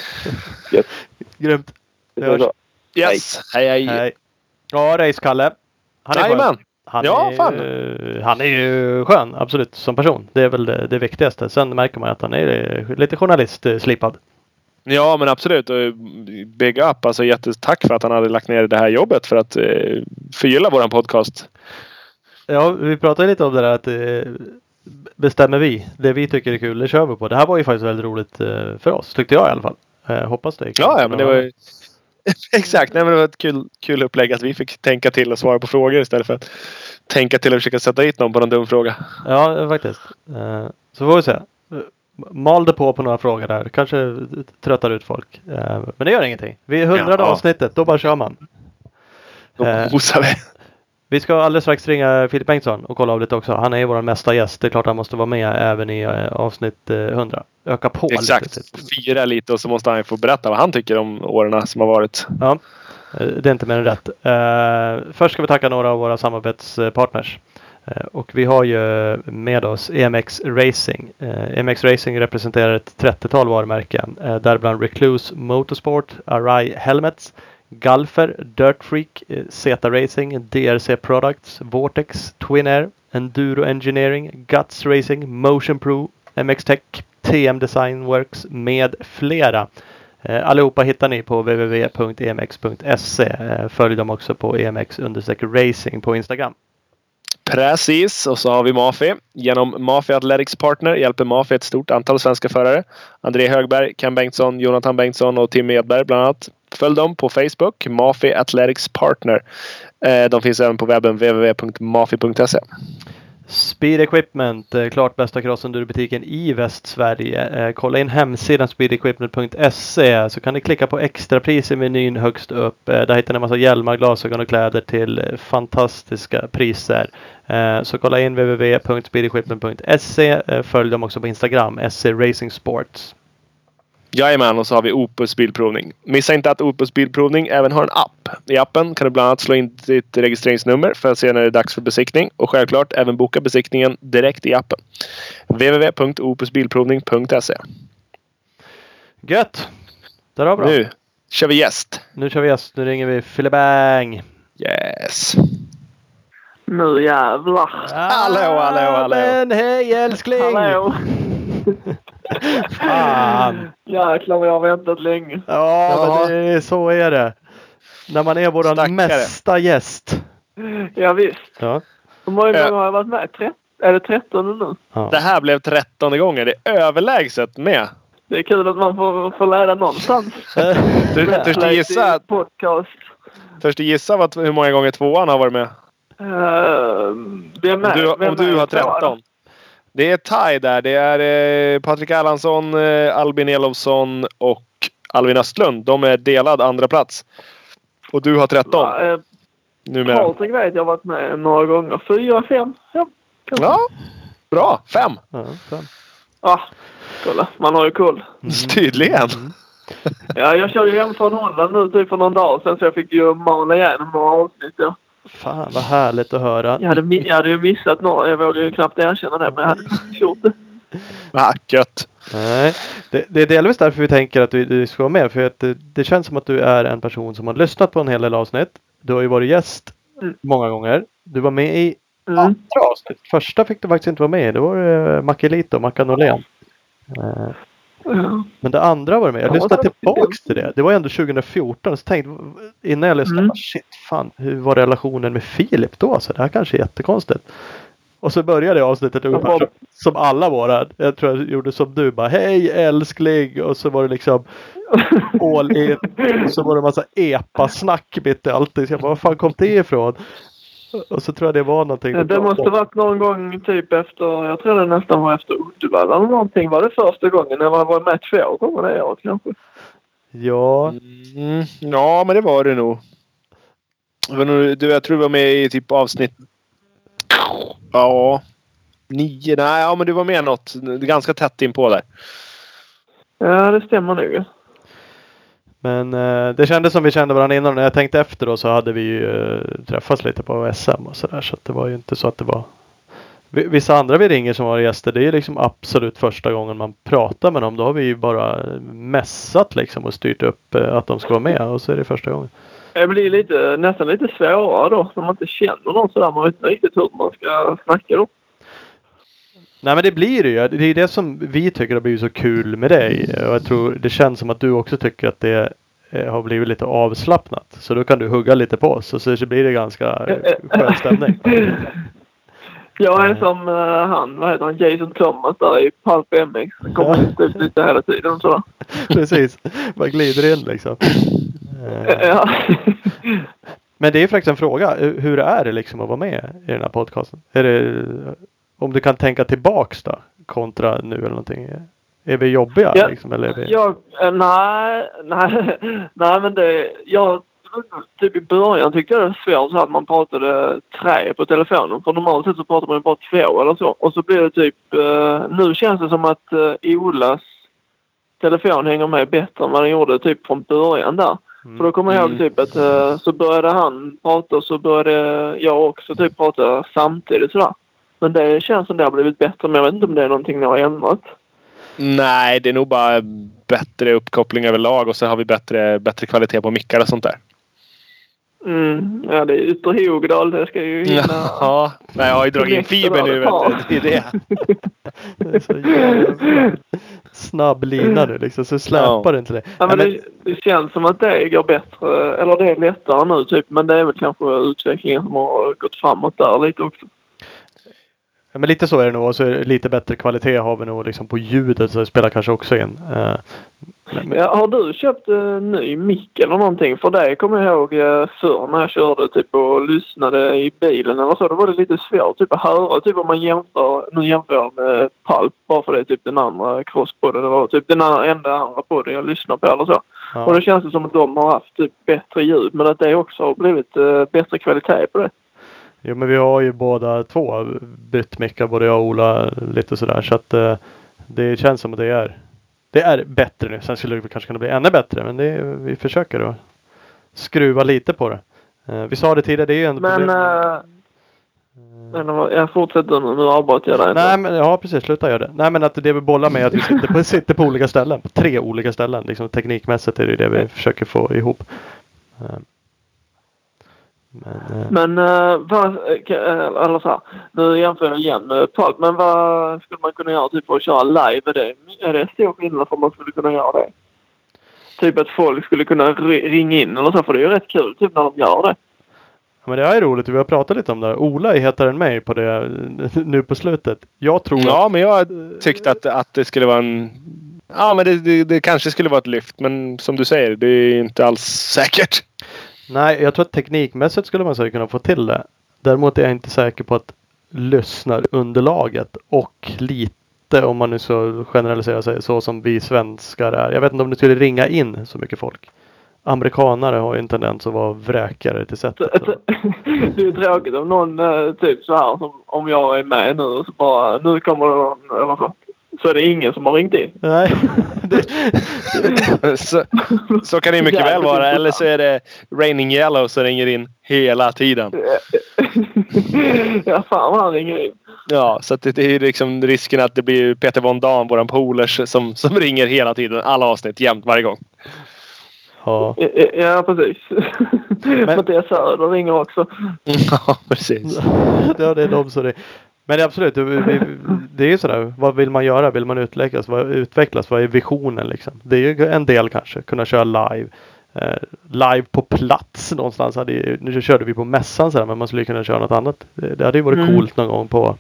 Gött. <laughs> Grymt. Vi hörs. Yes! Hej hej! Hej. Ja, Race-Kalle. Han är skön. Han, Ja, är, fan. ju- han är ju skön, absolut, som person. Det är väl det, det viktigaste. Sen märker man att han är eh, lite journalist-slipad. Ja men absolut. Och Big up. Alltså jättetack för att han hade lagt ner det här jobbet för att eh, förgylla våran podcast. Ja, vi pratade lite om det där att eh, bestämmer vi. Det vi tycker är kul, det kör vi på. Det här var ju faktiskt väldigt roligt eh, för oss, tyckte jag i alla fall. Eh, hoppas det. Ja, ja men det var ju... <laughs> Exakt. Nej, men det var ett kul, kul upplägg att vi fick tänka till och svara på frågor istället för att tänka till och försöka sätta dit någon på någon dum fråga. Ja, faktiskt. Eh, så får vi se. Eh, Mal det på på några frågor där. Kanske tröttar ut folk. Eh, men det gör ingenting. Vi är hundrade Ja. avsnittet, då bara kör man. Då Eh. mosar vi. Vi ska alldeles strax ringa Filip Bengtsson och kolla av lite också. Han är ju vår mesta gäst. Det är klart han måste vara med även i eh, avsnitt eh, 100. Öka på Exakt. lite. Fira lite och så måste han få berätta vad han tycker om åren som har varit. Ja, eh, det är inte mer än rätt. Eh, först ska vi tacka några av våra samarbetspartners. Eh, och vi har ju med oss EMX Racing. Eh, EMX Racing representerar ett 30-tal varumärken. Eh, däribland Recluse Motorsport, Arai Helmets, Galfer, Dirt Freak, eh, Zeta Racing, DRC Products, Vortex, Twin Air, Enduro Engineering, Guts Racing, Motion Pro, MX Tech, TM Design Works med flera. Eh, allihopa hittar ni på www.emx.se. Eh, följ dem också på emx racing på Instagram. Precis, och så har vi Mafi. Genom Mafi Athletics Partner hjälper Mafi ett stort antal svenska förare. André Högberg, Ken Bengtsson, Jonathan Bengtsson och Tim Edberg bland annat. Följ dem på Facebook, Mafi Athletics Partner. Eh, de finns även på webben www.mafi.se. Speed Equipment, eh, klart bästa crossendurbutiken i Västsverige. Eh, kolla in hemsidan speedequipment.se så kan ni klicka på extrapris i menyn högst upp. Eh, där hittar ni en massa hjälmar, glasögon och kläder till fantastiska priser. Så kolla in www.speedequipment.se. Följ dem också på Instagram, SC Racing Sports. Jajamän, och så har vi Opus Bilprovning. Missa inte att Opus Bilprovning även har en app. I appen kan du bland annat slå in ditt registreringsnummer för att se när det är dags för besiktning och självklart även boka besiktningen direkt i appen. www.opusbilprovning.se Gött! Det var bra. Nu kör vi gäst. Nu kör vi gäst. Nu ringer vi Filibang. Yes! Nu jävlar. Hallå, hallå, hallå. Men hej älskling! Hallå. <laughs> Fan! Jäklar vad jag har väntat länge. Ja, Ja. men det, så är det. När man är våran Stackare. mesta gäst. Ja, visst. Ja. Hur många gånger har jag varit med? Tre- är det trettonde nu? ja. Det här blev trettonde gången. Det är överlägset med. Det är kul att man får, får lära någonstans. <laughs> Du, törs du gissa, Podcast. törs du gissa vad, hur många gånger tvåan har varit med? Uh, vem Om är, du, vem om du har tvåa? 13. Det är Ty där. Det är eh, Patrik Erlandsson, eh, Albin Elofsson och Alvin Östlund. De är delad andra plats. Och du har 13 Ja, eh, numera. Patrik vet jag har varit med några gånger. Fyra, fem. Ja. kanske. Ja, bra. Fem. Ja, fem. Ah, kolla. Man har ju koll. <laughs> Tydligen. Ja, jag körde ju hem från Holland nu typ för någon dag sedan så jag fick ju mala igenom några avsnitt. Ja. Fan vad härligt att höra. Jag, hade, jag hade ju missat några. Jag vågar ju knappt erkänna det men jag hade gjort det. <laughs> Ah, gött. Nej, det, det är delvis därför vi tänker att du, du ska vara med. För att det, det känns som att du är en person som har lyssnat på en hel del avsnitt. Du har ju varit gäst Mm. många gånger. Du var med i Mm. andra avsnitt. Första fick du faktiskt inte vara med i. Det var uh, Mackelito, Mackan Norlén. Eh, Ja. Men det andra var det med. Jag Ja, lyssnade tillbaks till det. Det var ändå 2014. Så tänkte innan jag lyssnade. Mm. Shit fan. Hur var relationen med Filip då? Så det här kanske är jättekonstigt. Och så började jag avsnittet ungefär som, som alla våra. Jag tror jag gjorde som du. Bara hej älskling. Och så var det liksom all in. Och så var det en massa epasnack mitt i allt. Så jag bara, var fan kom det ifrån? Och så tror jag det var någonting. Det måste varit någon gång typ efter, jag tror det nästan var efter Uddevalla eller någonting. Var det första gången? Eller var det med två gånger det året kanske? Ja, Mm, ja, men det var det nog. Du, jag tror du var med i typ avsnitt... Ja. Nio? Nej, ja men du var med något. Ganska tätt in på där. Ja, det stämmer nog men eh, det kändes som vi kände varandra innan. När jag tänkte efter då så hade vi ju eh, träffats lite på SM och sådär. Så att det var ju inte så att det var Vissa andra vi ringer som har gäster, det är liksom absolut första gången man pratar med dem. Då har vi ju bara mässat liksom och styrt upp eh, att de ska vara med och så är det första gången. Det blir lite, nästan lite svårare då när man inte känner någon sådär. Man vet inte riktigt hur man ska snacka då. Nej men det blir det ju. Det är det som vi tycker har blivit så kul med dig. Och jag tror det känns som att du också tycker att det eh, har blivit lite avslappnat. Så då kan du hugga lite på oss och så så blir det ganska skön stämning. <laughs> Jag är som eh, han, vad heter han, Jason Thomas där i Pulp MX. Kommer ut typ lite hela tiden sådär. <laughs> Precis. Bara glider in liksom. <laughs> Ja. Men det är faktiskt en fråga. Hur hur är det liksom att vara med i den här podcasten? Är det, om du kan tänka tillbaks då kontra nu eller någonting. Är vi jobbiga Ja. liksom? Eller är vi... Jag, eh, nej, nej, <laughs> nej men det, jag, typ i början tyckte jag det var svårt så att man pratade tre på telefonen. För normalt sett så pratar man ju bara två eller så. Och så blir det typ, eh, nu känns det som att eh, Olas telefon hänger med bättre än vad den gjorde typ från början där. Mm. För då kommer jag ihåg typ att eh, så började han prata och så började jag också typ prata samtidigt sådär. Men det känns som det har blivit bättre men jag vet inte om det är någonting ni har ändrat. Nej, det är nog bara bättre uppkoppling överlag och så har vi bättre, bättre kvalitet på mickar och sånt där. Mm, ja det är Ytterhogdal. Det ska ju hinna. <laughs> Ja, nej, jag har ju dragit in fiber nu. Vet du. Det är det. <laughs> Det är så jävla snabb lina nu liksom. Så släpar Ja. det inte det. Ja, men det, det känns som att det går bättre. Eller det är lättare nu typ. Men det är väl kanske utvecklingen som har gått framåt där lite också. Ja, men lite så är det nog. Och så lite bättre kvalitet har vi nog liksom på ljudet. Så det spelar kanske också in. Eh, men- men- Ja, har du köpt en ny mick eller någonting? För det kommer jag ihåg eh, förr när jag körde typ och lyssnade i bilen eller så. Då var det lite svårt typ att höra. Typ om man jämför, nu jämför jag med Pulp bara för det är typ den andra crosspodden. Det var typ den enda andra podden jag lyssnar på eller så. ja. Och då känns det som att de har haft typ bättre ljud. Men att det också har blivit eh, bättre kvalitet på det. Jo men vi har ju båda två bytt mickar. Både jag och Ola lite sådär. Så att eh, det känns som att det är. Det är bättre nu. Sen skulle det kanske kunna bli ännu bättre. Men det vi försöker att skruva lite på det. Eh, vi sa det tidigare. Det är ju ändå Men... problem- men vad- jag fortsätter nu. Nu avbröt jag dig. Nej men ja precis, sluta göra det. Nej men att det vi bollar med är att vi sitter på, sitter på olika ställen. På tre olika ställen. Liksom teknikmässigt är det det vi försöker få ihop. Eh, Men, eh, Men uh, vad, eh, eller så här, nu jämför jag igen med Pulp, men vad skulle man kunna göra typ för att köra live? Är det, är det stor skillnad att man skulle kunna göra det? Typ att folk skulle kunna ri- ringa in eller så, för det är ju rätt kul typ när de gör det. Ja, men det är roligt. Vi har pratat lite om det. Ola är hetare än mig på det <laughs> nu på slutet. Jag tror Ja, att, men jag tyckte att, att det skulle vara en... Ja, men det, det, det kanske skulle vara ett lyft. Men som du säger, det är inte alls säkert. Nej, jag tror att teknikmässigt skulle man säkert kunna få till det. Däremot är jag inte säker på att lyssnarunderlaget och lite om man nu så generaliserar sig så som vi svenskar är. Jag vet inte om det skulle ringa in så mycket folk. Amerikanare har ju en tendens att vara vräkare till sättet. Så- <laughs> Det är ju tråkigt om någon eh, typ så här som om jag är med nu och så bara nu kommer det någon eller så. Så är det ingen som har ringt in. Nej, <laughs> så, så kan det ju mycket väl vara. Eller så är det Raining Yellow som ringer in hela tiden. <laughs> ja, fan vad han ringer in. Ja, så att det, det är ju liksom risken att det blir Peter von Dahn, våran polers, som, som ringer hela tiden. Alla avsnitt, jämt, varje gång. ja. Ja, precis. <laughs> Mattias Söder ringer också. Ja, precis. ja, det är de som det Men det är absolut, det, är ju sådär. Vad vill man göra? Vill man utvecklas? Vad, utvecklas? Vad är visionen liksom? Det är ju en del kanske. Kunna köra live. Eh, live på plats någonstans. Hade, nu körde vi på mässan sådär, men man skulle kunna köra något annat. Det, det hade ju varit Mm. coolt någon gång på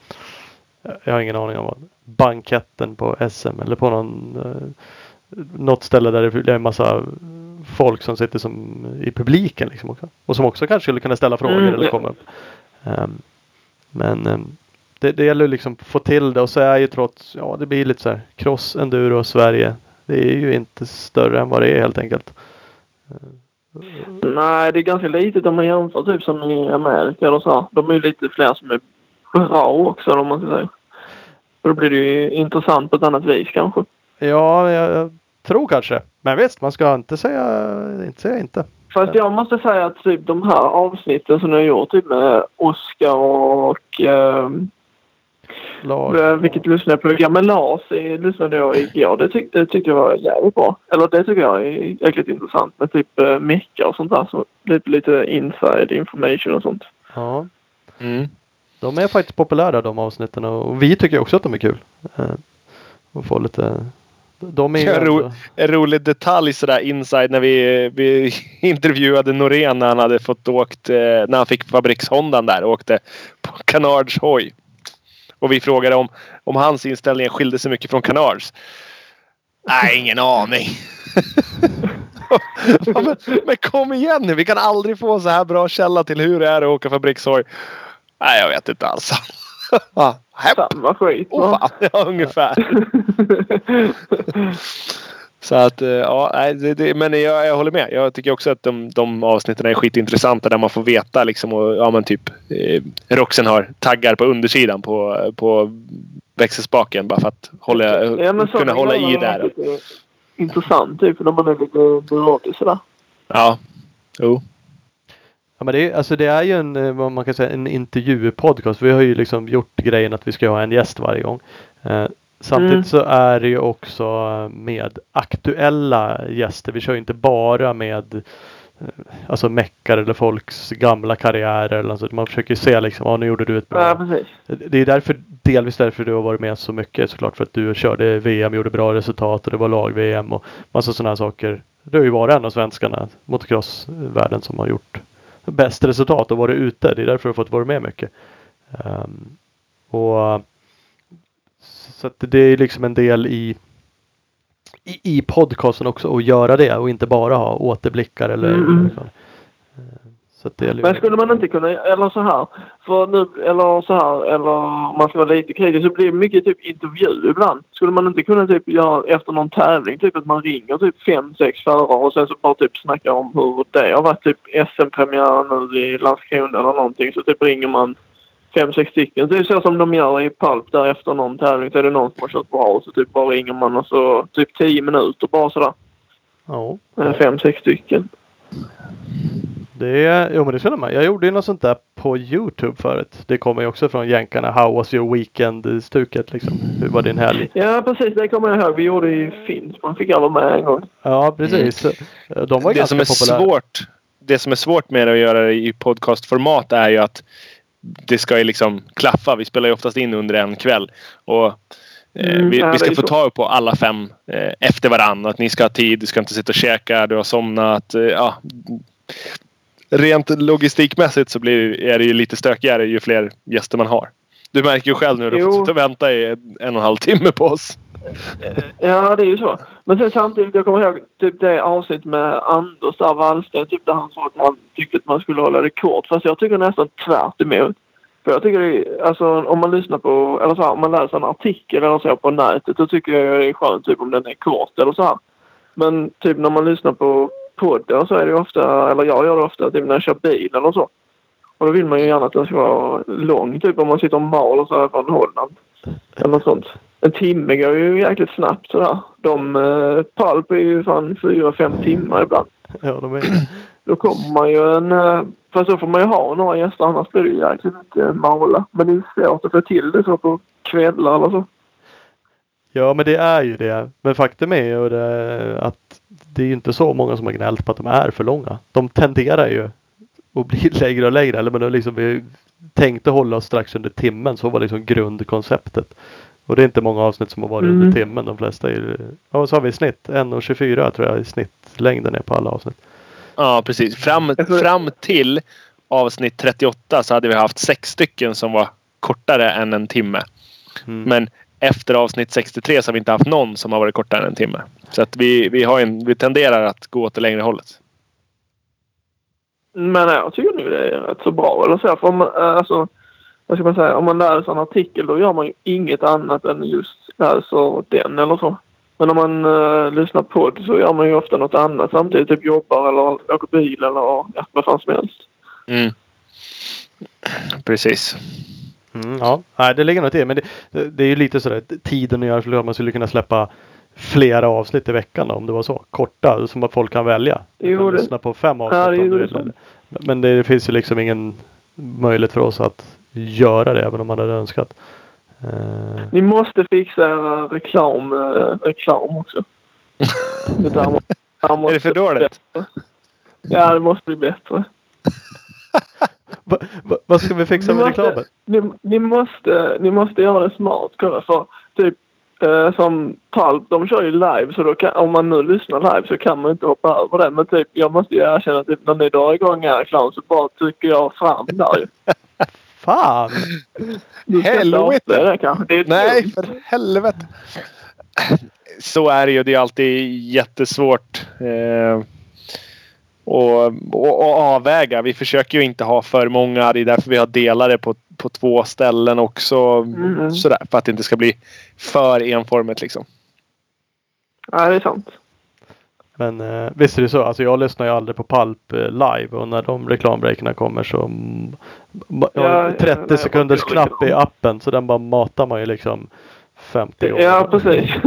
jag har ingen aning om vad. Banketten på SM eller på någon eh, något ställe där det är en massa folk som sitter som i publiken liksom också. Och som också kanske skulle kunna ställa frågor Mm, eller komma upp. Ehm, men ehm, det, det gäller liksom att få till det och så är ju trots, ja det blir lite så här cross enduro Sverige. Det är ju inte större än vad det är helt enkelt. Nej, det är ganska litet om man jämför typ som i Amerika eller så. De är ju lite fler som är bra också om man ska säga. Då blir det ju intressant på ett annat vis kanske. Ja, jag, tror kanske. Men visst, man ska inte säga inte. Säga inte. Fast jag måste säga att typ de här avsnitten som ni har gjort typ med Oscar och eh, Lars. vilket lyssnade jag på igår? Men Lars eh, lyssnade jag igår. Det, tyck, det tyckte jag var jävligt bra. Eller det tycker jag är jäkligt intressant med typ eh, mecka och sånt där. Så lite, lite inside information och sånt. Ja, Mm. de är faktiskt populära de avsnitten och vi tycker också att de är kul. Eh, och få lite de är ju Ja, ro, ändå- en rolig detalj sådär inside när vi, vi <laughs> intervjuade Norén när han hade fått åkt, eh, när han fick fabrikshondan där och åkte på Canards hoj. Och vi frågade om, om hans inställning skilde sig mycket från Canards. Nej, ingen aning. <laughs> ja, men, men kom igen nu. Vi kan aldrig få så här bra källa till hur det är att åka fabrikshoj. Nej, jag vet inte alls. <laughs> Samma skit. Åh va? fan, ja ungefär. <laughs> Så att eh, ja, det, det, men jag, jag håller med. Jag tycker också att de, de avsnitten är skitintressanta där man får veta liksom och ja men typ eh, Roxen har taggar på undersidan på, på växelspaken bara för att hålla, Ja, men kunna hålla i där. Intressant typ när man är lite byråkratisk sådär. Ja. Jo. Ja, men det, är, alltså det är ju en, eh, vad man kan säga, en intervjupodcast. Vi har ju liksom gjort grejen att vi ska ha en gäst varje gång. Eh, samtidigt Mm. så är det ju också med aktuella gäster. Vi kör ju inte bara med eh, alltså meckar eller folks gamla karriärer. Eller sånt. Man försöker ju se liksom, ja nu gjorde du ett bra. Ja. Det är därför, delvis därför du har varit med så mycket såklart. För att du körde VM, gjorde bra resultat och det var lag-VM och massa sådana här saker. Du har ju varit en av svenskarna, motocrossvärlden, som har gjort bäst resultat och varit ute. Det är därför du har fått vara med mycket. Ehm, och Så att det är liksom en del i i, i podcasten också att göra det och inte bara ha återblickar eller Mm. det är Men skulle man inte kunna, eller så här, för nu, eller så här, eller om man ska vara lite kritisk så blir det mycket typ intervju ibland. Skulle man inte kunna typ göra efter någon tävling, typ att man ringer typ fem, sex förare och sen så bara typ snacka om hur det har varit typ SM-premiär nu i Landskrona eller någonting. Så typ ringer man fem, sex stycken. Det är så som de gör i Pulp där efter någon tävling så är det någon som har kört bra och så typ bara ringer man och så typ tio minuter bara sådär. Ja. Eh, Fem, sex stycken. Det är, jo men det känner man. Jag gjorde ju något sånt där på Youtube förut. Det kommer ju också från jänkarna. How was your weekend stuket liksom. Hur var din helg? Ja precis, det kommer jag ihåg. Vi gjorde i Finns. Man fick alla med en gång. Ja precis. De var Det ganska som är populära. svårt. Det som är svårt med att göra det i podcastformat är ju att det ska ju liksom klaffa. Vi spelar ju oftast in under en kväll. Och eh, Mm, vi, vi ska få så. ta på alla fem eh, efter varann. Att ni ska ha tid. Du ska inte sitta och käka. Du har somnat. Eh, ja. Rent logistikmässigt så blir, är det ju lite stökigare ju fler gäster man har. Du märker ju själv nu. Du Jo. fått sitta och vänta i en och en halv timme på oss. Ja, det är ju så. Men sen samtidigt, jag kommer ihåg typ det avsnitt med Anders där, Wallsten, typ där han sa att han tyckte att man skulle hålla det kort. Fast jag tycker nästan tvärt emot. För jag tycker det är, alltså om man lyssnar på, eller så här, om man läser en artikel eller så på nätet, då tycker jag det är skönt typ om den är kort eller så här. Men typ när man lyssnar på podden så är det ju ofta, eller jag gör det ofta typ när jag kör bil eller så. Och då vill man ju gärna att den ska vara lång, typ om man sitter och maler så här från Holland. Eller något sånt. En timme går ju jäkligt snabbt sådär. De eh, Pulp är ju fan fyra, fem timmar ibland. Ja, de är, <clears throat> Då kommer man ju en... Eh, fast då får man ju ha några gäster annars blir det ju jäkligt mycket mala. Men det är svårt att få till det så på kvällar eller så. ja men det är ju det. Men faktum är ju det, att det är ju inte så många som har gnällt på att de är för långa. De tenderar ju att bli <laughs> längre och längre. Eller men liksom, vi tänkte hålla oss strax under timmen. Så var liksom grundkonceptet. Och det är inte många avsnitt som har varit Mm. under timmen. De flesta är ju, ja vad sa vi i snitt? 1.24 tror jag i snittlängden är på alla avsnitt. Ja, precis. Fram, fram till avsnitt 38 så hade vi haft sex stycken som var kortare än en timme. Mm. Men efter avsnitt 63 så har vi inte haft någon som har varit kortare än en timme. Så att vi, vi, har en, vi tenderar att gå åt det längre hållet. Men jag tycker nog det är rätt så bra. Eller så, för alltså, vad ska man säga, om man läser en artikel då gör man ju inget annat än just läser den eller så. Men om man uh, lyssnar på podd så gör man ju ofta något annat samtidigt. Typ jobbar eller åker bil eller ja, vad fan som helst. Mm. Precis. Mm, ja, Nej, det ligger till. Men det, det, det är ju lite sådär tiden att göra så man skulle kunna släppa flera avsnitt i veckan då, om det var så. Korta som att folk kan välja. Jo, kan det- lyssna på fem avsnitt Ja, det om du vill. Men det finns ju liksom ingen möjlighet för oss att göra det även om man hade önskat. Eh, Ni måste fixa era reklam, eh, reklam också. <laughs> Det där må- där måste Är det för dåligt? Ja, det måste bli bättre. <laughs> va, va, vad ska vi fixa Ni med måste- reklamen? Ni, ni, måste, ni måste göra det smart. kolla, För typ eh, som Palp, de kör ju live. Så då kan, om man nu lyssnar live så kan man inte hoppa över det. Men typ, jag måste ju erkänna att typ, när ni drar igång er reklam så bara trycker jag fram där ju. <laughs> Fan! <laughs> Helvete! det Nej, för helvete. Så är det ju. Det är alltid jättesvårt. Eh, och, och, och avväga. Vi försöker ju inte ha för många. Det är därför vi har delade på, på två ställen också. Mm. Sådär, för att det inte ska bli för enformigt liksom. Ja, det är sant. Men eh, visst är det så. Alltså jag lyssnar ju aldrig på Palp eh, live och när de reklambreakerna kommer så mm, Ja, ja, ja, 30 nej, sekunders knapp i appen så den bara matar man ju liksom 50 gånger. Ja, precis. <laughs>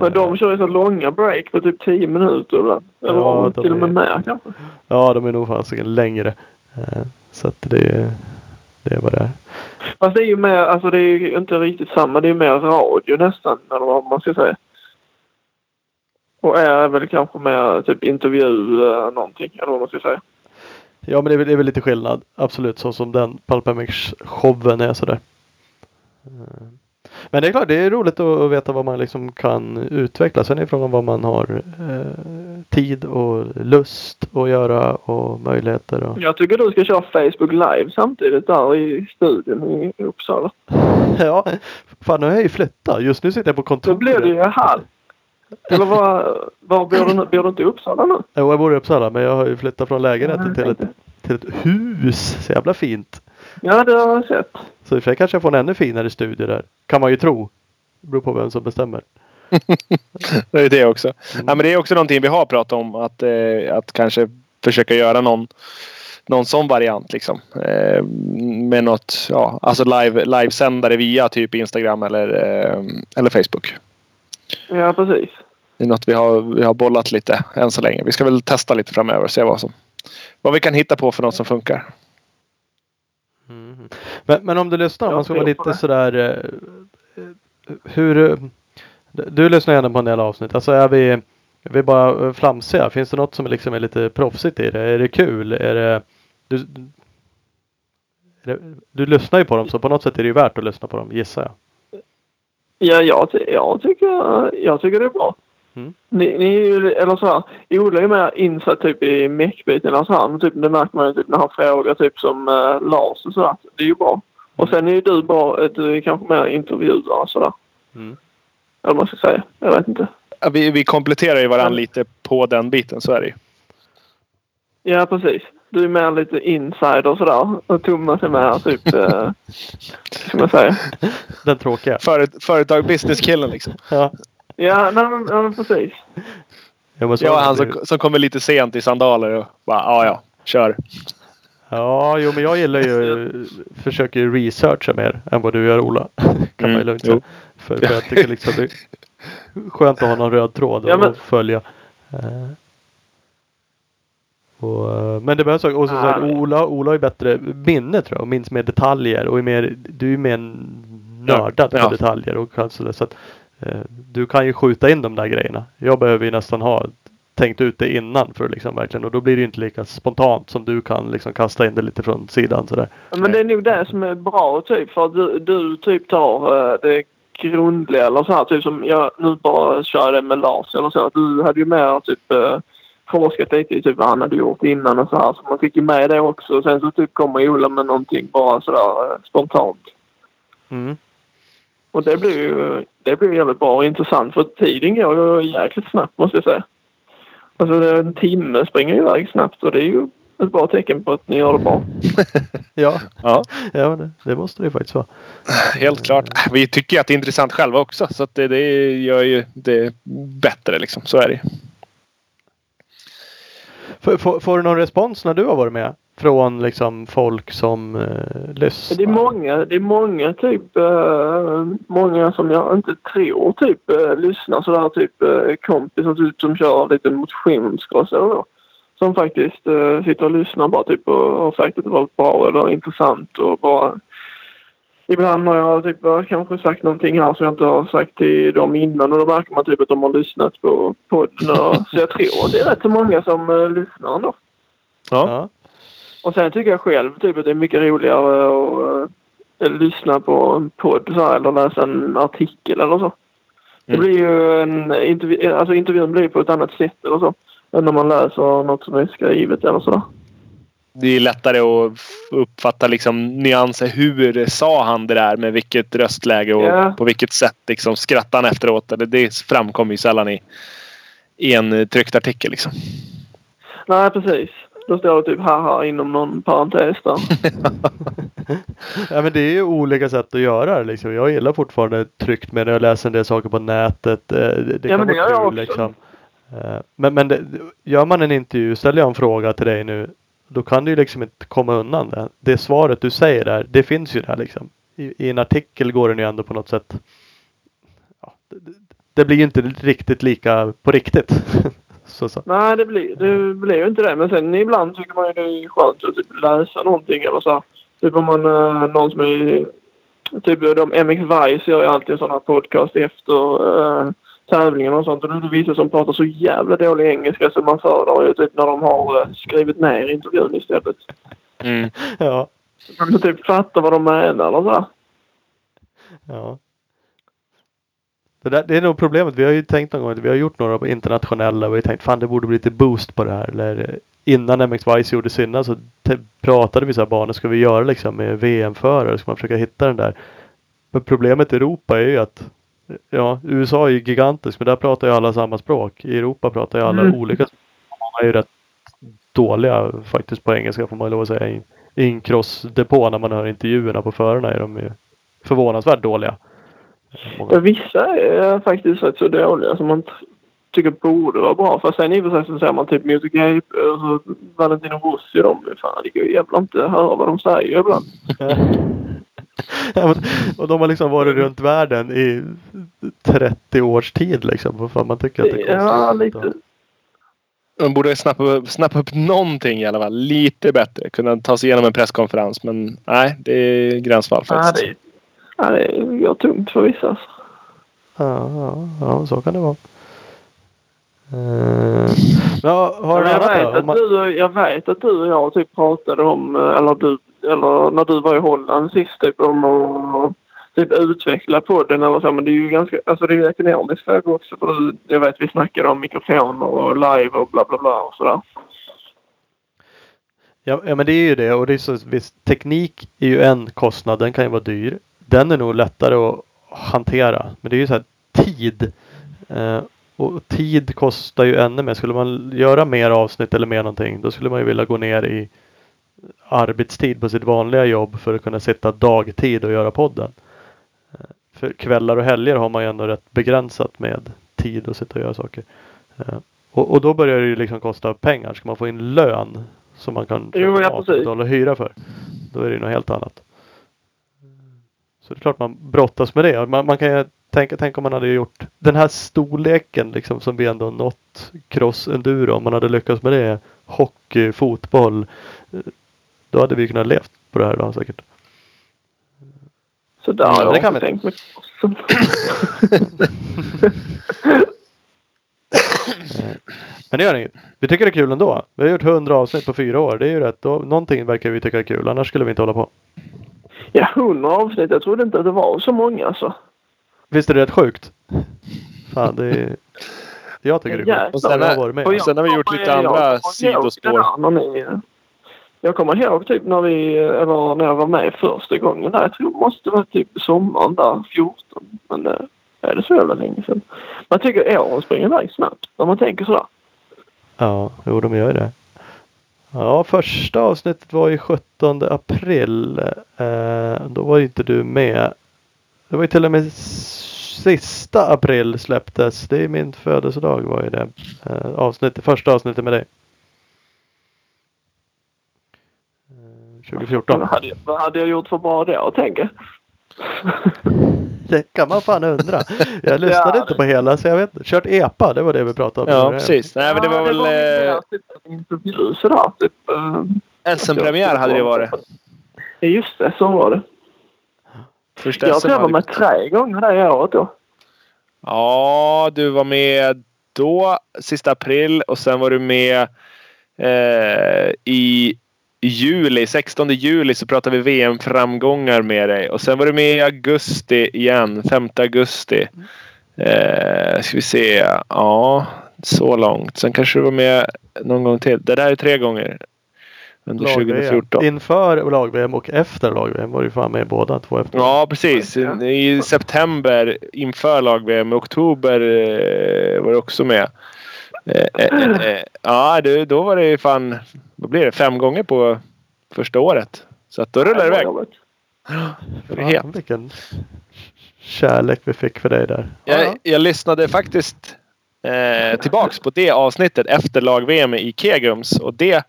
Men de kör ju så långa break på typ 10 minuter ibland. Eller Ja, de till och med är- mer kanske. Ja, de är nog fasiken längre. Eh, Så att det, är- det är vad det är. Fast det är ju mer, alltså det är ju inte riktigt samma. Det är mer radio nästan, eller vad man ska säga. Och är väl kanske mer typ intervju eh, någonting, eller vad man ska säga. Ja, men det är, väl- det är väl lite skillnad. Absolut, så som den Palpamix-showen är sådär. Eh, Men det är klart, det är roligt att veta vad man liksom kan utveckla. Sen är frågan vad man har eh, tid och lust att göra och möjligheter. Och... Jag tycker du ska köra Facebook live samtidigt där i studion i Uppsala. <laughs> Ja, fan nu har jag ju flyttat. Just nu sitter jag på Då kontoret. blir det ju halv. Eller var, var bor, du, bor du inte i Uppsala nu? Jo, jag bor i Uppsala men jag har ju flyttat från lägenheten till ett, till ett hus. Så jävla fint. Ja, det har jag sett. Så i och för sig kanske jag får en ännu finare studio där. Kan man ju tro. Det beror på vem som bestämmer. <laughs> Det är det också. Mm. Ja, men det är också någonting vi har pratat om. Att, eh, att kanske försöka göra någon, någon sån variant. Liksom. Eh, med något, ja, alltså live, livesändare via typ Instagram eller, eh, eller Facebook. Ja, precis. Det är något vi har, vi har bollat lite än så länge. Vi ska väl testa lite framöver och se vad, som, vad vi kan hitta på för något som funkar. Mm. Men, men om du lyssnar, om man ska vara lite sådär. eh, hur. Du lyssnar gärna på en del avsnitt. Alltså är vi. Är vi bara flamsiga? Finns det något som är liksom är lite proffsigt i det? Är det kul? Är det. Du, är det, du lyssnar ju på dem så på något sätt är det ju värt att lyssna på dem gissar jag. Ja, jag, ty- jag, tycker, jag tycker det är bra. Mm. Ni, ni eller så här, Ola är ju mer insatt typ i meckbiten. Alltså han, typ, det märker man ju typ när han frågar typ som uh, Lars och sådär. Det är ju bra. Och sen är ju du bara, du är kanske mer intervjuare och sådär. Mm. Eller vad man ska säga. Jag vet inte. Ja, Vi, vi kompletterar ju varandra Men- lite på den biten. Så är det ju. Ja, precis. Du är mer lite insider och sådär. Och Thomas är mer typ, uh, ska man säga. Den tråkiga. Föret, företag, businesskillen liksom. Ja. Ja, nej, men, ja, men precis. Ja, men så Jag är är han som, som kommer lite sent i sandaler och bara ja ja, kör. Ja, jo men jag gillar ju, försöker ju researcha mer än vad du gör Ola. <laughs> kan man ju Mm, lugnt säga. För, för jag tycker liksom det är skönt att ha någon röd tråd Ja, men- att följa. Och, eh, men det behövs också, och som sagt, Ah. Ola, Ola ju bättre minne tror jag och minns mer detaljer och är mer, du är mer nördad Ja, på ja. detaljer och kan sådär, så att eh, du kan ju skjuta in de där grejerna. Jag behöver ju nästan ha tänkt ut det innan för liksom verkligen och då blir det ju inte lika spontant som du kan liksom kasta in det lite från sidan sådär. Men det är nog det som är bra typ för att du, du typ tar eh, det grundliga eller så här typ som jag nu bara kör det med Lars eller så. Du hade ju mer typ eh, forskat lite i typ vad han hade gjort innan och så här så man fick ju med det också. Sen så typ kommer Ola med någonting bara sådär eh, spontant. Mm. Och det blir ju det blir jävligt bra och intressant för tiden går ju jäkligt snabbt måste jag säga. Alltså en timme springer iväg snabbt och det är ju ett bra tecken på att ni gör det bra. <laughs> Ja, Ja, ja men det, det måste det ju faktiskt vara. helt klart. Vi tycker ju att det är intressant själva också. Så att det, det gör ju det bättre liksom. Så är det ju. Får, får, du någon respons när du har varit med? Från liksom folk som eh, lyssnar? Det är många, det är många typ, eh, många som jag inte tror typ eh, lyssnar sådär typ eh, kompisar typ som kör lite motionscross eller så. Som faktiskt eh, sitter och lyssnar bara typ och har sagt att det var bra eller intressant och bara Ibland har jag typ kanske sagt någonting här som jag inte har sagt till dem innan och då märker man typ att de har lyssnat på podden. och- <laughs> Så jag tror det är rätt så många som eh, lyssnar ändå. Ja. Och sen tycker jag själv typ att det är mycket roligare att eh, lyssna på en podd så här, eller läsa en artikel eller så. Det Mm. blir ju en intervju, alltså intervjun blir på ett annat sätt eller så. Än när man läser något som är skrivet eller sådär. Det är lättare att uppfatta liksom nyanser. Hur sa han det där? Med vilket röstläge och Ja. på vilket sätt? Liksom, skrattade han efteråt? Eller det framkommer ju sällan i, i en eh, tryckt artikel. Liksom. Nej precis. Då står det typ haha inom någon parentes där. <laughs> ja men det är ju olika sätt att göra det liksom. Jag gillar fortfarande tryckt med när jag läser en del saker på nätet. Eh, Det, det Ja, kan men det vara gör jag kul också. liksom. Eh, Men, men det, gör man en intervju, ställer jag en fråga till dig nu. Då kan du ju liksom inte komma undan det. Det svaret du säger där, det finns ju där liksom. I, i en artikel går den ju ändå på något sätt. Ja, det, det- blir ju inte riktigt lika på riktigt. <laughs> så, så. Nej det blir, det blir ju inte det. Men sen ibland tycker man ju det är skönt att typ läsa någonting eller så. här. Typ om man, eh, någon som är Typ de MX Vice gör ju alltid sådana podcast efter uh, tävlingen och sånt. Och då är det vissa som pratar så jävla dålig engelska så man föredrar ju typ när de har eh, skrivit ner intervjun istället. Mm. Ja, Så man kan typ fatta vad de menar eller så. Ja. Det, där, det är nog problemet. Vi har ju tänkt någon gång att vi har gjort några internationella och vi har tänkt fan det borde bli lite boost på det här. Eller eh, innan MX Vice gjorde sina så pratade vi så här banor. Ska vi göra liksom med VM-förare? Ska man försöka hitta den där? Men problemet i Europa är ju att Ja, USA är ju gigantiskt men där pratar ju alla samma språk. I Europa pratar ju alla Mm. olika språk. De är ju rätt dåliga faktiskt på engelska får man lov att säga. I, en crossdepå när man hör intervjuerna på förarna är de ju förvånansvärt dåliga. Många. Ja, vissa är faktiskt rätt så dåliga som man tycker borde vara bra. För sen i och för sig så säger man typ MotoGP och så Valentino Rossi de, fan det går ju jävla inte att höra vad de säger ibland. <laughs> Och de har liksom varit runt världen i 30 års tid liksom. Vad fan man tycker att det är Ja, lite. De borde snappa, upp- snappa upp någonting i alla fall. Lite bättre. Kunna ta sig igenom en presskonferens. Men nej, det är gränsfall Ja, faktiskt. det, ja, det går tungt för vissa. alltså. Ja, ja, ja, så kan det vara. Uh, ja, har jag, vet att man- du, jag vet att du och jag typ pratade om, eh, eller du, eller när du var i Holland sist typ om att typ utveckla podden eller så. Men det är ju ganska, alltså det är ju ekonomisk fråga också. För jag vet vi snackade om mikrofoner och live och bla bla bla och sådär. Ja, ja men det är ju det och det är så visst teknik är ju en kostnad. Den kan ju vara dyr. Den är nog lättare att hantera. Men det är ju så här tid. Eh, och tid kostar ju ännu mer. Skulle man göra mer avsnitt eller mer någonting då skulle man ju vilja gå ner i arbetstid på sitt vanliga jobb för att kunna sitta dagtid och göra podden. Eh, För kvällar och helger har man ju ändå rätt begränsat med tid att sitta och göra saker. Eh, Och, och då börjar det ju liksom kosta pengar. Ska man få in lön som man kan Jo, ja, betala hyra för. Då är det ju något helt annat. Så det är klart man brottas med det. Man, man kan ju tänka, tänk om man hade gjort den här storleken liksom som vi ändå nått cross enduro. Om man hade lyckats med det. Hockey, fotboll. Eh, Då hade vi kunnat levt på det här idag säkert. Så där Ja, har jag det kan tänkt mig. Men det gör inget. Vi tycker det är kul ändå. Vi har gjort 100 avsnitt på fyra år. Det är ju rätt. Någonting verkar vi tycka är kul. Annars skulle vi inte hålla på. Ja, 100 avsnitt. Jag trodde inte att det var så många alltså. Visst är det rätt sjukt? Fan, det är... Jag tycker det är sjukt. Och sen har. Och sen vi gjort lite andra sidospår. det där när ni- jag kommer ihåg typ när vi, eh, eller när jag var med första gången där. Jag tror det måste vara typ sommaren där, 14. Men det är det så jävla länge sedan? Man tycker åren springer iväg snabbt när man tänker sådär. Ja, jo de gör det. Ja, första avsnittet var ju 17 april. Eh, då var inte du med. Det var ju till och med sista april släpptes. Det är min födelsedag var ju det. Eh, avsnitt, första avsnittet med dig. 2014. Vad hade, vad hade jag gjort för bra då, tänker Det kan man fan undra. Jag lyssnade Ja. inte på hela så jag vet inte. Kört EPA, det var det vi pratade om. Ja, precis. Nej, men det var väl... mer Eh, typ en intervju sådär. Typ, eh, SM-premiär hade det varit. Ja, just det. Så var det. Första Jag tror jag var med tre gånger det året då. Ja, du var med då, sista april och sen var du med eh, i juli, 16 juli så pratade vi VM-framgångar med dig. Och sen var du med i augusti igen, 5 augusti. Eh, ska vi se. Ja, så långt. Sen kanske du var med någon gång till. Det där är tre gånger. Under Lag-VM. 2014. Inför lag-VM och efter lag-VM var du fan med båda två efter. Ja, precis. I september inför lag-VM. I oktober eh, var du också med. Eh, eh, eh, ja, du, då var det ju fan... Vad blir det? Fem gånger på första året. Så att då rullar det iväg. Fan, vilken kärlek vi fick för dig där. Ja, Jag, jag lyssnade faktiskt eh, tillbaks på det avsnittet efter lag-VM i Kegums. Och det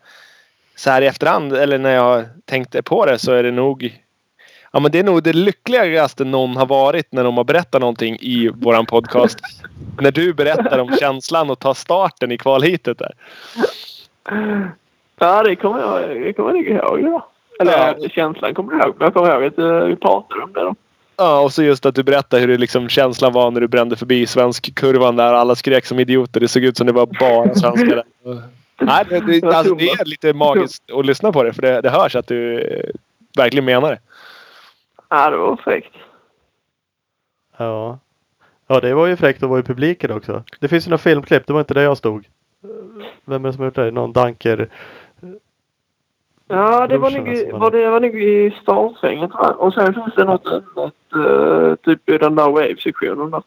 så här i efterhand, eller när jag tänkte på det så är det nog Ja men det är nog det lyckligaste någon har varit när de har berättat någonting i våran podcast. när du berättar om känslan och tar starten i kvalhitet där. Ja, det kommer jag, det kommer jag ihåg. Var. Eller Ja. känslan kommer jag ihåg. Men jag kommer ihåg att eh, vi pratade om det då. Ja, och så just att du berättar hur det liksom känslan var när du brände förbi svensk kurvan där. Alla skrek som idioter. Det såg ut som det var bara svenskar. Nej, det, det, alltså, det är lite magiskt att lyssna på det. För det, det hörs att du eh, verkligen menar det. Ja, det var fräckt. ja. Ja, det var ju fräckt att vara i publiken också. Det finns ju några filmklipp. Det var inte där jag stod. Vem är det som har gjort det? Någon danker? Ja, det var nog, alltså, var det var nog i jag. Och sen finns det något annat. eh, typ i den där wave-sektionen där.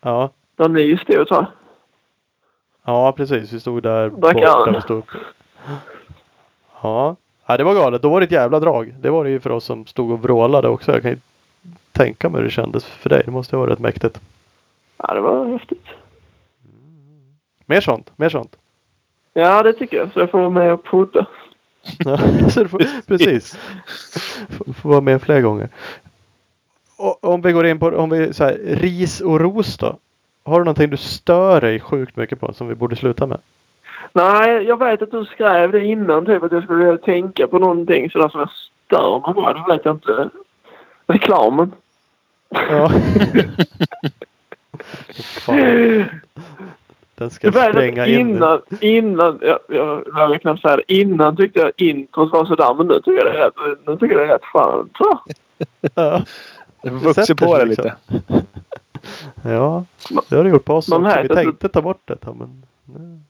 Ja. Där ni stod tror jag. Ja, precis. Vi stod där där vi stod. Ja. Ja, det var galet. Då var det ett jävla drag. Det var det ju för oss som stod och vrålade också. Jag kan ju tänka mig hur det kändes för dig. Det måste ha varit rätt mäktigt. Ja, det var häftigt. Mer sånt, mer sånt. Ja, det tycker jag. Så jag får vara med och podda. Ja, <laughs> så får, precis. Får, får vara med fler gånger. Och, om vi går in på om vi, så här, ris och ros då. Har du någonting du stör dig sjukt mycket på som vi borde sluta med? Nej, jag vet att du skrev det innan typ att jag skulle tänka på någonting sådär som jag stör mig på. Det vet jag inte. Reklamen. Ja. Fan, <laughs> den ska vet spränga att in. innan, innan, jag, jag vågar knappt säga det, innan tyckte jag introt var sådär men nu tycker jag det är rätt, nu tycker jag det är rätt skönt. Så. Ja. Det vuxit på det liksom. lite. ja, det har du gjort på oss Man också. Vi att tänkte ta bort det. Men, nej.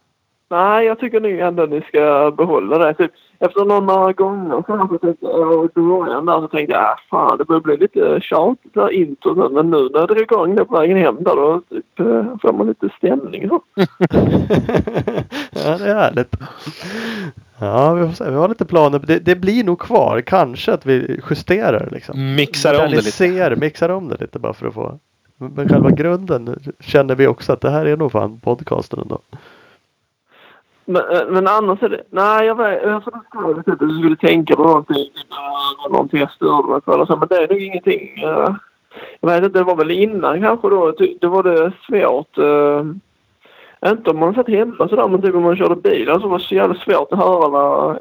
Nej, jag tycker nog ändå att ni ska behålla det. Typ, efter några gånger kanske typ, eh, i början där så tänkte jag ah, fan det börjar bli lite tjatigt det här introt nu. Men nu när jag drar igång det på vägen hem där då typ, eh, får man lite stämning. Så. <laughs> ja, det är härligt. Ja, vi, får se. vi har lite planer. Det, det blir nog kvar. Kanske att vi justerar liksom. Mixar om det lite. Mixar om det lite bara för att få. Men själva grunden känner vi också att det här är nog fan podcasten ändå. Men, eh, men annars är det... Nej, jag vet. Jag får nog typ att du skulle tänka på någonting. Eh, någonting jag störde mig på eller så. Men det är nog ingenting. Eh. Jag vet inte, det var väl innan kanske då. Då var det svårt. Inte om man satt hemma sådär men typ om man körde bil. Alltså det var så jävla svårt att höra när,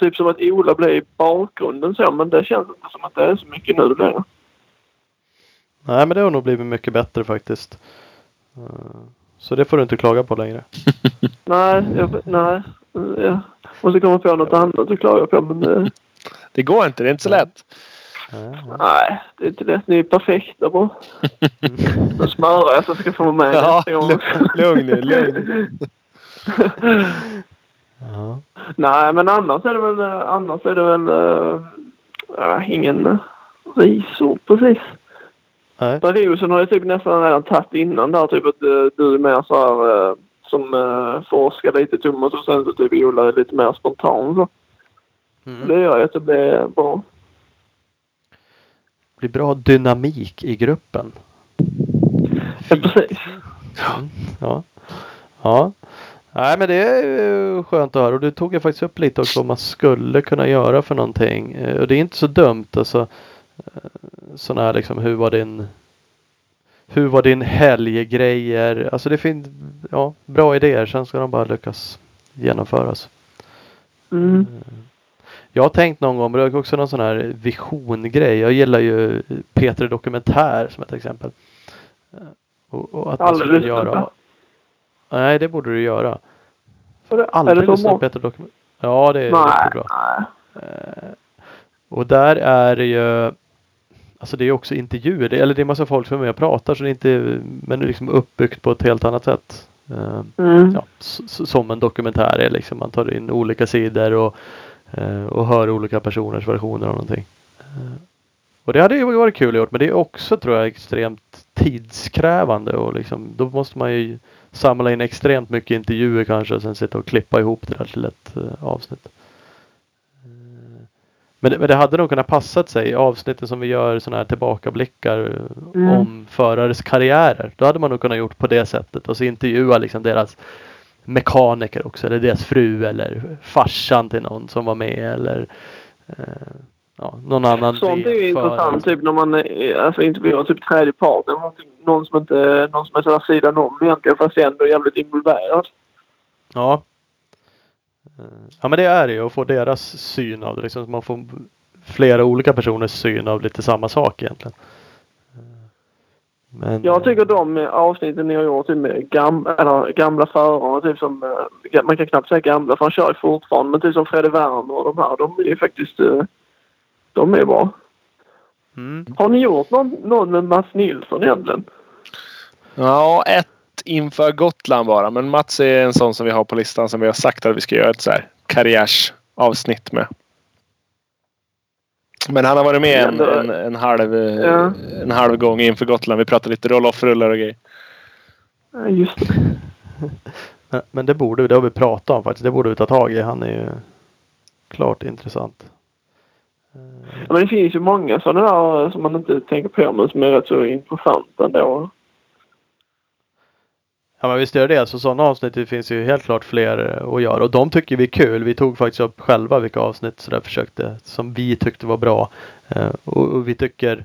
Typ som att Ola blev i bakgrunden så. Men det känns inte som att det är så mycket nu längre. Nej, men det har nog blivit mycket bättre faktiskt. Så det får du inte klaga på längre. <laughs> Nej, jag, nej. Jag måste komma på något annat att klaga på men... eh, <laughs> Det går inte. Det är inte så lätt. Nej, Nej, det är inte det. Ni är perfekta bara. <laughs> Då smörar jag så ska jag få vara med Ja, lugn nu. Lugn. Ja. Nej, men annars är det väl, eh, annars är det väl äh, ingen risor precis. Nej. Rosen har jag typ nästan redan tagit innan där. Typ att eh, du är mer så här, uh, som uh, forskar lite Thomas och sen så typ Ola är lite mer spontan så. Mm. Det gör ju att det blir bra. Det blir bra dynamik i gruppen. Ja, precis. Mm. Ja. Ja. Nej men det är ju skönt att höra och du tog ju faktiskt upp lite också vad man skulle kunna göra för någonting. Eh, Och det är inte så dumt alltså. Sådana här liksom hur var din hur var din helggrejer? Alltså det finns ja, bra idéer. Sen ska de bara lyckas genomföras. Mm. Jag har tänkt någon gång, men det är också någon sån här visiongrej. Jag gillar ju Peter Dokumentär som ett exempel. Eh, Och, och att Aldrig göra. Nej, det borde du göra. Är det- Aldrig lyssnat på? Peter Dokumentär. Ja, det är Nej, bra. nej. Eh, Och där är det ju Alltså det är också intervjuer. Det, eller det är massa folk som är med och pratar så det är inte Men det är liksom uppbyggt på ett helt annat sätt. Eh, Mm. ja, som en dokumentär är liksom. Man tar in olika sidor och, eh, och hör olika personers versioner av någonting. Eh, och det hade ju varit kul gjort men det är också tror jag extremt tidskrävande och liksom då måste man ju samla in extremt mycket intervjuer kanske och sen sitta och klippa ihop det där till ett avsnitt. Men det, men det hade nog kunnat passat sig i avsnitten som vi gör sådana här tillbakablickar Mm. om förares karriärer. Då hade man nog kunnat gjort på det sättet och så intervjua liksom deras mekaniker också eller deras fru eller farsan till någon som var med eller eh, ja, någon annan Sånt är ju intressant typ när man eh, alltså, intervjuar typ tredje part eller någonting. Någon som inte, någon som är sådär sidan om egentligen fast ändå jävligt involverad. Ja. Eh, Ja men det är det ju att få deras syn av det. Liksom, man får flera olika personers syn av lite samma sak egentligen. Eh, Men, Jag tycker de eh, avsnitten ni har gjort typ med gam, eller, gamla förare, typ som, eh, man kan knappt säga gamla för han kör ju fortfarande, men typ som Fredde Werner och de här, de är ju faktiskt, eh, de är bra. Mm. Har ni gjort någon, någon med Mats Nilsson egentligen? Ja, ett inför Gotland bara. Men Mats är en sån som vi har på listan som vi har sagt att vi ska göra ett så här karriärsavsnitt med. Men han har varit med en, en, en, halv, Ja. en halv gång inför Gotland. Vi pratade lite roll-off-rullar och grejer. Ja, Just det. Men- Men det borde vi, det har vi pratat om faktiskt. Det borde vi ta tag i. Han är ju klart intressant. Ja, men det finns ju många sådana där som man inte tänker på men som är rätt så intressanta ändå. Ja men visst gör det. Så alltså, sådana avsnitt det finns ju helt klart fler eh, att göra. Och de tycker vi är kul. Vi tog faktiskt upp själva vilka avsnitt så där försökte som vi tyckte var bra. Eh, och, och vi tycker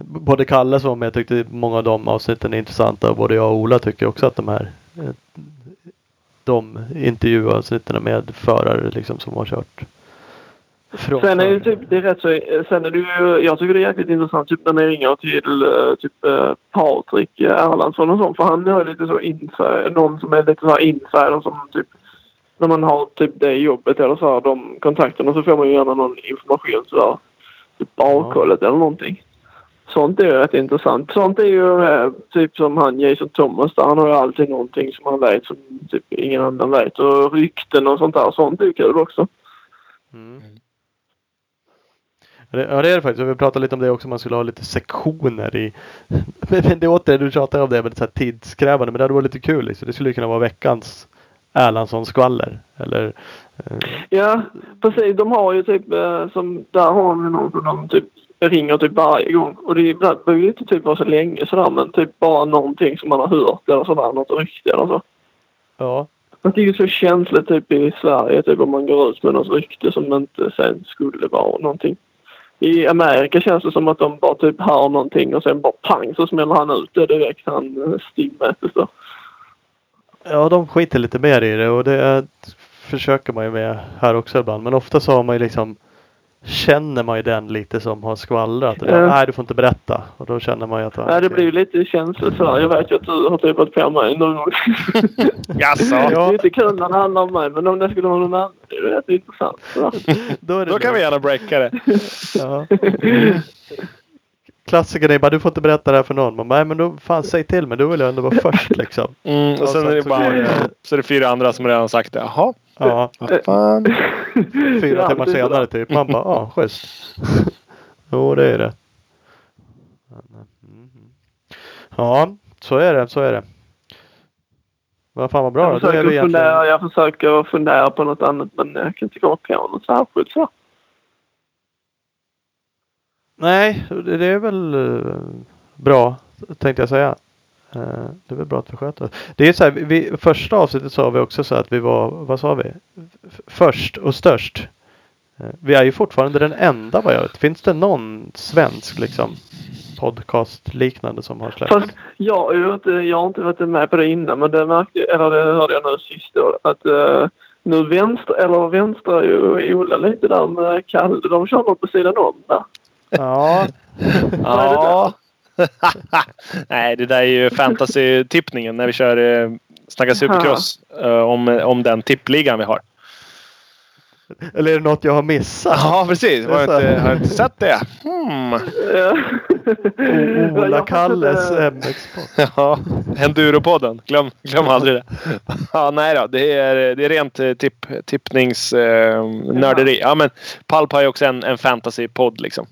både Kalle som var med tyckte många av de avsnitten är intressanta och både jag och Ola tycker också att de här eh, de intervjuavsnitten med förare liksom som har kört från Sen är typ, det är rätt så, sen är det ju, jag tycker det är jäkligt intressant typ när ni ringer till eh, typ eh, Patrik Erlandsson och sånt för han har ju lite så insider, någon som är lite så här insider som typ när man har typ det jobbet eller så här, de kontakterna så får man ju gärna någon information så där, typ bakhållet eller någonting. Sånt är ju rätt intressant. Sånt är ju eh, typ som han Jason Thomas där. Han har ju alltid någonting som han vet som typ ingen annan vet. Och rykten och sånt där. Sånt är ju kul också. Mm. Ja, det- är det faktiskt. Vi pratade lite om det också. Man skulle ha lite sektioner i. <laughs> Men det är åter, du tjatar om det. Men det är så här tidskrävande. Men det hade varit lite kul. Liksom. Det skulle kunna vara veckans Erlandsson-skvaller. Eller eh, Ja, precis. De har ju typ eh, som där har ju någon som de typ ringer typ varje gång. Och det behöver ju inte typ vara så länge sådär men typ bara någonting som man har hört eller sådär. Något rykte eller så. ja. Men Det är ju så känsligt typ i Sverige typ om man går ut med något rykte som inte sen skulle vara någonting. I Amerika känns det som att de bara typ hör någonting och sen bara pang så smäller han ut det direkt han eh, stigmätes. Ja de skiter lite mer i det. Och det försöker man ju med här också ibland. Men ofta så har man ju liksom Känner man ju den lite som har skvallrat. Ja. Nej du får inte berätta. Och då känner man ju att Ja, det blir ju lite känsligt sådär. Jag vet ju att du har typ varit på mig någon gång. <laughs> Jaså? Det är inte kul när det handlar om mig, men om det skulle vara någon annan, det är rätt intressant. Då, är det Då kan vi gärna breaka det. Ja. Klassikern är bara du får inte berätta det här för någon. Man bara, Nej men då fan säg till mig. Då vill jag ändå vara först liksom. Mm, och sen är det bara så är det fyra andra som redan sagt det. Jaha, Ja, vad fan. <laughs> fyra timmar senare typ. Man bara, ja schysst. <laughs> jo det är det. Ja, så är det. Så är det. Vad fan vad bra. jag. Då försöker egentligen... fundera, jag försöker fundera på något annat men jag kan inte komma på något särskilt så. Nej, det det är väl eh, bra tänkte jag säga. Eh, Det är väl bra att vi sköter oss. Det är så här, vi, första avsnittet sa vi också så att vi var, vad sa vi? Först och störst. Eh, Vi är ju fortfarande den enda vad jag vet. Finns det någon svensk liksom podcast liknande som har släppt? Fast jag, har inte, jag har inte varit med på det innan men det märkte eller det hörde jag nu sist då, att eh, nu vänster, eller vänstrar ju Ola lite där med Kalle. De kör något på sidan om <laughs> där. Ja, Ja. <laughs> Nej, det där är ju fantasy-tippningen när vi kör eh, Snacka Supercross. Eh, om, om den tippligan vi har. eller är det något jag har missat? Ja, precis. Har jag inte, har jag inte sett det? Hmm. Ja. Ola Jag Kalles fattade- MX-podd. <laughs> Ja, Enduropodden. Glöm, glöm aldrig det. Ja, nej då. Det är, det är rent eh, tipp, tippnings eh. Ja, men Palp har ju också en, en fantasypodd liksom.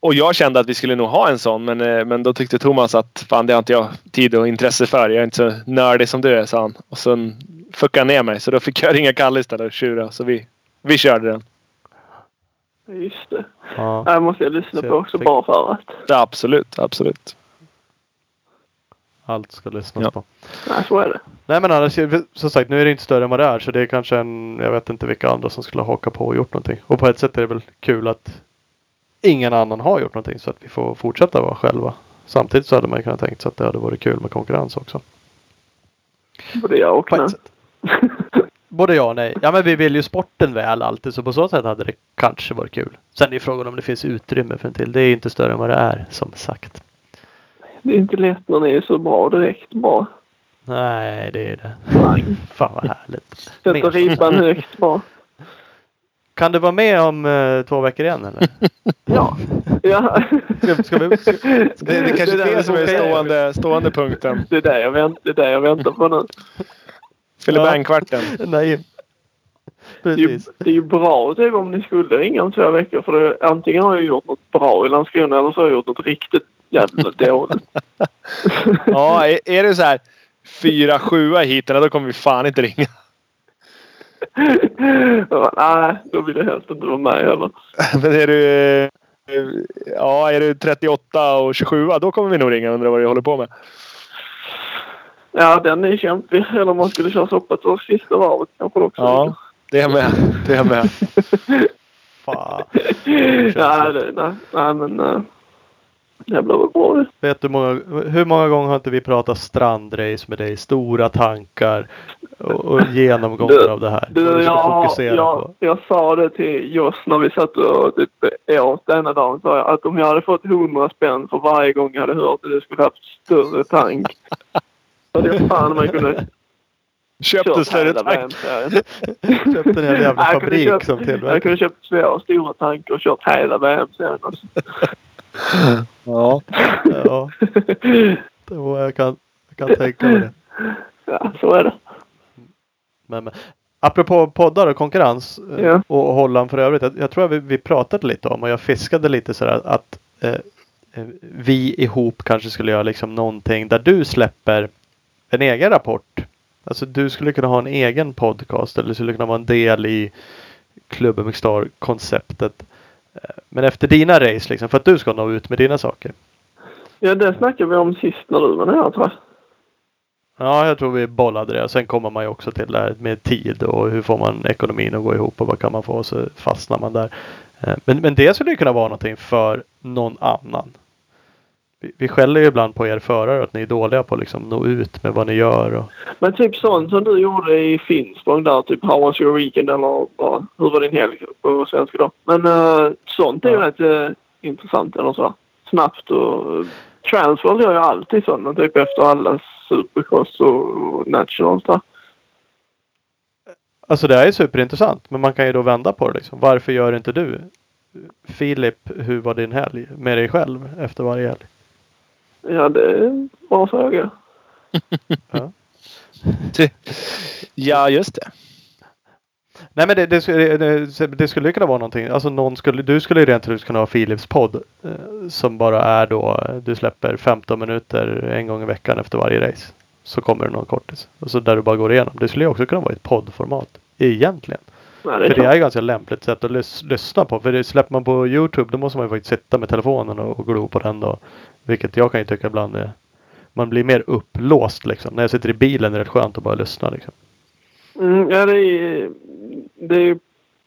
Och jag kände att vi skulle nog ha en sån men, eh, men då tyckte Thomas att fan det har inte jag tid och intresse för. Jag är inte så nördig som du är sa han. Och sen fuckade han ner mig så då fick jag <laughs> ringa Kalle istället och tjura. Så vi, vi körde den. Just det. Ja. Det måste jag lyssna Så på också fick- bara för att. Ja, absolut, absolut. Allt ska lyssnas Ja. på. Nej, så är det. Nej men annars, som sagt nu är det inte större än vad det är så det är kanske en, jag vet inte vilka andra som skulle ha hakat på och gjort någonting. Och på ett sätt är det väl kul att ingen annan har gjort någonting så att vi får fortsätta vara själva. Samtidigt så hade man ju kunnat tänkt sig att det hade varit kul med konkurrens också. Både jag och nej. <laughs> Både ja och nej. Ja men vi vill ju sporten väl alltid så på så sätt hade det kanske varit kul. Sen är frågan om det finns utrymme för en till. Det är inte större än vad det är som sagt. Det är inte lätt när ni är så bra direkt bra. Nej det är det. Nej. <laughs> Fan vad härligt. Sätter ribban <laughs> högt bra. Kan du vara med om eh, två veckor igen eller? <laughs> Ja. ja. Ska, ska vi, ska, <laughs> Det, det är kanske Det det, där som är stående, stående punkten. Det är det jag, vänt, det är det jag väntar på nu. Filibang-kvarten. <laughs> nej. Det är, ju, Precis. det är ju bra typ, om ni skulle ringa om två veckor. För det, antingen har jag gjort något bra i Landskrona eller så har jag gjort något riktigt jävla dåligt. Ja, är, är det så här fyra, sjua hit, då kommer vi fan inte ringa. Bara, Nej, då vill jag helst inte vara med heller. <laughs> Men är du, eh, ja, är du 38 och 27, då kommer vi nog ringa och undra vad du håller på med. Ja, den är kämpig. Eller om man skulle köra soppa till sista varvet kanske också. Ja, det är med. Det är med. <laughs> Fan. nej, det, nej, nej, men det blir väl bra det. Vet du många, hur många gånger har inte vi pratat strandrace med dig? Stora tankar och, och genomgångar Du- av det här. Du, Vad du jag, jag, på. jag sa det till Joss när vi satt och typ åt ena dagen. Sa jag att om jag hade fått 100 spänn för varje gång jag hade hört att du skulle haft större tank. Så det fan man kunde Köpte större hela tank. Köpte en jävla Jag kunde fabrik köpt- som Jag tillverkar. kunde köpt två stora tankar och kört hela VM-serien. Alltså. Ja. Ja, det var, jag, kan, jag kan tänka mig det. Ja, så är det. Men, men, apropå poddar och konkurrens eh, Ja. och Holland för övrigt. Jag, jag tror att vi, vi pratade lite om och jag fiskade lite sådär att eh, eh, vi ihop kanske skulle göra liksom någonting där du släpper en egen rapport. Alltså du skulle kunna ha en egen podcast eller skulle kunna vara en del i Club MX Star konceptet. Eh, Men efter dina race liksom för att du ska nå ut med dina saker. Ja, det snackade vi om sist när du var nere tror jag. Ja, jag tror vi bollade det. Sen kommer man ju också till det här med tid och hur får man ekonomin att gå ihop och vad kan man få så fastnar man där. Eh, Men, men det skulle ju kunna vara någonting för någon annan. Vi, vi skäller ju ibland på er förare att ni är dåliga på att liksom nå ut med vad ni gör. Och, Men typ sånt som du gjorde i Finspång där, typ How was your weekend eller bara, hur var din helg på svenska då? Men uh, sånt är ju Ja. rätt uh, intressant eller så. Snabbt och uh, Transworld gör ju alltid sådana typ efter alla Supercross och Nationals där. alltså det är ju superintressant. Men man kan ju då vända på det liksom. Varför gör inte du? Filip, hur var din helg? Med dig själv efter varje helg? <laughs> Ja, det är en bra fråga. ja, just det. Nej men det, det, skulle- det, det skulle ju kunna vara någonting. Alltså någon skulle, du skulle ju rent ut kunna ha Philips podd. Eh, som bara är då, du släpper 15 minuter en gång i veckan efter varje race. så kommer det någon kortis. Och så där du bara går igenom. Det skulle ju också kunna vara ett poddformat. Egentligen. Nej, det För det är ett ganska lämpligt sätt att lys- lyssna på. För det släpper man på Youtube då måste man ju faktiskt sitta med telefonen och, och glo på den då. Vilket jag kan ju tycka ibland är man blir mer upplåst liksom. När jag sitter i bilen är det rätt skönt att bara lyssna liksom. Mm, ja, det är, det är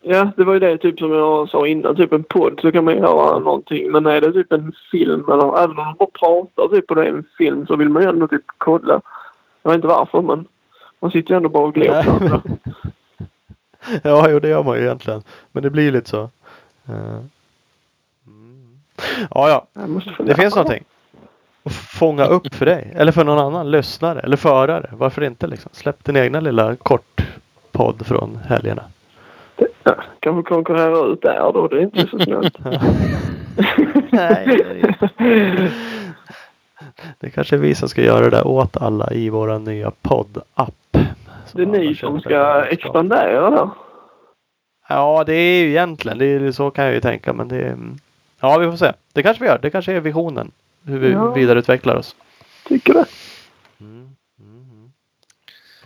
Ja, det var ju det typ som jag sa innan. Typ en podd så kan man göra någonting. Men är det typ en film eller även om man bara pratar typ på det är en film så vill man ju ändå typ kolla. Jag vet inte varför men man sitter ju ändå bara och glor på. <laughs> Ja, jo det gör man ju egentligen. Men det blir lite så. Mm. Ja, ja. Det finns någonting. Att fånga upp för dig. Eller för någon annan lyssnare. Eller förare. Varför inte liksom? Släpp din egna lilla kortpodd från helgerna. Ja, kanske konkurrera ut där då. Det är inte så snällt. <laughs> <laughs> Nej, det. Det kanske är vi som ska göra det där åt alla i våra nya podd-app. Det är ni som ska expandera där. Ja, det är ju egentligen. Det är, så kan jag ju tänka. Men det är, Ja, vi får se. Det kanske vi gör. Det kanske är visionen. Hur vi Ja. vidareutvecklar oss. Tycker det. Mm, mm.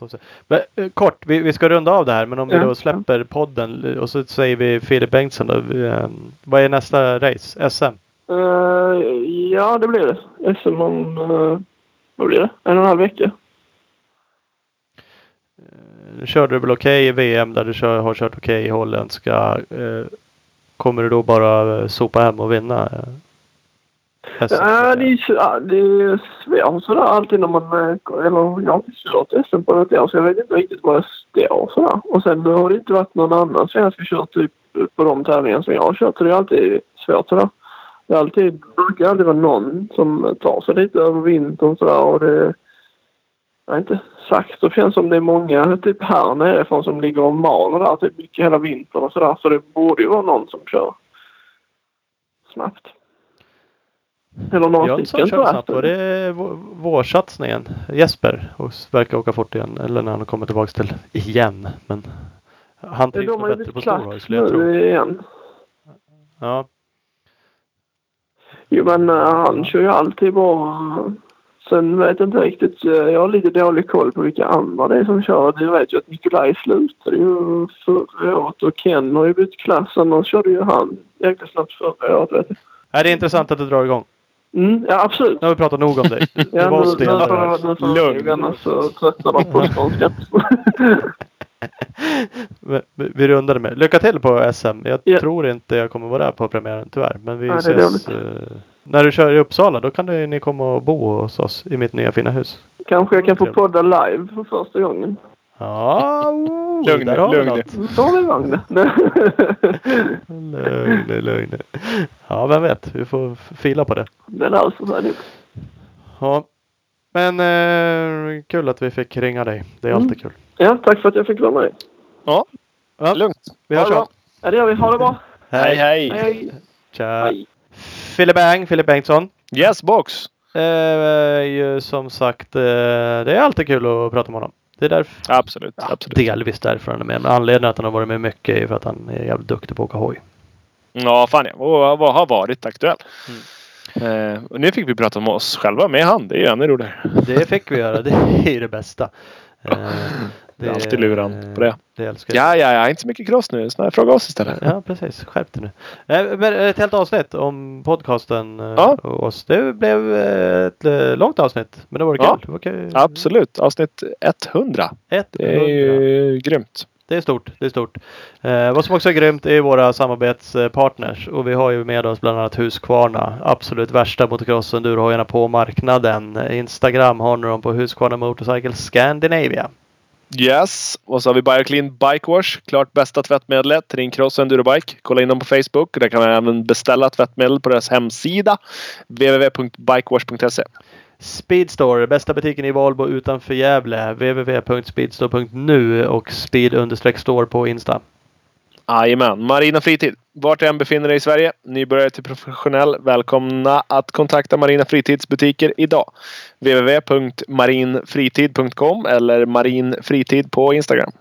Se. Men, eh, kort, vi, vi ska runda av det här. Men om vi Ja. då släpper podden eh, och så säger vi Filip Bengtsson. Då, vi, eh, vad är nästa race? SM? Eh, ja, det blir det. SM om... Uh, vad blir det? En och en halv vecka. Nu körde du väl okej i VM där du kör, har kört okej i holländska. Eh, kommer du då bara sopa hem och vinna? Eh, Ja, det är, det är svårt sådär alltid när man... Eh, eller jag har inte kört SM på något år så jag vet inte riktigt vad jag står sådär. Och sen har det inte varit någon annan svensk som kört typ på de tävlingar som jag har kört. Så det är alltid svårt sådär. Det är alltid, brukar alltid vara någon som tar sig lite över vintern sådär och det... Jag har inte sagt. Det känns som det är många typ här nerifrån som ligger och maler där typ mycket hela vintern och sådär. Så det borde ju vara någon som kör snabbt. Eller några Jönsson stycken tror jag. snabbt. Var det vå- vårsatsningen? Jesper verkar åka fort igen. Eller när han kommer tillbaks till igen. Men han trivs nog bättre på storhoj skulle jag tro. igen. Ja. Jo men uh, han kör ju alltid bara... Sen vet jag inte riktigt. eh, Jag har lite dålig koll på vilka andra det är som kör. Jag vet ju att Nikolaj slutade ju förra året och Ken har ju bytt klass. Annars körde ju han jäkla snabbt förra året vet jag. Det är intressant att du drar igång. Mm, ja absolut. Nu har vi pratat nog om dig. <laughs> Det Ja, var nu, nu, jag- nu Lugn. annars så tröttnar de på <laughs> skånska. <laughs> Vi- rundade med. Lycka till på SM. Jag Ja. tror inte jag kommer vara där på premiären tyvärr. Men vi Nej, ses. eh, när du kör i Uppsala då kan du, ni komma och bo hos oss i mitt nya fina hus. Kanske jag kan få podda live för första gången. Ja, oh, Lugn där nu, har vi lugn något. Då vi igång <laughs> det. Lugn, lugn. Ja, vem vet. Vi får fila på det. Det löser sig nog. Ja. Men eh, kul att vi fick ringa dig. Det är Mm. alltid kul. Ja, tack för att jag fick vara med. Ja, Ja, lugnt. vi hörs det av. Ja, det gör vi. Ha det bra. Hej, hej. Hej, hej. Tja. hej. Filip Bang, Filip Bengtsson. Yes, box. Eh, ju som sagt, eh, det är alltid kul att prata med honom. Det är därför, Absolut, absolut. delvis därför han är med. Men anledningen att han har varit med mycket är för att han är jävligt duktig på att åka hoj. Ja, fan ja. Och har varit aktuell. Eh, och nu fick vi prata om oss själva med han. Det är ju ännu roligare. Det fick vi göra. Det är ju det bästa. <laughs> Eh, Det är alltid luran på det. Det älskar jag. Ja, ja, ja. Inte så mycket cross nu. Snarare fråga oss istället. Ja, precis. Skärp dig nu. Eh, Men ett helt avsnitt om podcasten eh, Ja. och oss. Det blev eh, ett långt avsnitt. Men det var kul. Ja. Kul. Absolut. Avsnitt 100. Ett Det är ju grymt. Det är stort. Det är stort. Eh, vad som också är grymt är våra samarbetspartners. Och vi har ju med oss bland annat Husqvarna. Absolut värsta motocross enduro på marknaden. Instagram har ni dem på Husqvarna Motorcycle Scandinavia. Yes. Och så har vi Bioclean Bike Wash. Klart bästa tvättmedlet. till din Cross och Endurobike. Kolla in dem på Facebook. Där kan man även beställa tvättmedel på deras hemsida. www.bikewash.se Speedstore, bästa butiken i Valbo utanför Gävle. www.speedstore.nu och speed-store på Insta. Jajamän. Marina Fritid. Vart du än befinner dig i Sverige, nybörjare till professionell, välkomna att kontakta Marina Fritids butiker idag. www.marinfritid.com eller marinfritid på Instagram.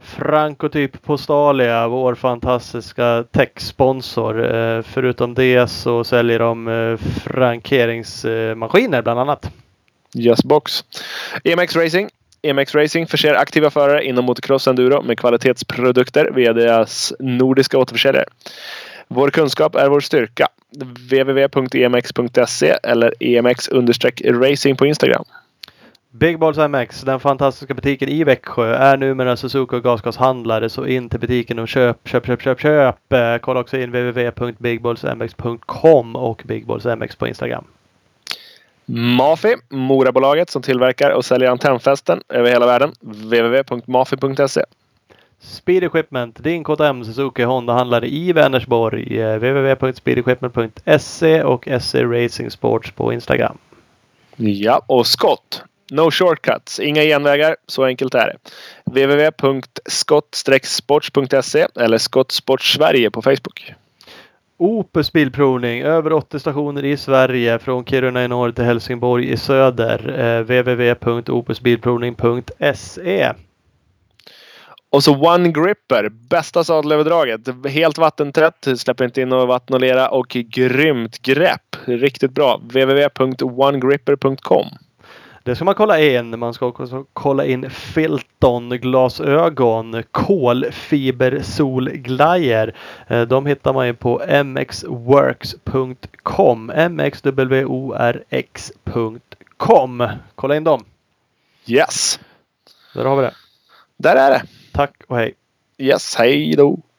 Frankotyp Postalia, vår fantastiska techsponsor. Eh, förutom det så säljer de eh, frankeringsmaskiner bland annat. Yes box. EMX Racing. EMX Racing förser aktiva förare inom motocross enduro med kvalitetsprodukter via deras nordiska återförsäljare. Vår kunskap är vår styrka. www.emx.se eller emx-racing på Instagram. Big Balls MX, den fantastiska butiken i Växjö, är numera Suzuki och gasgashandlare. Så in till butiken och köp, köp, köp, köp, köp. Eh, kolla också in www.bigballsmx.com och Big Balls MX på Instagram. Mafi, Morabolaget som tillverkar och säljer antennfästen över hela världen. www.mafi.se Speed Equipment, din KTM Suzuki Honda-handlare i Vänersborg. Eh, www.speedequipment.se och SE Racing Sports på Instagram. Ja, och skott. No shortcuts, inga genvägar. Så enkelt är det. www.skott-sports.se eller Skott Sport Sverige på Facebook. Opus Bilprovning, över 80 stationer i Sverige från Kiruna i norr till Helsingborg i söder. Eh, www.opusbilprovning.se Och så One Gripper, bästa sadelöverdraget. Helt vattentätt, släpper inte in något vatten och lera och grymt grepp. Riktigt bra. www.onegripper.com det ska man kolla in. Man ska också kolla in Filton glasögon, kolfibersolglajjor. Eh, De hittar man ju på mxworks.com. mxworx.com. Kolla in dem. Yes, Där har vi det. där är det. Tack och hej. Yes, hej då.